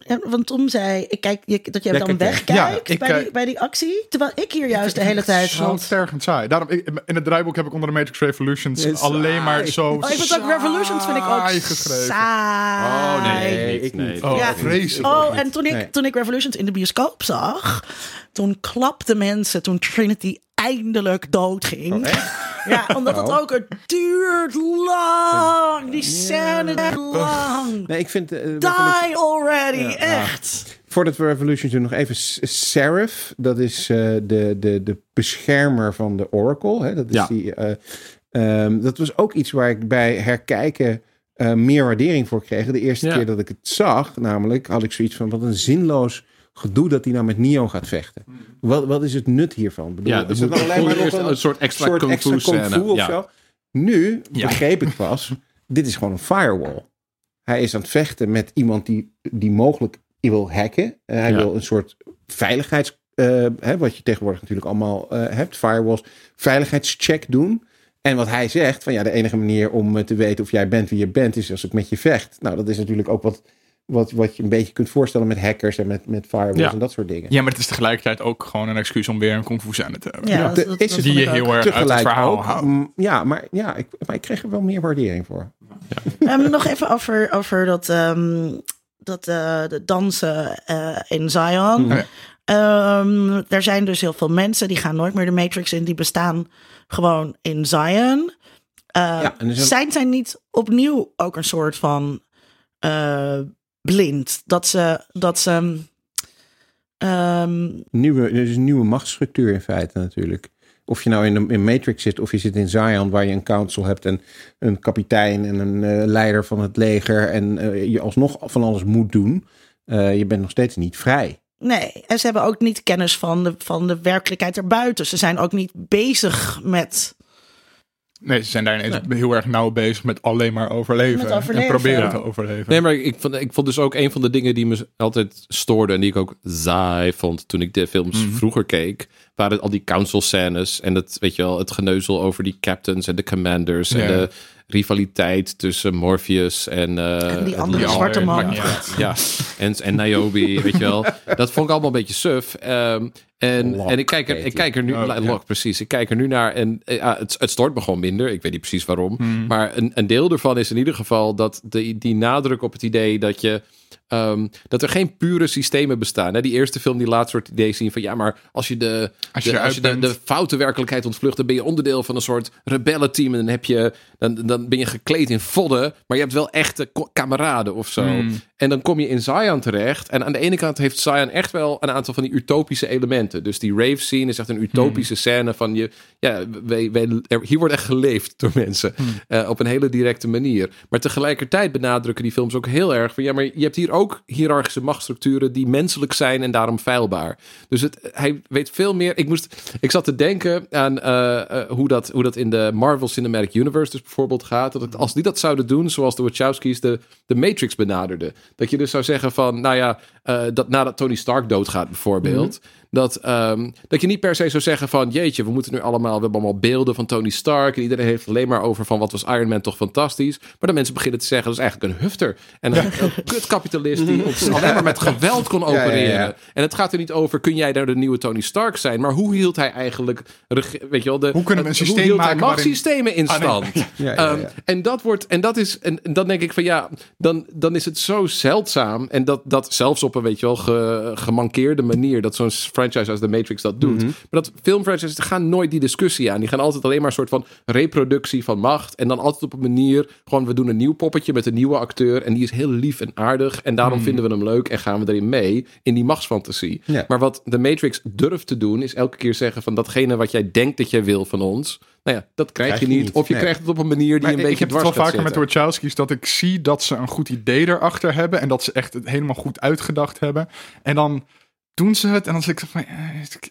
Ah, want Tom zei, ik kijk, je- dat jij Ja, dan wegkijkt Ja, ik bij, die, bij die actie. Terwijl ik hier juist de hele tijd Zo had. tergend saai. Daarom, ik, in het draaiboek heb ik onder de Matrix Revolutions alleen maar zo Oh, ik vind ook Revolutions vind ik ook saai geschreven. saai. Oh, nee, ik nee. niet. Oh, Ja. vreselijk. Oh, en toen ik, Nee. toen ik Revolutions in de bioscoop zag, toen klapten mensen toen Trinity eindelijk doodging. ja, omdat het Oh. ook, het duurt lang. Die scène duurt lang. nee, ik vind... eh, Revolution- Die already, Ja. echt. Voordat we Revolution doen, nog even Seraph. Dat is eh, de, de, de beschermer van de Oracle. Hè? Dat, is Ja. die, eh, ehm, dat was ook iets waar ik bij herkijken eh, meer waardering voor kreeg. De eerste Ja. keer dat ik het zag, namelijk, had ik zoiets van... wat een zinloos gedoe dat hij nou met Neo gaat vechten. Wat, wat is het nut hiervan? Bedoel, Ja, is dat dan alleen maar nog een soort extra soort kung fu scène. of Ja. zo? Nu Ja. begreep ik pas, dit is gewoon een firewall. Hij is aan het vechten met iemand die, die mogelijk wil hacken. Eh, hij Ja. wil een soort veiligheids... eh, hè, wat je tegenwoordig natuurlijk allemaal eh, hebt, firewalls, veiligheidscheck doen. En wat hij zegt, van ja, de enige manier om te weten of jij bent wie je bent, is als ik met je vecht. Nou, dat is natuurlijk ook wat, wat, wat je een beetje kunt voorstellen met hackers en met, met firewalls Ja. en dat soort dingen. Ja, maar het is tegelijkertijd ook gewoon een excuus om weer een kung fu scène te hebben. Ja, Ja, dat, de- dat, is dat het Die je heel erg uit het Tegelijk verhaal haalt. mm, ja, maar, ja ik, maar ik kreeg er wel meer waardering voor. Ehm, nog even over, over dat, ehm, dat eh, de dansen eh, in Zion. Ja. Ehm, er zijn dus heel veel mensen die gaan nooit meer de Matrix in. Die bestaan gewoon in Zion. Eh, Ja, zijn- Zijn zij niet opnieuw ook een soort van eh, blind? Dat ze... Dat ze ehm, Nieuwe, er is een nieuwe machtsstructuur in feite natuurlijk. Of je nou in, de, in Matrix zit of je zit in Zion, waar je een council hebt en een kapitein en een eh, leider van het leger. En eh, je alsnog van alles moet doen. Eh, je bent nog steeds niet vrij. Nee, en ze hebben ook niet kennis van de, van de werkelijkheid erbuiten. Ze zijn ook niet bezig met. Nee, ze zijn daar ineens heel erg nauw bezig met alleen maar overleven. Met overleven. En proberen Ja. te overleven. Nee, maar ik vond, ik vond dus ook een van de dingen die me altijd stoorde en die ik ook saai vond toen ik de films Mhm. vroeger keek, waren al die council scènes en het, weet je wel, het geneuzel over die captains en de commanders en Ja. de rivaliteit tussen Morpheus en, eh, En die andere zwarte man. ja, en, en Niobe, weet je wel. Dat vond ik allemaal een beetje suf. Ehm, en, en ik kijk er, ik kijk er nu, Oh, ja. Locke, precies. Ik kijk er nu naar en eh, ja, het, het stort me gewoon minder. Ik weet niet precies waarom. Hmm. Maar een, een deel ervan is in ieder geval dat de, die nadruk op het idee dat je. Ehm, dat er geen pure systemen bestaan. Hè? Die eerste film die laat soort idee zien van ja, maar als je de, Als je de, eruit als je de, de foute werkelijkheid ontvlucht, dan ben je onderdeel van een soort rebellenteam. En dan, heb je, dan, dan ben je gekleed in vodden, maar je hebt wel echte kameraden of zo. Hmm. En dan kom je in Zion terecht. En aan de ene kant heeft Zion echt wel een aantal van die utopische elementen. Dus die rave scene is echt een utopische scène van je. Ja, wij, wij, er- hier wordt echt geleefd door mensen. eh, op een hele directe manier. Maar tegelijkertijd benadrukken die films ook heel erg van ja, maar je hebt hier ook hiërarchische machtsstructuren die menselijk zijn en daarom feilbaar. Dus het, hij weet veel meer. Ik, moest, ik zat te denken aan eh, eh, hoe, dat, hoe dat in de Marvel Cinematic Universe dus bijvoorbeeld gaat. Dat het, als die dat zouden doen, zoals de Wachowski's de, de Matrix benaderden. Dat je dus zou zeggen van, nou ja, eh, dat nadat Tony Stark doodgaat bijvoorbeeld. Dat, ehm, dat je niet per se zou zeggen van, jeetje, we moeten nu allemaal, we hebben allemaal beelden van Tony Stark. En iedereen heeft alleen maar over van, wat was Iron Man toch fantastisch. Maar dat mensen beginnen te zeggen, dat is eigenlijk een hufter. En een, een die ons alleen maar met geweld kon ja, ja. opereren. En het gaat er niet over, kun jij daar de nieuwe Tony Stark zijn? Maar hoe hield hij eigenlijk, weet je wel, de, Hoe kunnen we een hoe systeem hield hij maken waarin- machtssystemen in Ah, nee. stand? Ja, ja, Ehm, en dat wordt, en dat is, en, en dan denk ik van ja, dan, dan is het zo zeldzaam. En dat, dat zelfs op een weet je wel, ge, gemankeerde manier, dat zo'n franchise als The Matrix dat doet. Mhm. Maar dat filmfranchises gaan nooit die discussie aan. Die gaan altijd alleen maar een soort van reproductie van macht. En dan altijd op een manier, gewoon we doen een nieuw poppetje met een nieuwe acteur. En die is heel lief en aardig. En daarom vinden we hem leuk en gaan we erin mee in die machtsfantasie. Ja. Maar wat The Matrix durft te doen, is elke keer zeggen van datgene wat jij denkt dat jij wil van ons. Nou ja, dat krijg, je niet. niet. Of je Nee. krijgt het op een manier die Maar een ik beetje heb het wel vaker met de. Wachowski's dat ik zie dat ze een goed idee erachter hebben en dat ze echt het helemaal goed uitgedacht hebben. En dan doen ze het en dan zit ik van...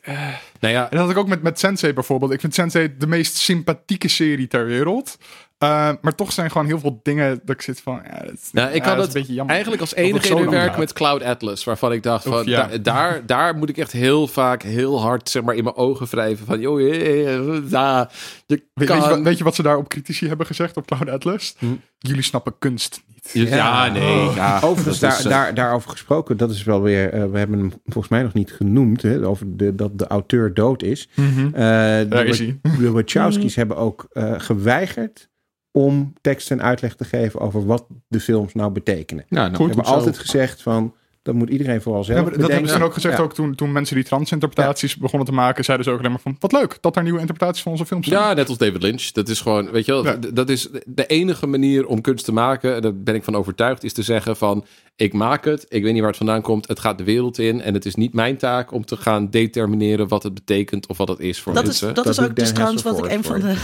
eh. Nou ja, En dat had ik ook met, met Sensei bijvoorbeeld. Ik vind Sensei de meest sympathieke serie ter wereld. Eh, maar toch zijn gewoon heel veel dingen dat ik zit van... Ja, dat, is- Nou, ik ja, had dat is het een beetje jammer. Eigenlijk als enige in werk met Cloud Atlas. Waarvan ik dacht van, ja. da- daar, daar moet ik echt heel vaak heel hard zeg maar, in mijn ogen wrijven. Van, joh, eh, eh, je Weet, weet, kan... je, wat- weet je wat ze daar op critici hebben gezegd op Cloud Atlas? Hm. Jullie snappen kunst niet. Ja, ja, nee. Ja, Overigens, daar, is, daar, daarover gesproken, dat is wel weer, eh, we hebben hem volgens mij nog niet genoemd, hè, over de, dat de auteur dood is. Eh, Daar de, is hij. de Wachowski's hebben ook eh, geweigerd om tekst en uitleg te geven over wat de films nou betekenen. Ja, nou, Ze hebben altijd gezegd van, dat moet iedereen vooral zelf Ja, dat hebben ze ook gezegd Ja. ook toen, toen mensen die transinterpretaties begonnen te maken. Zeiden ze ook alleen maar van, wat leuk dat daar nieuwe interpretaties van onze films zijn. Ja, net als David Lynch. Dat is gewoon, weet je wel, dat is de enige manier om kunst te maken. En daar ben ik van overtuigd, is te zeggen van, ik maak het, ik weet niet waar het vandaan komt, het gaat de wereld in en het is niet mijn taak om te gaan determineren wat het betekent of wat het is voor Dat is, dat Dat is ook dus trouwens wat ik een van de.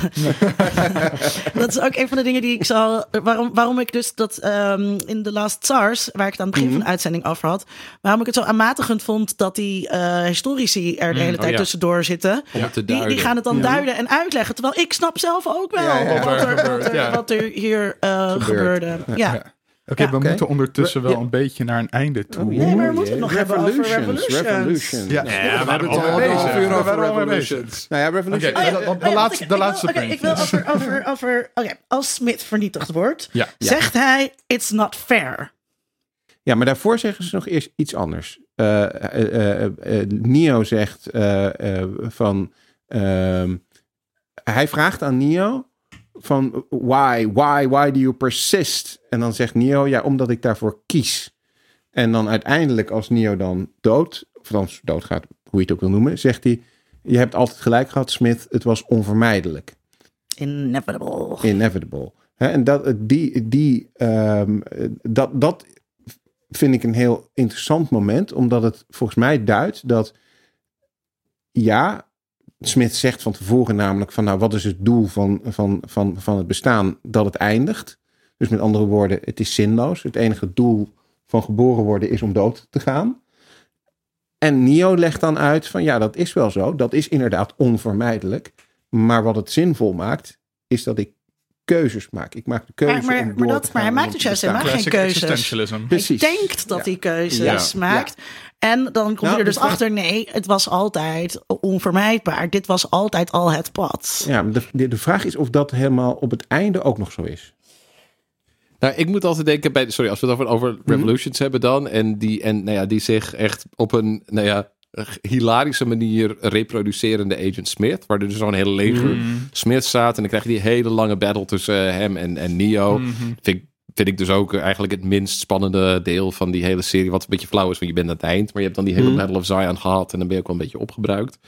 dat is ook een van de dingen die ik zal. Waarom, waarom ik dus dat ehm, in de Last SARS, waar ik het aan het begin Mhm. van de uitzending over had, waarom ik het zo aanmatigend vond dat die eh, historici er de hele oh tijd ja. tussendoor zitten. Die, die gaan het dan duiden en uitleggen. Terwijl ik snap zelf ook wel Ja, ja, ja. Wat, er, wat, er, Ja. wat er hier eh, gebeurde. Ja. Ja. Oké, Ja. we Oké. moeten ondertussen wel Ja. een beetje naar een einde toe. Nee, maar we moeten het nog hebben over Revolutions, Revolutions. Revolutions. Ja, Ja, we hebben het al half uur We over Revolutions. Nou ja, Revolutions. Oké. Oh ja, de- oh laatste- de laatste oké, punt. Ik wil over, over, over oké, als Smith vernietigd wordt, Ja. zegt hij, it's not fair. Ja, maar daarvoor zeggen ze nog eerst iets anders. Eh, Neo zegt van. ehm, hij vraagt aan Neo van why, why, why do you persist? En dan zegt Neo, ja, omdat ik daarvoor kies. En dan uiteindelijk, als Neo dan dood, of dan doodgaat, hoe je het ook wil noemen, zegt hij: Je hebt altijd gelijk gehad, Smith. Het was onvermijdelijk Inevitable. inevitable. En dat, die, die, ehm, dat, dat vind ik een heel interessant moment, omdat het volgens mij duidt dat ja, Smith zegt van tevoren namelijk van nou, wat is het doel van, van, van, van het bestaan? Dat het eindigt. Dus met andere woorden, het is zinloos. Het enige doel van geboren worden is om dood te gaan. En Neo legt dan uit van ja, dat is wel zo. Dat is inderdaad onvermijdelijk. Maar wat het zinvol maakt, is dat ik keuzes maak. Ik maak de keuze Maar, maar, om maar, dat, te maar hij maakt dus te juist helemaal geen keuzes. Hij denkt dat Ja. hij keuzes Ja. maakt. En dan komt Nou, hij er dus vraag- achter, nee, het was altijd onvermijdbaar. Dit was altijd al het pad. Ja, maar de, de, de vraag is of dat helemaal op het einde ook nog zo is. Nou, ik moet altijd denken bij, sorry, als we het over, over Revolutions hebben dan, en die, en, nou ja, die zich echt op een, nou ja, hilarische manier reproducerende Agent Smith, waar er dus zo'n hele leger Smith staat, en dan krijg je die hele lange battle tussen eh, hem en, en Neo. Vind ik vind ik dus ook eigenlijk het minst spannende deel van die hele serie. Wat een beetje flauw is, want je bent aan het eind. Maar je hebt dan die hele Battle of Zion gehad. En dan ben je ook wel een beetje opgebruikt.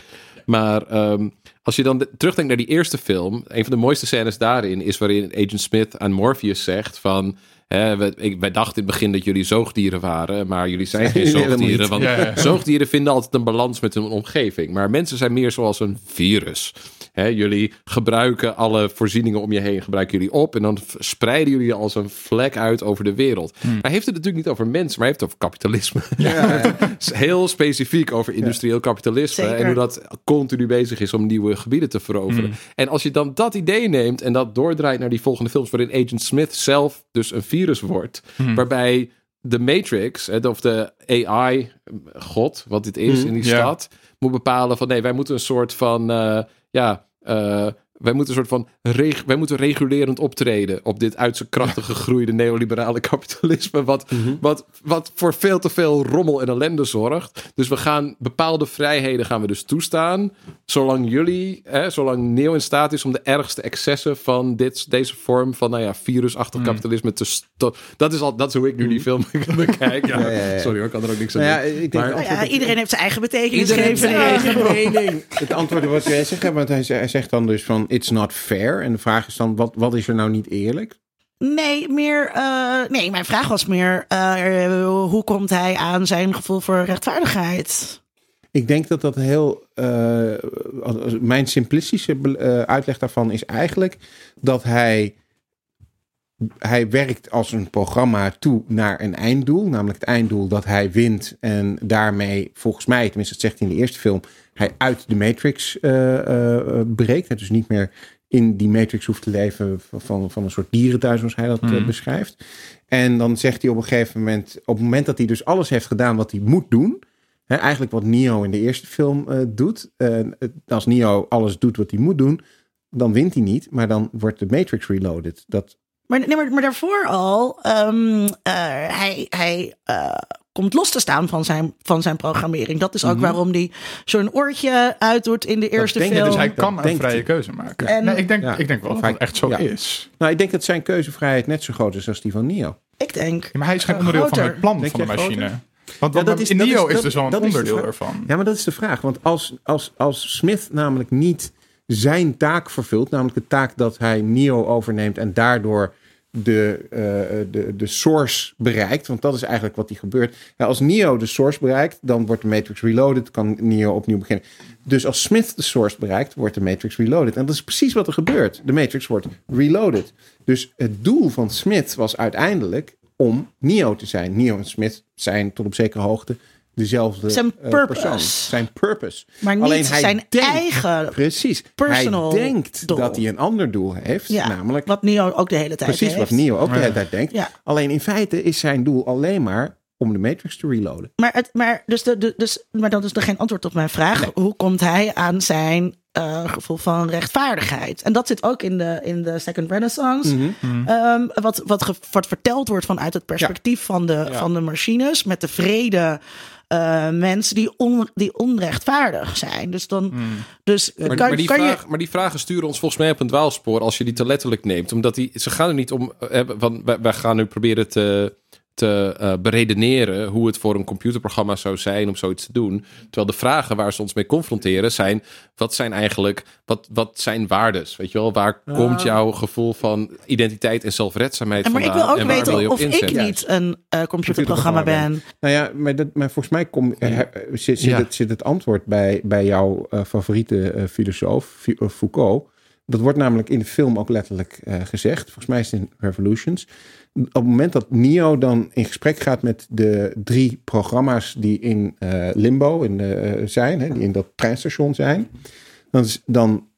Maar ehm, als je dan de- terugdenkt naar die eerste film. Een van de mooiste scènes daarin is waarin Agent Smith aan Morpheus zegt van... Hè, we- ik, wij dachten in het begin dat jullie zoogdieren waren. Maar jullie zijn geen zoogdieren. Want Ja, ja. zoogdieren vinden altijd een balans met hun omgeving. Maar mensen zijn meer zoals een virus. Hè, jullie gebruiken alle voorzieningen om je heen, gebruiken jullie op. En dan spreiden jullie als een vlek uit over de wereld. Hmm. Maar hij heeft het natuurlijk niet over mensen, maar hij heeft het over kapitalisme. Ja, heel specifiek over industrieel kapitalisme. Zeker. En hoe dat continu bezig is om nieuwe gebieden te veroveren. Mm. En als je dan dat idee neemt en dat doordraait naar die volgende films, waarin Agent Smith zelf dus een virus wordt, Mm. waarbij de Matrix, of de AI-god, wat dit is Mm. in die stad, moet bepalen van nee, wij moeten een soort van, eh, ja. eh, wij moeten een soort van reg- wij moeten regulerend optreden op dit uit zijn krachten gegroeide neoliberale kapitalisme, wat, Mhm. wat, wat voor veel te veel rommel en ellende zorgt. Dus we gaan bepaalde vrijheden gaan we dus toestaan, zolang jullie, hè, zolang Neo in staat is om de ergste excessen van dit, deze vorm van, nou ja, virusachtig Mm. kapitalisme te sto- Dat is al, dat is hoe ik nu die film bekijk. Ja, Ja, ja, ja. Sorry hoor, ik kan er ook niks aan ja, doen. ik denk Maar- dat- Nou ja, iedereen heeft zijn eigen betekenis. Iedereen heeft zijn eigen mening. Het antwoord wat jij zegt, hè, want hij zegt dan dus van it's not fair. En de vraag is dan, wat, wat is er nou niet eerlijk? Nee, meer, eh, nee, mijn vraag was meer, eh, hoe komt hij aan zijn gevoel voor rechtvaardigheid? Ik denk dat dat heel. eh, mijn simplistische uitleg daarvan is eigenlijk dat hij. Hij werkt als een programma toe naar een einddoel. Namelijk het einddoel dat hij wint. En daarmee, volgens mij, tenminste, dat zegt hij in de eerste film. Hij uit de Matrix eh, eh, breekt. Hij dus niet meer in die matrix hoeft te leven van, van, een soort dierenthuis, zoals hij dat eh, Mhm. beschrijft. En dan zegt hij op een gegeven moment, op het moment dat hij dus alles heeft gedaan wat hij moet doen, hè, eigenlijk wat Neo in de eerste film eh, doet, eh, als Neo alles doet wat hij moet doen, dan wint hij niet, maar dan wordt de Matrix reloaded. Dat, Maar, nee, maar, maar daarvoor al, ehm, eh, hij, hij eh, komt los te staan van zijn, van zijn programmering. Dat is ook waarom hij zo'n oortje uitdoet in de eerste denk ik film. Dus hij Dat kan een vrije hij. keuze maken. En- nee, ik, denk, Ja. ik denk wel Of dat hij- het echt zo ja. is. nou, ik denk dat zijn keuzevrijheid net zo groot is als die van Neo. Ik denk. Ja, maar hij is geen onderdeel van het plan Denk van de machine. groter? Want, dat is- in dat is- Neo is, dus wel een onderdeel ervan. Ja, maar dat is de vraag. Want als, als, als Smith namelijk niet zijn taak vervult, namelijk de taak dat hij Neo overneemt en daardoor de, eh, de, de source bereikt, want dat is eigenlijk wat die gebeurt. Als Neo de source bereikt, dan wordt de Matrix reloaded, kan Neo opnieuw beginnen. Dus als Smith de source bereikt, wordt de Matrix reloaded. En dat is precies wat er gebeurt. De Matrix wordt reloaded. Dus het doel van Smith was uiteindelijk om Neo te zijn. Neo en Smith zijn tot op zekere hoogte dezelfde Zijn eh, purpose. persoon. Zijn purpose. Maar niet Alleen hij zijn denkt- eigen. Precies. personal hij denkt doel. dat hij een ander doel heeft. Ja, namelijk wat Neo ook de hele tijd precies heeft. wat Neo ook de hele tijd denkt. Ja. Alleen in feite is zijn doel alleen maar om de Matrix te reloaden. Maar, het, maar, dus de, de, dus, maar dat is er geen antwoord op mijn vraag. Hoe komt hij aan zijn eh, gevoel van rechtvaardigheid? En dat zit ook in de, in de Second Renaissance. Mhm. Ehm, wat, wat, ge- wat verteld wordt vanuit het perspectief van, de, van de machines. Met de vrede eh, mensen die, on, die onrechtvaardig zijn. Dus dan. Dus Maar, kan, maar, die kan je. maar die vragen sturen ons volgens mij op een dwaalspoor als je die te letterlijk neemt. Omdat die, ze gaan er niet om. eh, want wij, wij gaan nu proberen te, te eh, beredeneren hoe het voor een computerprogramma zou zijn om zoiets te doen. Terwijl de vragen waar ze ons mee confronteren zijn: wat zijn eigenlijk, wat, wat zijn waardes? Weet je wel, waar komt jouw gevoel van identiteit en zelfredzaamheid En maar ik vandaan? wil ook en waar wil je weten of ik niet een eh, computerprogramma ben. Nou ja, maar, dat, maar volgens mij kom, eh, zit, zit, Ja. het, zit het antwoord bij, bij jouw eh, favoriete eh, filosoof, Foucault. Dat wordt namelijk in de film ook letterlijk eh, gezegd. Volgens mij is het in Revolutions. Op het moment dat Neo dan in gesprek gaat met de drie programma's die in eh, Limbo in, eh, zijn, hè, die in dat treinstation zijn, dan, dan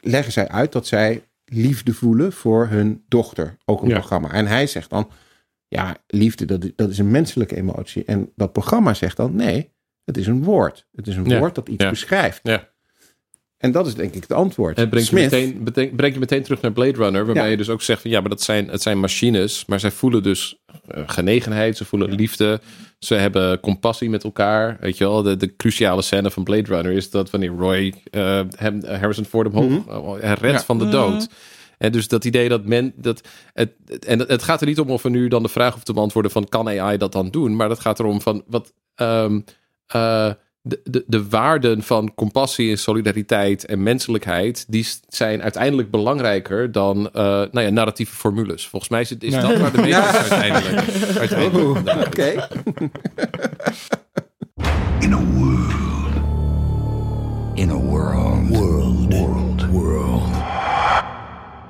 leggen zij uit dat zij liefde voelen voor hun dochter, ook een Ja. programma. En hij zegt dan, ja, liefde, dat, is- dat is een menselijke emotie. En dat programma zegt dan, nee, het is een woord. Het is een Ja. woord dat iets Ja. beschrijft. Ja. En dat is denk ik het antwoord. Het brengt je, Smith, meteen, brengt je meteen terug naar Blade Runner, waarbij Ja. je dus ook zegt van ja, maar dat zijn, het zijn machines, maar zij voelen dus eh, genegenheid, ze voelen liefde, ze hebben compassie met elkaar. Weet je wel, de, de cruciale scène van Blade Runner is dat wanneer Roy eh, hem, Harrison Ford omhoog eh, redt Ja. van de dood. En dus dat idee dat men dat het en het gaat er niet om of we nu dan de vraag hoeven te beantwoorden van kan AI dat dan doen, maar dat gaat erom van wat ehm, eh, de, de, de waarden van compassie en solidariteit en menselijkheid, die zijn uiteindelijk belangrijker dan eh, nou ja, narratieve formules. Volgens mij is, het, is Ja. dat waar de meeste uiteindelijk, uiteindelijk vandaan. Oké. In a world. In a world. World. World. World.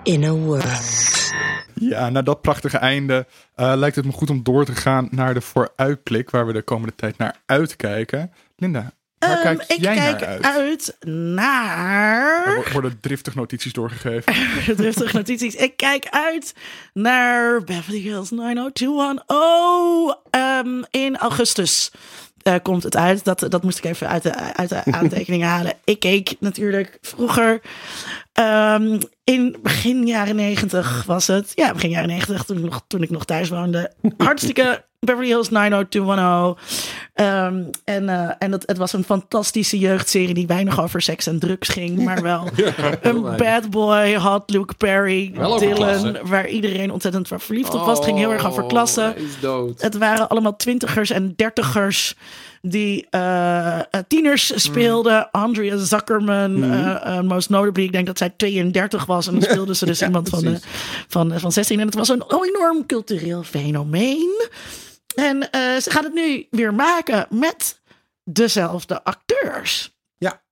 In a world. Ja, na dat prachtige einde eh, lijkt het me goed om door te gaan naar de vooruitblik waar we de komende tijd naar uitkijken. Linda, waar Ehm, kijk ik jij kijk naar uit? uit naar. Er wo- worden driftig notities doorgegeven. Driftig notities. Ik kijk uit naar Beverly Hills 90210 ehm, in augustus. eh, komt het uit. Dat, dat moest ik even uit de, uit de aantekeningen halen. Ik keek natuurlijk vroeger. ehm, in begin jaren negentig was het. Ja, begin jaren negentig, toen, ik nog- toen ik nog thuis woonde. Hartstikke Beverly Hills 90210. Ehm, en eh, en het, het was een fantastische jeugdserie die weinig over seks en drugs ging. Maar wel een bad boy, hot Luke Perry, Wel Dylan. Waar iedereen ontzettend verliefd op was. Het ging heel erg over Oh, klassen. Het waren allemaal twintigers en dertigers die eh, tieners speelden. Andrea Zuckerman, eh, most notably. Ik denk dat zij 32 was. En dan speelde ze dus iemand van, van, van 16. En het was een enorm cultureel fenomeen. En eh, ze gaan het nu weer maken met dezelfde acteurs. Ja.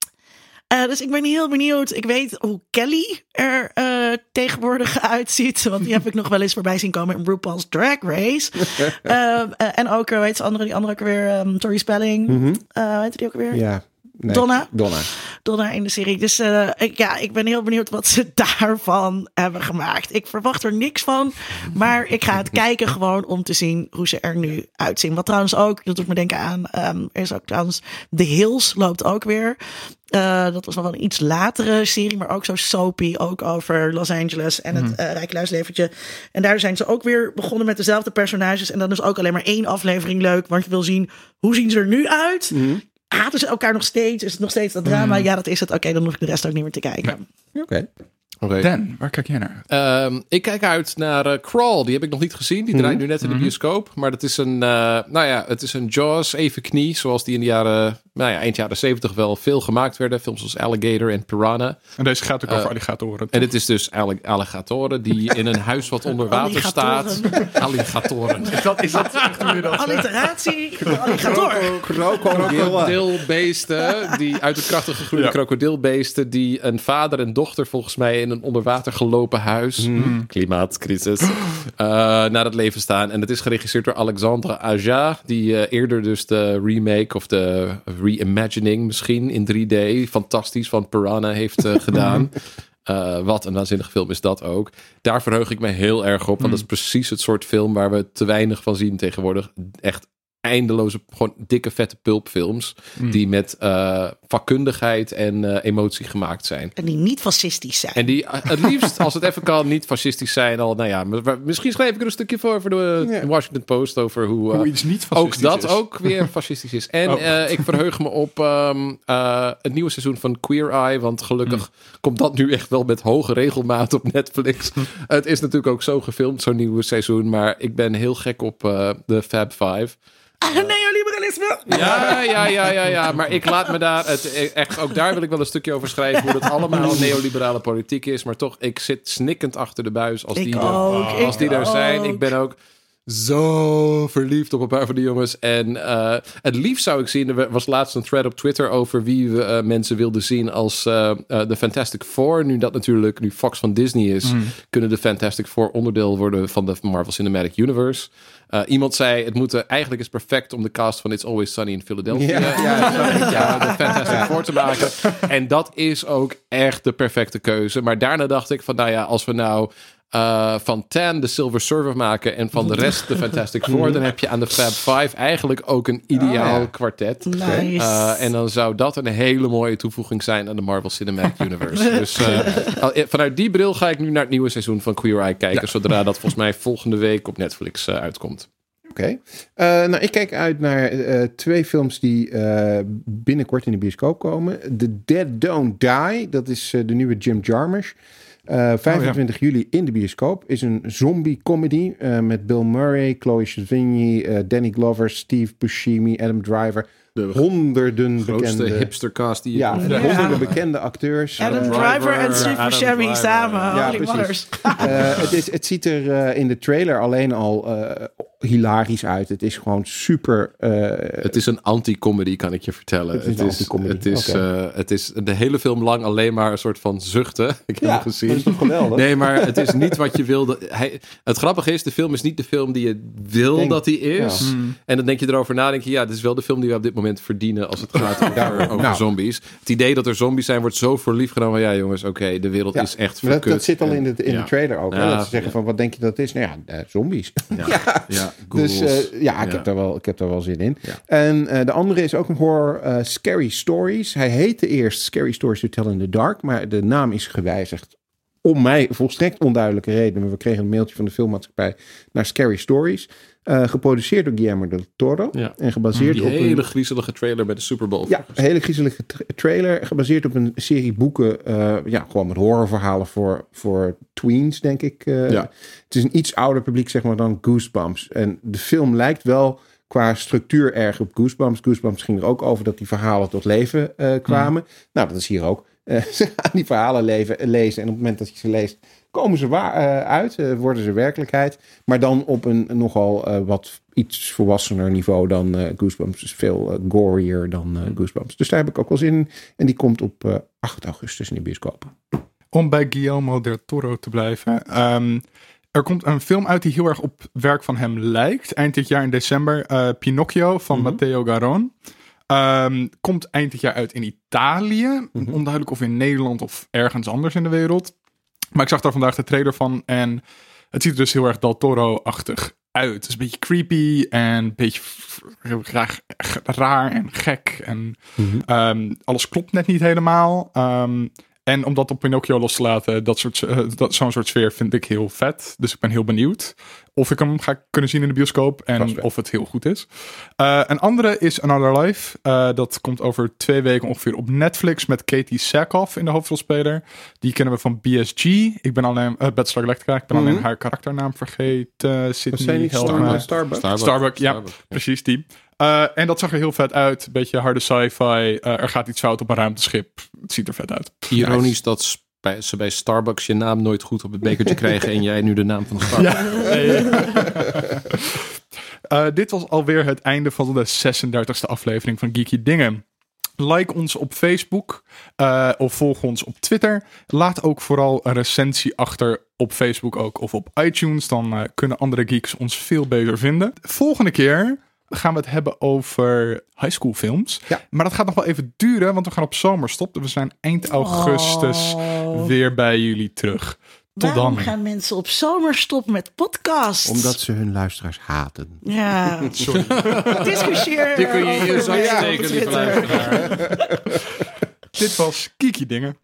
Eh, dus ik ben heel benieuwd. Ik weet hoe Kelly er eh, tegenwoordig uitziet. Want die heb ik nog wel eens voorbij zien komen in RuPaul's Drag Race. Ehm, eh, en ook, weet andere, die andere ook weer, um, Tori Spelling. Mhm. Eh weet je die ook weer? Ja. Nee. Donna. Donna. Donna in de serie. Dus eh, ik, ja, ik ben heel benieuwd wat ze daarvan hebben gemaakt. Ik verwacht er niks van, maar ik ga het kijken gewoon om te zien hoe ze er nu uitzien. Wat trouwens ook, dat doet me denken aan, ehm, er is ook trouwens The Hills loopt ook weer. Eh, dat was nog wel een iets latere serie, maar ook zo soapy. Ook over Los Angeles en het uh, Rijkluisleventje. En daar zijn ze ook weer begonnen met dezelfde personages. En dan is ook alleen maar één aflevering leuk. Want je wil zien, hoe zien ze er nu uit? Haten ze elkaar nog steeds? Is het nog steeds dat drama? Ja, dat is het. Oké, dan hoef ik de rest ook niet meer te kijken. Oké. Oké. Dan, waar kijk jij naar? Ehm, ik kijk uit naar eh, Crawl. Die heb ik nog niet gezien. Die draait nu net in de bioscoop. Maar dat is een, eh, nou ja, het is een Jaws even knie. Zoals die in de jaren, nou ja, eind jaren zeventig wel veel gemaakt werden. Films zoals Alligator en Piranha. En deze gaat ook Eh, over alligatoren. En het is dus allig- alligatoren die in een huis wat onder water staat. Alligatoren. dat, is dat echt hoe je dat Alliteratie, alligator. krokodilbeesten, die uit de krachtige Ja. krokodilbeesten, die een vader en dochter volgens mij in een onder water gelopen huis, klimaatcrisis, eh, naar het leven staan. En het is geregisseerd door Alexandre Aja, die eh, eerder dus de remake of de reimagining misschien in 3D, fantastisch, van Piranha heeft eh, gedaan. Eh, wat een waanzinnige film is dat ook. Daar verheug ik me heel erg op. Want dat is precies het soort film waar we te weinig van zien tegenwoordig. Echt eindeloze, gewoon dikke vette pulpfilms. Die met eh, vakkundigheid en eh, emotie gemaakt zijn. En die niet fascistisch zijn. En die eh, het liefst, als het even kan, niet fascistisch zijn. Al, nou ja, misschien schrijf ik er een stukje voor voor de. Washington Post over hoe, Hoe iets niet ook fascistisch dat is. ook weer fascistisch is. En Oh. eh, ik verheug me op ehm, eh, het nieuwe seizoen van Queer Eye. Want gelukkig komt dat nu echt wel met hoge regelmaat op Netflix. het is natuurlijk ook zo gefilmd, zo'n nieuwe seizoen. Maar ik ben heel gek op eh, de Fab Five. Ah, neoliberalisme. Ja, ja, ja, ja, ja. Maar ik laat me daar. Het, echt, ook daar wil ik wel een stukje over schrijven. Hoe dat allemaal neoliberale politiek is. Maar toch, ik zit snikkend achter de buis als Ik die, er- als die daar zijn. Ik ben ook zo verliefd op een paar van die jongens. En eh, het liefst zou ik zien. Er was laatst een thread op Twitter over wie we eh, mensen wilden zien als eh, de Fantastic Four. Nu dat natuurlijk, nu Fox van Disney is, kunnen de Fantastic Four onderdeel worden van de Marvel Cinematic Universe. Iemand zei, het moet, eigenlijk is perfect om de cast van It's Always Sunny in Philadelphia Ja, ja, ja, de Fantastic Four te maken. En dat is ook echt de perfecte keuze. Maar daarna dacht ik van, nou ja, als we nou eh, van Tan de Silver Surfer maken en van de rest de Fantastic Four, dan heb je aan de Fab Five eigenlijk ook een ideaal Oh, ja. kwartet. Nice. Eh, en dan zou dat een hele mooie toevoeging zijn aan de Marvel Cinematic Universe. dus eh, vanuit die bril ga ik nu naar het nieuwe seizoen van Queer Eye kijken, zodra dat volgens mij volgende week op Netflix eh, uitkomt. Oké. Eh, nou, ik kijk uit naar eh, twee films die eh, binnenkort in de bioscoop komen. The Dead Don't Die, dat is eh, de nieuwe Jim Jarmusch. Eh 25 juli in de bioscoop. Is een zombie-comedy eh, met Bill Murray, Chloe Sevigny, eh, Danny Glover, Steve Buscemi, Adam Driver. Honderden Grootste bekende... hipstercast die je Ja, kon honderden bekende acteurs. Adam Driver en Steve Buscemi samen. Ja, Holy precies. mothers. Eh, het, is, het ziet er eh, in de trailer alleen al eh, hilarisch uit. Het is gewoon super. eh, Het is een anti-comedy, kan ik je vertellen. Het is Het is, oké. eh, het is de hele film lang alleen maar een soort van zuchten. Ik heb ja, hem dat gezien. is toch geweldig? Nee, maar het is niet wat je wilde. Hij, het grappige is, de film is niet de film die je wil Denk- dat hij is. ja. En dan denk je erover na, denk je, ja, dit is wel de film die we op dit moment verdienen als het gaat over, over Nou. zombies. Het idee dat er zombies zijn, wordt zo voor lief genomen. Ja, jongens, oké, de wereld Ja, is echt dat, verkut. dat zit al in, de, in de trailer ook. Ja, dat ze zeggen van wat denk je dat het is? Nou ja, eh, zombies. Ja, ja, Dus eh, ja, ik. Heb daar wel, ik heb daar wel zin in. En eh, de andere is ook een horror, Scary Stories. Hij heette eerst Scary Stories to Tell in the Dark, maar de naam is gewijzigd. Om mij volstrekt onduidelijke reden. Maar we kregen een mailtje van de filmmaatschappij naar Scary Stories. Eh, geproduceerd door Guillermo del Toro. Ja. En gebaseerd Die op hele een, griezelige trailer bij de Super Bowl. ja, een hele griezelige tra- trailer. Gebaseerd op een serie boeken. eh, ja, gewoon met horrorverhalen voor, voor tweens, denk ik. eh. Ja. Het is een iets ouder publiek, zeg maar, dan Goosebumps. En de film lijkt wel qua structuur erg op Goosebumps. Goosebumps ging er ook over dat die verhalen tot leven eh, kwamen. Nou, dat is hier ook. Ze gaan die verhalen leven, lezen. En op het moment dat je ze leest, komen ze waar, eh, uit. eh, worden ze werkelijkheid. Maar dan op een nogal eh, wat iets volwassener niveau dan Goosebumps. Dus veel gorier dan Goosebumps. Dus daar heb ik ook wel zin in. En die komt op eh, 8 augustus in de bioscoop. Om bij Guillermo del Toro te blijven. ehm, er komt een film uit die heel erg op werk van hem lijkt. Eind dit jaar in december. Pinocchio van Matteo Garon. Ehm, komt eind dit jaar uit in Italië. Mhm. Onduidelijk of in Nederland of ergens anders in de wereld. Maar ik zag daar vandaag de trailer van en het ziet er dus heel erg Del Toro-achtig uit. Het is een beetje creepy en een beetje graag raar en gek. En Mhm. ehm, alles klopt net niet helemaal. Ehm, en om dat op Pinocchio los te laten, dat soort, eh, dat, zo'n soort sfeer vind ik heel vet. Dus ik ben heel benieuwd of ik hem ga kunnen zien in de bioscoop en of het heel goed is. Eh, een andere is Another Life. Eh, dat komt over twee weken ongeveer op Netflix met Katie Sackhoff in de hoofdrolspeler. Die kennen we van BSG. Ik ben alleen, uh, Battlestar Galactica, ik ben Mhm. alleen haar karakternaam vergeten. Sydney. Starbucks. Starbucks. Starbucks. Starbucks, ja. Precies, die. Eh, en dat zag er heel vet uit. Beetje harde sci-fi. Eh, er gaat iets fout op een ruimteschip. Het ziet er vet uit. Ironisch dat bij, ze bij Starbucks je naam nooit goed op het bekertje krijgen en jij nu de naam van de Starbucks. Eh, dit was alweer het einde van de 36e aflevering van Geeky Dingen. Like ons op Facebook of volg ons op Twitter. Laat ook vooral een recensie achter op Facebook ook of op iTunes. Dan kunnen andere geeks ons veel beter vinden. Volgende keer gaan we het hebben over high school films. Ja. Maar dat gaat nog wel even duren, want we gaan op zomerstop. Dus we zijn eind augustus Oh. weer bij jullie terug. Tot Waarom dan. gaan mensen op zomerstop met podcasts? Omdat ze hun luisteraars haten. Ja, Sorry. discussieer Die kun je in je erover zak op steken, luisteraar. Dit was Kiki Dingen.